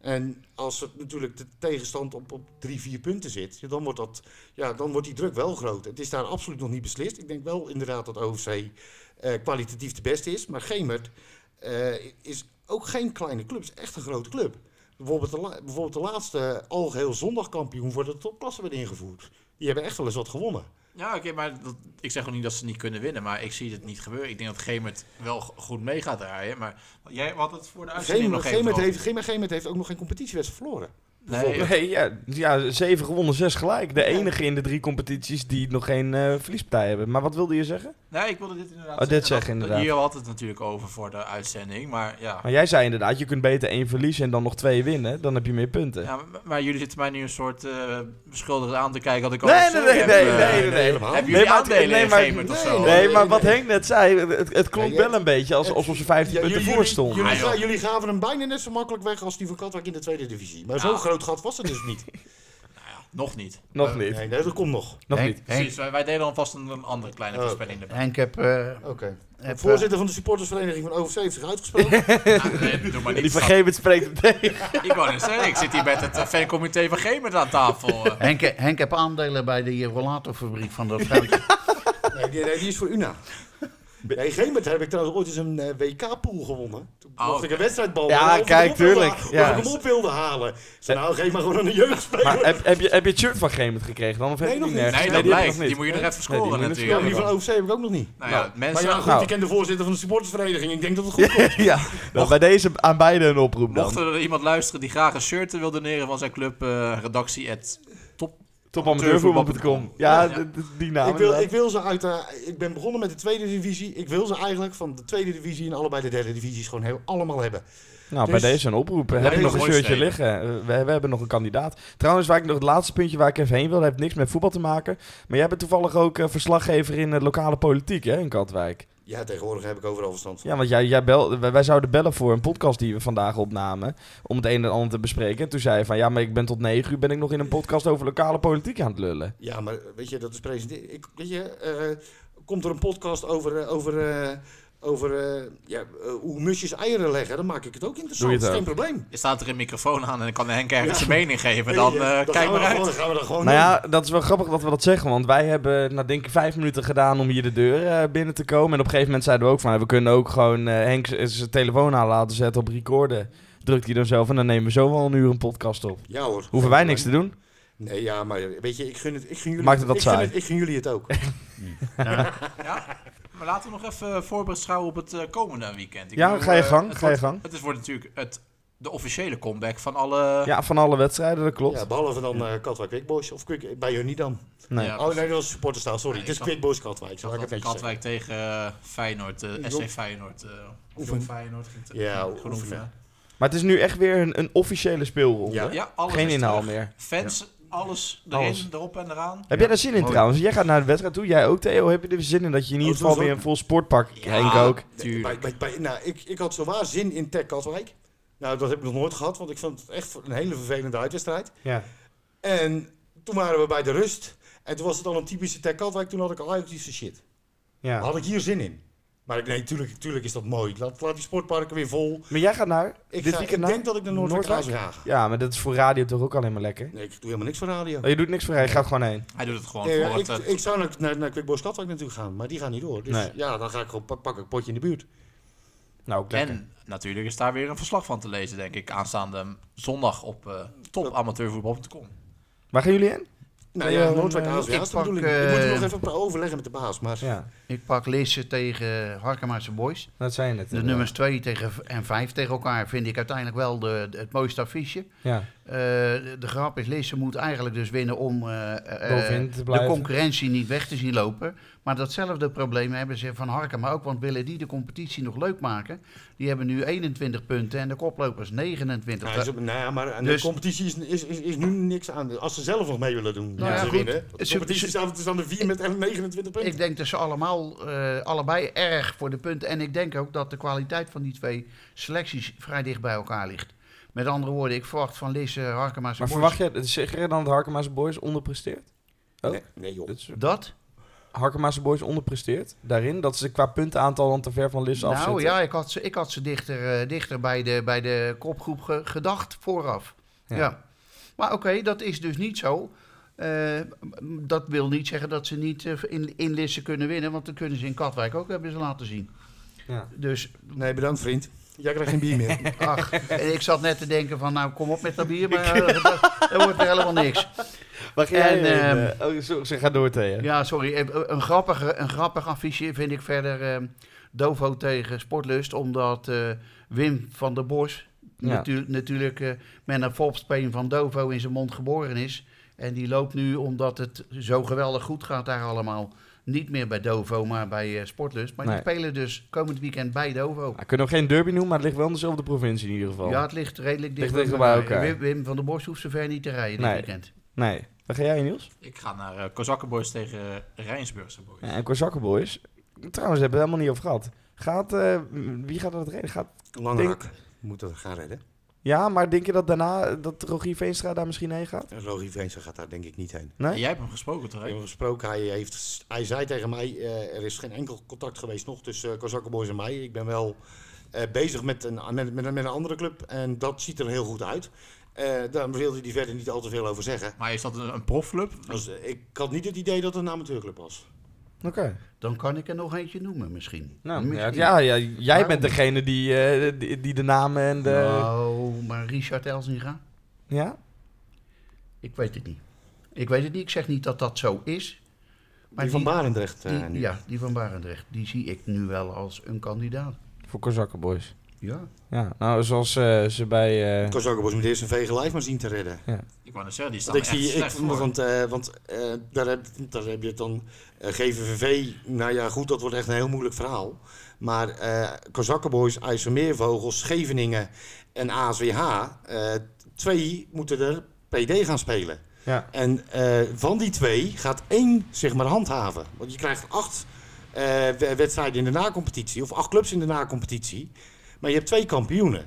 En als het natuurlijk de tegenstand op, op drie, vier punten zit, ja, dan, wordt dat, ja, dan wordt die druk wel groot. Het is daar absoluut nog niet beslist. Ik denk wel inderdaad dat eh, kwalitatief de beste is. Maar Gemert eh, is ook geen kleine club, het is echt een grote club. Bijvoorbeeld de, la- bijvoorbeeld de laatste algeheel zondagkampioen voor de topklasse werd ingevoerd. Die hebben echt wel eens wat gewonnen. Ja, oké, maar dat, ik zeg ook niet dat ze niet kunnen winnen. Maar ik zie het niet gebeuren. Ik denk dat Gemert wel goed mee gaat draaien. Maar jij had het voor de uitzending Gemert, nog even Gemert, over. heeft, Gemert, Gemert heeft ook nog geen competitiewedstrijd verloren. Nee, Nee, ja, ja, zeven gewonnen, zes gelijk. De enige in de drie competities die nog geen eh, verliespartij hebben. Maar wat wilde je zeggen? Nee, ik wilde dit inderdaad Oh, dit zeggen, inderdaad. Hier had het natuurlijk over voor de uitzending. Maar ja, Maar jij zei inderdaad, je kunt beter één verliezen en dan nog twee winnen. Dan heb je meer punten. Ja, maar, maar jullie zitten mij nu een soort eh beschuldigd aan te kijken dat ik Nee, al nee, nee, heb, nee, eh, nee, nee. helemaal Hebben niet. jullie Nee, maar het- aandelen nee, in maar- of nee, zo? Nee, maar nee, wat nee. Henk net zei, het, het klonk wel een beetje alsof ze 15 Ja, punten voor stonden. jullie, Ah, jullie gaven hem bijna net zo makkelijk weg als die van Katwijk in de tweede divisie. Maar zo'n groot gat was het dus niet. Nog niet. Nog niet. Nee, nee, dat komt nog. Nog Henk, niet. Henk, Precies, wij, wij delen alvast een, een andere kleine Oh. voorspelling erbij. Henk heb, eh, Oké. heb, Voorzitter van de supportersvereniging van heeft zich uitgesproken. Ja, nee, doe maar niet. Die vergeven spreekt meteen. Ik wou net zeggen, ik zit hier met het eh, fancomité van Gemert aan tafel. eh. Henk, Henk heb aandelen bij de rollatorfabriek van dat vrouwtje. Nee, die, nee, die is voor Una. Nee, Gemert heb ik trouwens ooit eens een eh, WK-pool gewonnen. Toen Oh, mocht ik een wedstrijdbal Ja, kijk, hem op wilde tuurlijk, ja. Of ik hem op wilde halen. Zei, nou, geef maar gewoon aan een jeugdspeler. Maar heb, heb, je, heb je het shirt van Gemert gekregen dan? Of heb Nee, je die nog niet. Nee, dat die nog Die niet. moet je nog even Nee, die scoren nog ja, natuurlijk. die van OVC heb ik ook nog niet. Nou ja, Nou, Maar mensen, ja, goed, Nou. ik ken de voorzitter van de supportersvereniging. Ik denk dat het goed komt. ja, nou, bij deze aan beide een oproep dan. mocht er iemand luisteren die graag een shirt wil doneren van zijn club, eh, redactie. Topamateurvoetbal.com. Ja, Ja. die naam ik, wil, inderdaad. ik wil ze uit de, Ik ben begonnen met de tweede divisie. Ik wil ze eigenlijk van de tweede divisie en allebei de derde divisies gewoon heel, allemaal hebben. Nou, Dus- bij deze een oproep. Ja, heb ik heel nog een shirtje steken. liggen? Eh, We, we hebben nog een kandidaat. Trouwens, waar ik nog het laatste puntje waar ik even heen wil, heeft niks met voetbal te maken. Maar jij bent toevallig ook eh, verslaggever in de lokale politiek, hè, in Katwijk. Ja, tegenwoordig heb ik overal verstand van. Ja, want jij, jij bel, wij, zouden bellen voor een podcast die we vandaag opnamen. Om het een en ander te bespreken. En toen zei je van, ja, maar ik ben tot negen uur ben ik nog in een podcast over lokale politiek aan het lullen. Ja, maar weet je, dat is presenteren. Ik, weet je, eh, komt er een podcast over, eh, over, eh, over eh, ja, eh, hoe musjes eieren leggen, dan maak ik het ook interessant. Je dat is geen probleem. Er staat er een microfoon aan en dan kan Henk ergens Ja. zijn mening geven. Dan je, eh, dan kijk maar dat uit. Gewoon, gaan we dat gewoon Nou doen. ja, dat is wel grappig dat we dat zeggen. Want wij hebben, nou denk ik, vijf minuten gedaan om hier de deur binnen te komen. En op een gegeven moment zeiden we ook van, we kunnen ook gewoon eh, Henk zijn telefoon aan laten zetten op recorden. Drukt hij dan zelf en dan nemen we zo wel een uur een podcast op. Ja hoor. Hoeven wij niks te doen. Nee, ja, maar weet je, ik gun, het, ik gun jullie Maakt het wat ik gun saai. het- ik gun jullie het ook. Ja, maar laten we nog even voorbereid schouwen op het eh, komende weekend. Ik Ja, bedoel, ga je eh, gang, het ga je wordt- gang. Het is wordt natuurlijk het, de officiële comeback van alle... Ja, van alle wedstrijden, dat klopt. Ja, behalve dan eh Katwijk Quick Boys. Of Quick, bij jullie dan. Nee. Ja, Oh nee, dat was supporterstaal. Sorry, Ja, het is Quick Boys Katwijk. Zal ik het. Katwijk tegen eh, Feyenoord, eh SC Feyenoord, eh Oefen. Feyenoord Ja, oefenen. ja. Maar het is nu echt weer een, een officiële speelronde. Ja. Ja, alles Geen inhaal meer. Fans, alles erin, Alles. erop en eraan. Heb jij daar zin in Mooi. trouwens? Jij gaat naar de wedstrijd toe, jij ook Theo. Heb je er zin in dat je in ieder Oh, geval weer een vol sportpak, Ja. Henk ook. Nee, Tuurlijk. bij, bij, bij- nou, ik, ik had zowaar zin in Tech Katwijk. Nou, dat heb ik nog nooit gehad, want ik vond het echt een hele vervelende uitwedstrijd. Ja. En toen waren we bij de rust. En toen was het al een typische Tech Katwijk. Toen had ik al uit iets shit. ja. Had ik hier zin in. Maar ik, nee, tuurlijk, tuurlijk is dat mooi. Laat, laat die sportparken weer vol. Maar jij gaat naar Ik, dit ga, weekend ik naar denk dat ik naar Noordwijk ga. Ja, maar dat is voor radio toch ook alleen maar lekker. Nee, ik doe helemaal niks voor radio. Oh, je doet niks voor hij gaat gewoon heen. Hij doet het gewoon Nee, voor ik, het... eh, ik zou naar, naar, naar Quick Boys Katwijk natuurlijk gaan, maar die gaan niet door. Dus Nee. ja, dan ga ik gewoon pak, pak ik een potje in de buurt. Nou, ook lekker. en natuurlijk is daar weer een verslag van te lezen, denk ik, aanstaande zondag op eh topamateurvoetbal.com. Eh, Waar gaan jullie heen? Nou Ja, ja, eh, ik ik moet er eh, nog even overleggen met de baas, maar... Ja, Ik pak Lisse tegen Harkemaarse Boys. dat zei je net. De nummers 2 tegen en 5 tegen elkaar vind ik uiteindelijk wel de, de- het mooiste affiche. Ja. Eh, de, de grap is, Lisse moet eigenlijk dus winnen om eh, eh, de concurrentie niet weg te zien lopen. Maar datzelfde probleem hebben ze van Harkema ook. Want willen die de competitie nog leuk maken? Die hebben nu 21 punten en de koplopers 29. Ja, is op- nou ja, maar aan Dus- de competitie is, is, is, is nu niks aan. Als ze zelf nog mee willen doen, Nou ja, ze goed. winnen. De competitie staat aan de 4 met 29 punten. Ik denk dat ze allemaal, eh, allebei erg voor de punten. En ik denk ook dat de kwaliteit van die twee selecties vrij dicht bij elkaar ligt. Met andere woorden, ik verwacht van Lisse, Harkema's Maar Boys verwacht je, zeg je dan dat Harkema's Boys onderpresteert? Oh. Nee, nee joh. Dat is- dat? Harkema's Boys onderpresteert daarin? Dat ze qua puntenaantal dan te ver van Lisse Nou afzitten? ja, ik had ze, ik had ze dichter, eh, dichter bij, de, bij de kopgroep ge- gedacht vooraf. Ja. Ja. Maar oké, dat is dus niet zo. Eh, dat wil niet zeggen dat ze niet eh, in, in Lisse kunnen winnen. Want dan kunnen ze in Katwijk ook, hebben ze laten zien. Ja. Dus Nee, bedankt vriend. Jij krijgt geen bier meer. Ach, en ik zat net te denken van, nou kom op met dat bier, maar eh, dat, dat wordt er helemaal niks. Waar ga jij En, heen, ehm, eh? oh, zo, ze gaat door tegen. Ja, sorry, eh, een grappig, een grappig affiche vind ik verder eh, Dovo tegen Sportlust, omdat eh, Wim van der Bos Ja. natu- natuurlijk eh, met een volkspeen van Dovo in zijn mond geboren is. En die loopt nu, omdat het zo geweldig goed gaat daar allemaal, niet meer bij Dovo, maar bij eh, Sportlust. Maar Nee. die spelen dus komend weekend bij Dovo. We kunnen nog geen derby noemen, maar het ligt wel in dezelfde provincie in ieder geval. Ja, het ligt redelijk dicht Ligt dicht bij elkaar. Wim, Wim van der Bos hoeft zo ver niet te rijden dit Nee. weekend. Nee. Waar ga jij Niels? Ik ga naar uh, Kozakkenboys tegen uh, Rijnsburgse Boys. Ja, en Kozakkenboys. Trouwens, hebben we het helemaal niet over gehad. Gaat, eh, wie gaat dat redden? Gaat, Langrak moet dat gaan redden. ja, maar denk je dat daarna dat Rogier Veenstra daar misschien heen gaat? Rogier Veense gaat daar denk ik niet heen. Nee? Jij hebt hem gesproken, toch? Ik heb hem gesproken, hij, heeft, hij zei tegen mij, eh, er is geen enkel contact geweest nog tussen uh, Kozakkenboys en mij. Ik ben wel eh, bezig met een, met, met, met een andere club en dat ziet er heel goed uit. Uh, daar wilde hij verder niet al te veel over zeggen. Maar is dat een, een profclub? Dus, uh, ik had niet het idee dat het een amateurclub was. Oké. Okay. Dan kan ik er nog eentje noemen misschien. Nou, misschien. Ja, ja, jij Waarom? bent degene die, uh, die, die, de namen en de... Nou, maar Richard Elzinga? Ja? Ik weet het niet. Ik weet het niet. Ik zeg niet dat dat zo is. Maar die van Barendrecht die, Ja, die van Barendrecht. Die zie ik nu wel als een kandidaat. Voor Kozakkenboys. Ja. Ja, nou zoals uh, ze bij... Uh... Kozakkenboys moet eerst een vege lijf maar zien te redden. Ja. Ik wou net zeggen, die staan ik echt zie, slecht ik, voor. Want, uh, want uh, daar, heb, daar heb je het dan GVVV. Nou ja, goed, dat wordt echt een heel moeilijk verhaal. Maar uh, Kozakkenboys, IJsselmeervogels, Scheveningen en ASWH... twee moeten er PD gaan spelen. Ja. En van die twee gaat één zich maar handhaven. Want je krijgt acht wedstrijden in de nacompetitie... of acht clubs in de nacompetitie... Maar je hebt twee kampioenen.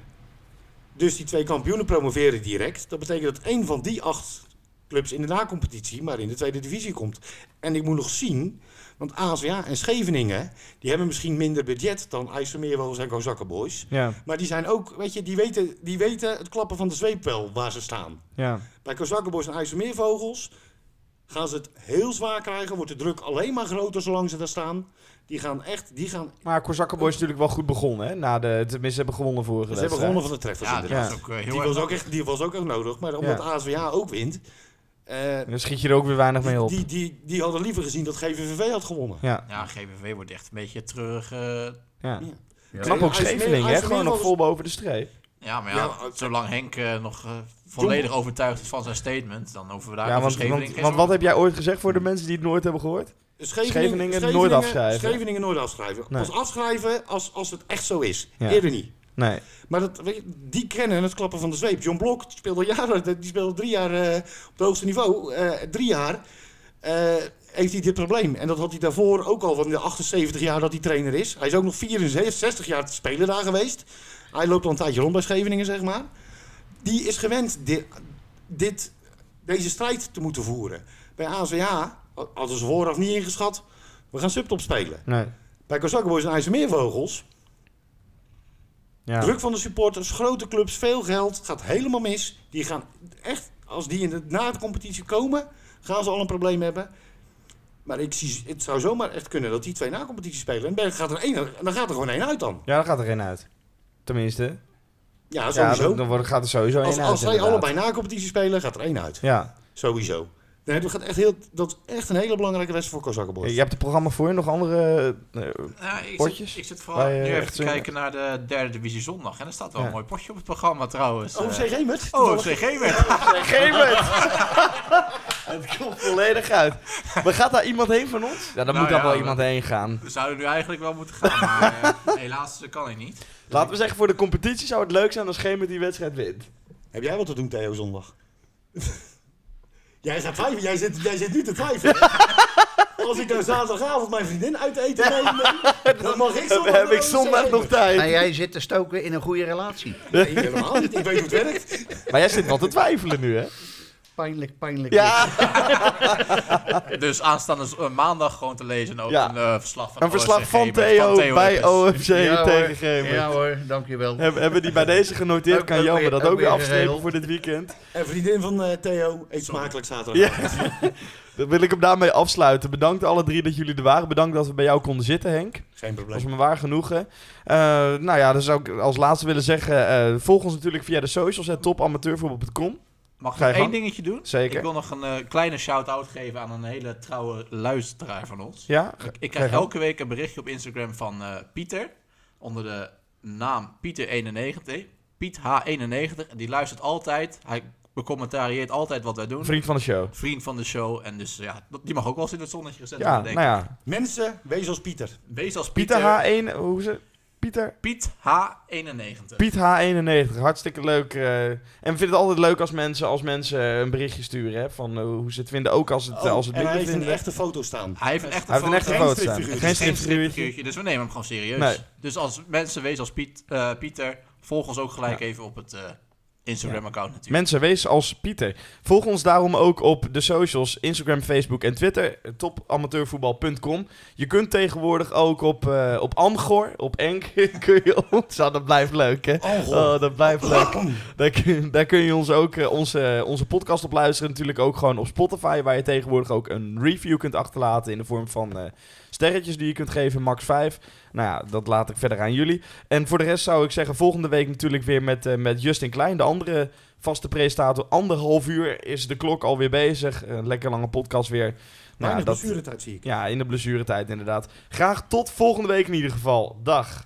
Dus die twee kampioenen promoveren direct. Dat betekent dat één van die acht clubs in de nacompetitie maar in de tweede divisie komt. En ik moet nog zien, want ASWA en Scheveningen, die hebben misschien minder budget dan IJsselmeervogels en Kozakkenboys. Ja. Maar die zijn ook, weet je, die weten, die weten het klappen van de zweep wel waar ze staan. Ja. Bij Kozakkenboys en IJsselmeervogels gaan ze het heel zwaar krijgen. Wordt de druk alleen maar groter zolang ze daar staan. Die gaan echt, die gaan... Maar Kozakkenboys is natuurlijk wel goed begonnen, hè? Na de, tenminste, ze hebben gewonnen vorige Ze hebben gewonnen van de treffers ja, inderdaad. Dat is ook, uh, heel die, was ook echt, die was ook echt nodig. Maar omdat ja. ASWA ook wint... Uh, dan schiet je er ook weer weinig mee op. Die, die, die hadden liever gezien dat GVVV had gewonnen. Ja, ja GVV wordt echt een beetje terug... Uh, ja. ja. ja. Knap ook Scheveningen, hè? Gewoon nog vol boven de streep. Ja, maar ja, ja zolang Henk uh, nog uh, volledig overtuigd is van zijn statement, dan hoeven we daar ja, want, want, want wat heb jij ooit gezegd voor de mensen die het nooit hebben gehoord? Scheveningen, Scheveningen, Scheveningen nooit afschrijven. Scheveningen nooit afschrijven. Nee. Pas afschrijven als, als het echt zo is. Ja. Eerder niet. Nee. Maar dat, weet je, die kennen het klappen van de zweep. John Blok speelde jaren, die speelde drie jaar uh, op het hoogste niveau. Uh, drie jaar heeft hij dit probleem. En dat had hij daarvoor ook al van de 78 jaar dat hij trainer is. Hij is ook nog 64 jaar te spelen daar geweest. Hij loopt al een tijdje rond bij Scheveningen, zeg maar. Die is gewend dit, dit, deze strijd te moeten voeren. Bij ASWA hadden ze vooraf niet ingeschat. We gaan subtop spelen. Nee. Bij Kozakkenboys en IJsselmeervogels. Ja. Druk van de supporters, grote clubs, veel geld. Gaat helemaal mis. Die gaan echt, als die in de, na de competitie komen, gaan ze al een probleem hebben. Maar ik zie, het zou zomaar echt kunnen dat die twee na competitie spelen. En Berg gaat er één, dan gaat er gewoon één uit dan. Ja, dan gaat er één uit. Tenminste. Ja, sowieso. Ja, dan, dan gaat er sowieso één als, uit. Als zij allebei na competitie spelen, gaat er één uit. Ja. Sowieso. Nee, dat, gaat echt heel, dat is echt een hele belangrijke wedstrijd voor Kozakkenboys. Je hebt het programma voor je, nog andere uh, ja, ik potjes? Zit, ik zit vooral nu even te kijken naar de derde divisie zondag. En er staat wel ja. een mooi potje op het programma trouwens. OFC Gemert? Oh, OFC Gemert. Gemert! het komt volledig uit. Maar gaat daar iemand heen van ons? Ja, dan Nou moet daar ja, wel we- iemand heen gaan. We zouden nu eigenlijk wel moeten gaan, maar eh, helaas kan ik niet. Laten we zeggen, voor de competitie zou het leuk zijn als Schemer die wedstrijd wint. Heb jij wat te doen, Theo, zondag? Jij gaat twijfelen. Jij zit, jij zit nu te twijfelen. Als ik nou zaterdagavond mijn vriendin uit eten neem, dan mag ik Dan zondag heb ik zondag nog En tijd. jij zit te stoken in een goede relatie. Nee, helemaal niet. Ik weet hoe het werkt. Maar jij zit wel te twijfelen nu, hè? Pijnlijk, pijnlijk. Ja, Dus aanstaande eh, maandag gewoon te lezen ook Ja. een eh, verslag van een verslag OSG van Theo bij. OFC Ja, tegen. Ja hoor, dankjewel. Heb- Hebben die bij deze genoteerd? Kan weer- dat ook weer afstrepen voor dit weekend? En vriendin van eh, Theo eet smakelijk zaterdag. Ja. Dan wil ik hem daarmee afsluiten. Bedankt alle drie dat jullie er waren. Bedankt dat we bij jou konden zitten, Henk. Geen Dat was probleem. me waar genoegen. Eh, nou ja, dan zou ik als laatste willen zeggen... eh, volg ons natuurlijk via de socials, topamateurvoetbal.com. Mag ik nog één gang. dingetje doen? Zeker. Ik wil nog een eh, kleine shout-out geven aan een hele trouwe luisteraar van ons. Ja? Ik, ik krijg gang. elke week een berichtje op Instagram van eh, Pieter. Onder de naam Pieter91. Piet H91. En die luistert altijd. Hij becommentarieert altijd wat wij doen. Vriend van de show. Vriend van de show. En dus ja, die mag ook wel eens in het zonnetje gezet Ja, worden, denk nou ik. ja. Mensen, wees als Pieter. Wees als Pieter. Pieter H1... Hoe is het? Pieter? Piet H91. Piet H91, hartstikke leuk. eh, en we vinden het altijd leuk als mensen, als mensen een berichtje sturen hè, van eh, hoe ze het vinden. Ook als het, Oh, als het en hij heeft een echte foto staan. Hij heeft een echte Hij heeft een echte foto. staan. stripfiguurtje. Geen stripfiguurtje. dus we nemen hem gewoon serieus. Nee. Dus als mensen wees als Piet, eh, Pieter, volg ons ook gelijk Ja. even op het eh, Instagram-account natuurlijk. Mensen, wees als Pieter. Volg ons daarom ook op de socials, Instagram, Facebook en Twitter. Topamateurvoetbal.com. Je kunt tegenwoordig ook op, eh, op Amgor, op Enk, kun je ons... Oh, dat blijft leuk, hè? Oh, dat blijft leuk. Daar kun, daar kun je ons ook eh, onze, onze podcast op luisteren. Natuurlijk ook gewoon op Spotify, waar je tegenwoordig ook een review kunt achterlaten in de vorm van eh, sterretjes die je kunt geven, max 5. Nou ja, dat laat ik verder aan jullie. En voor de rest zou ik zeggen, volgende week natuurlijk weer met, eh, met Justin Klein, de andere vaste presentator. Anderhalf uur is de klok alweer bezig. Een lekker lange podcast weer. Nou, ja, in de blessuretijd zie ik. ja, in de blessuretijd inderdaad. Graag tot volgende week in ieder geval. Dag.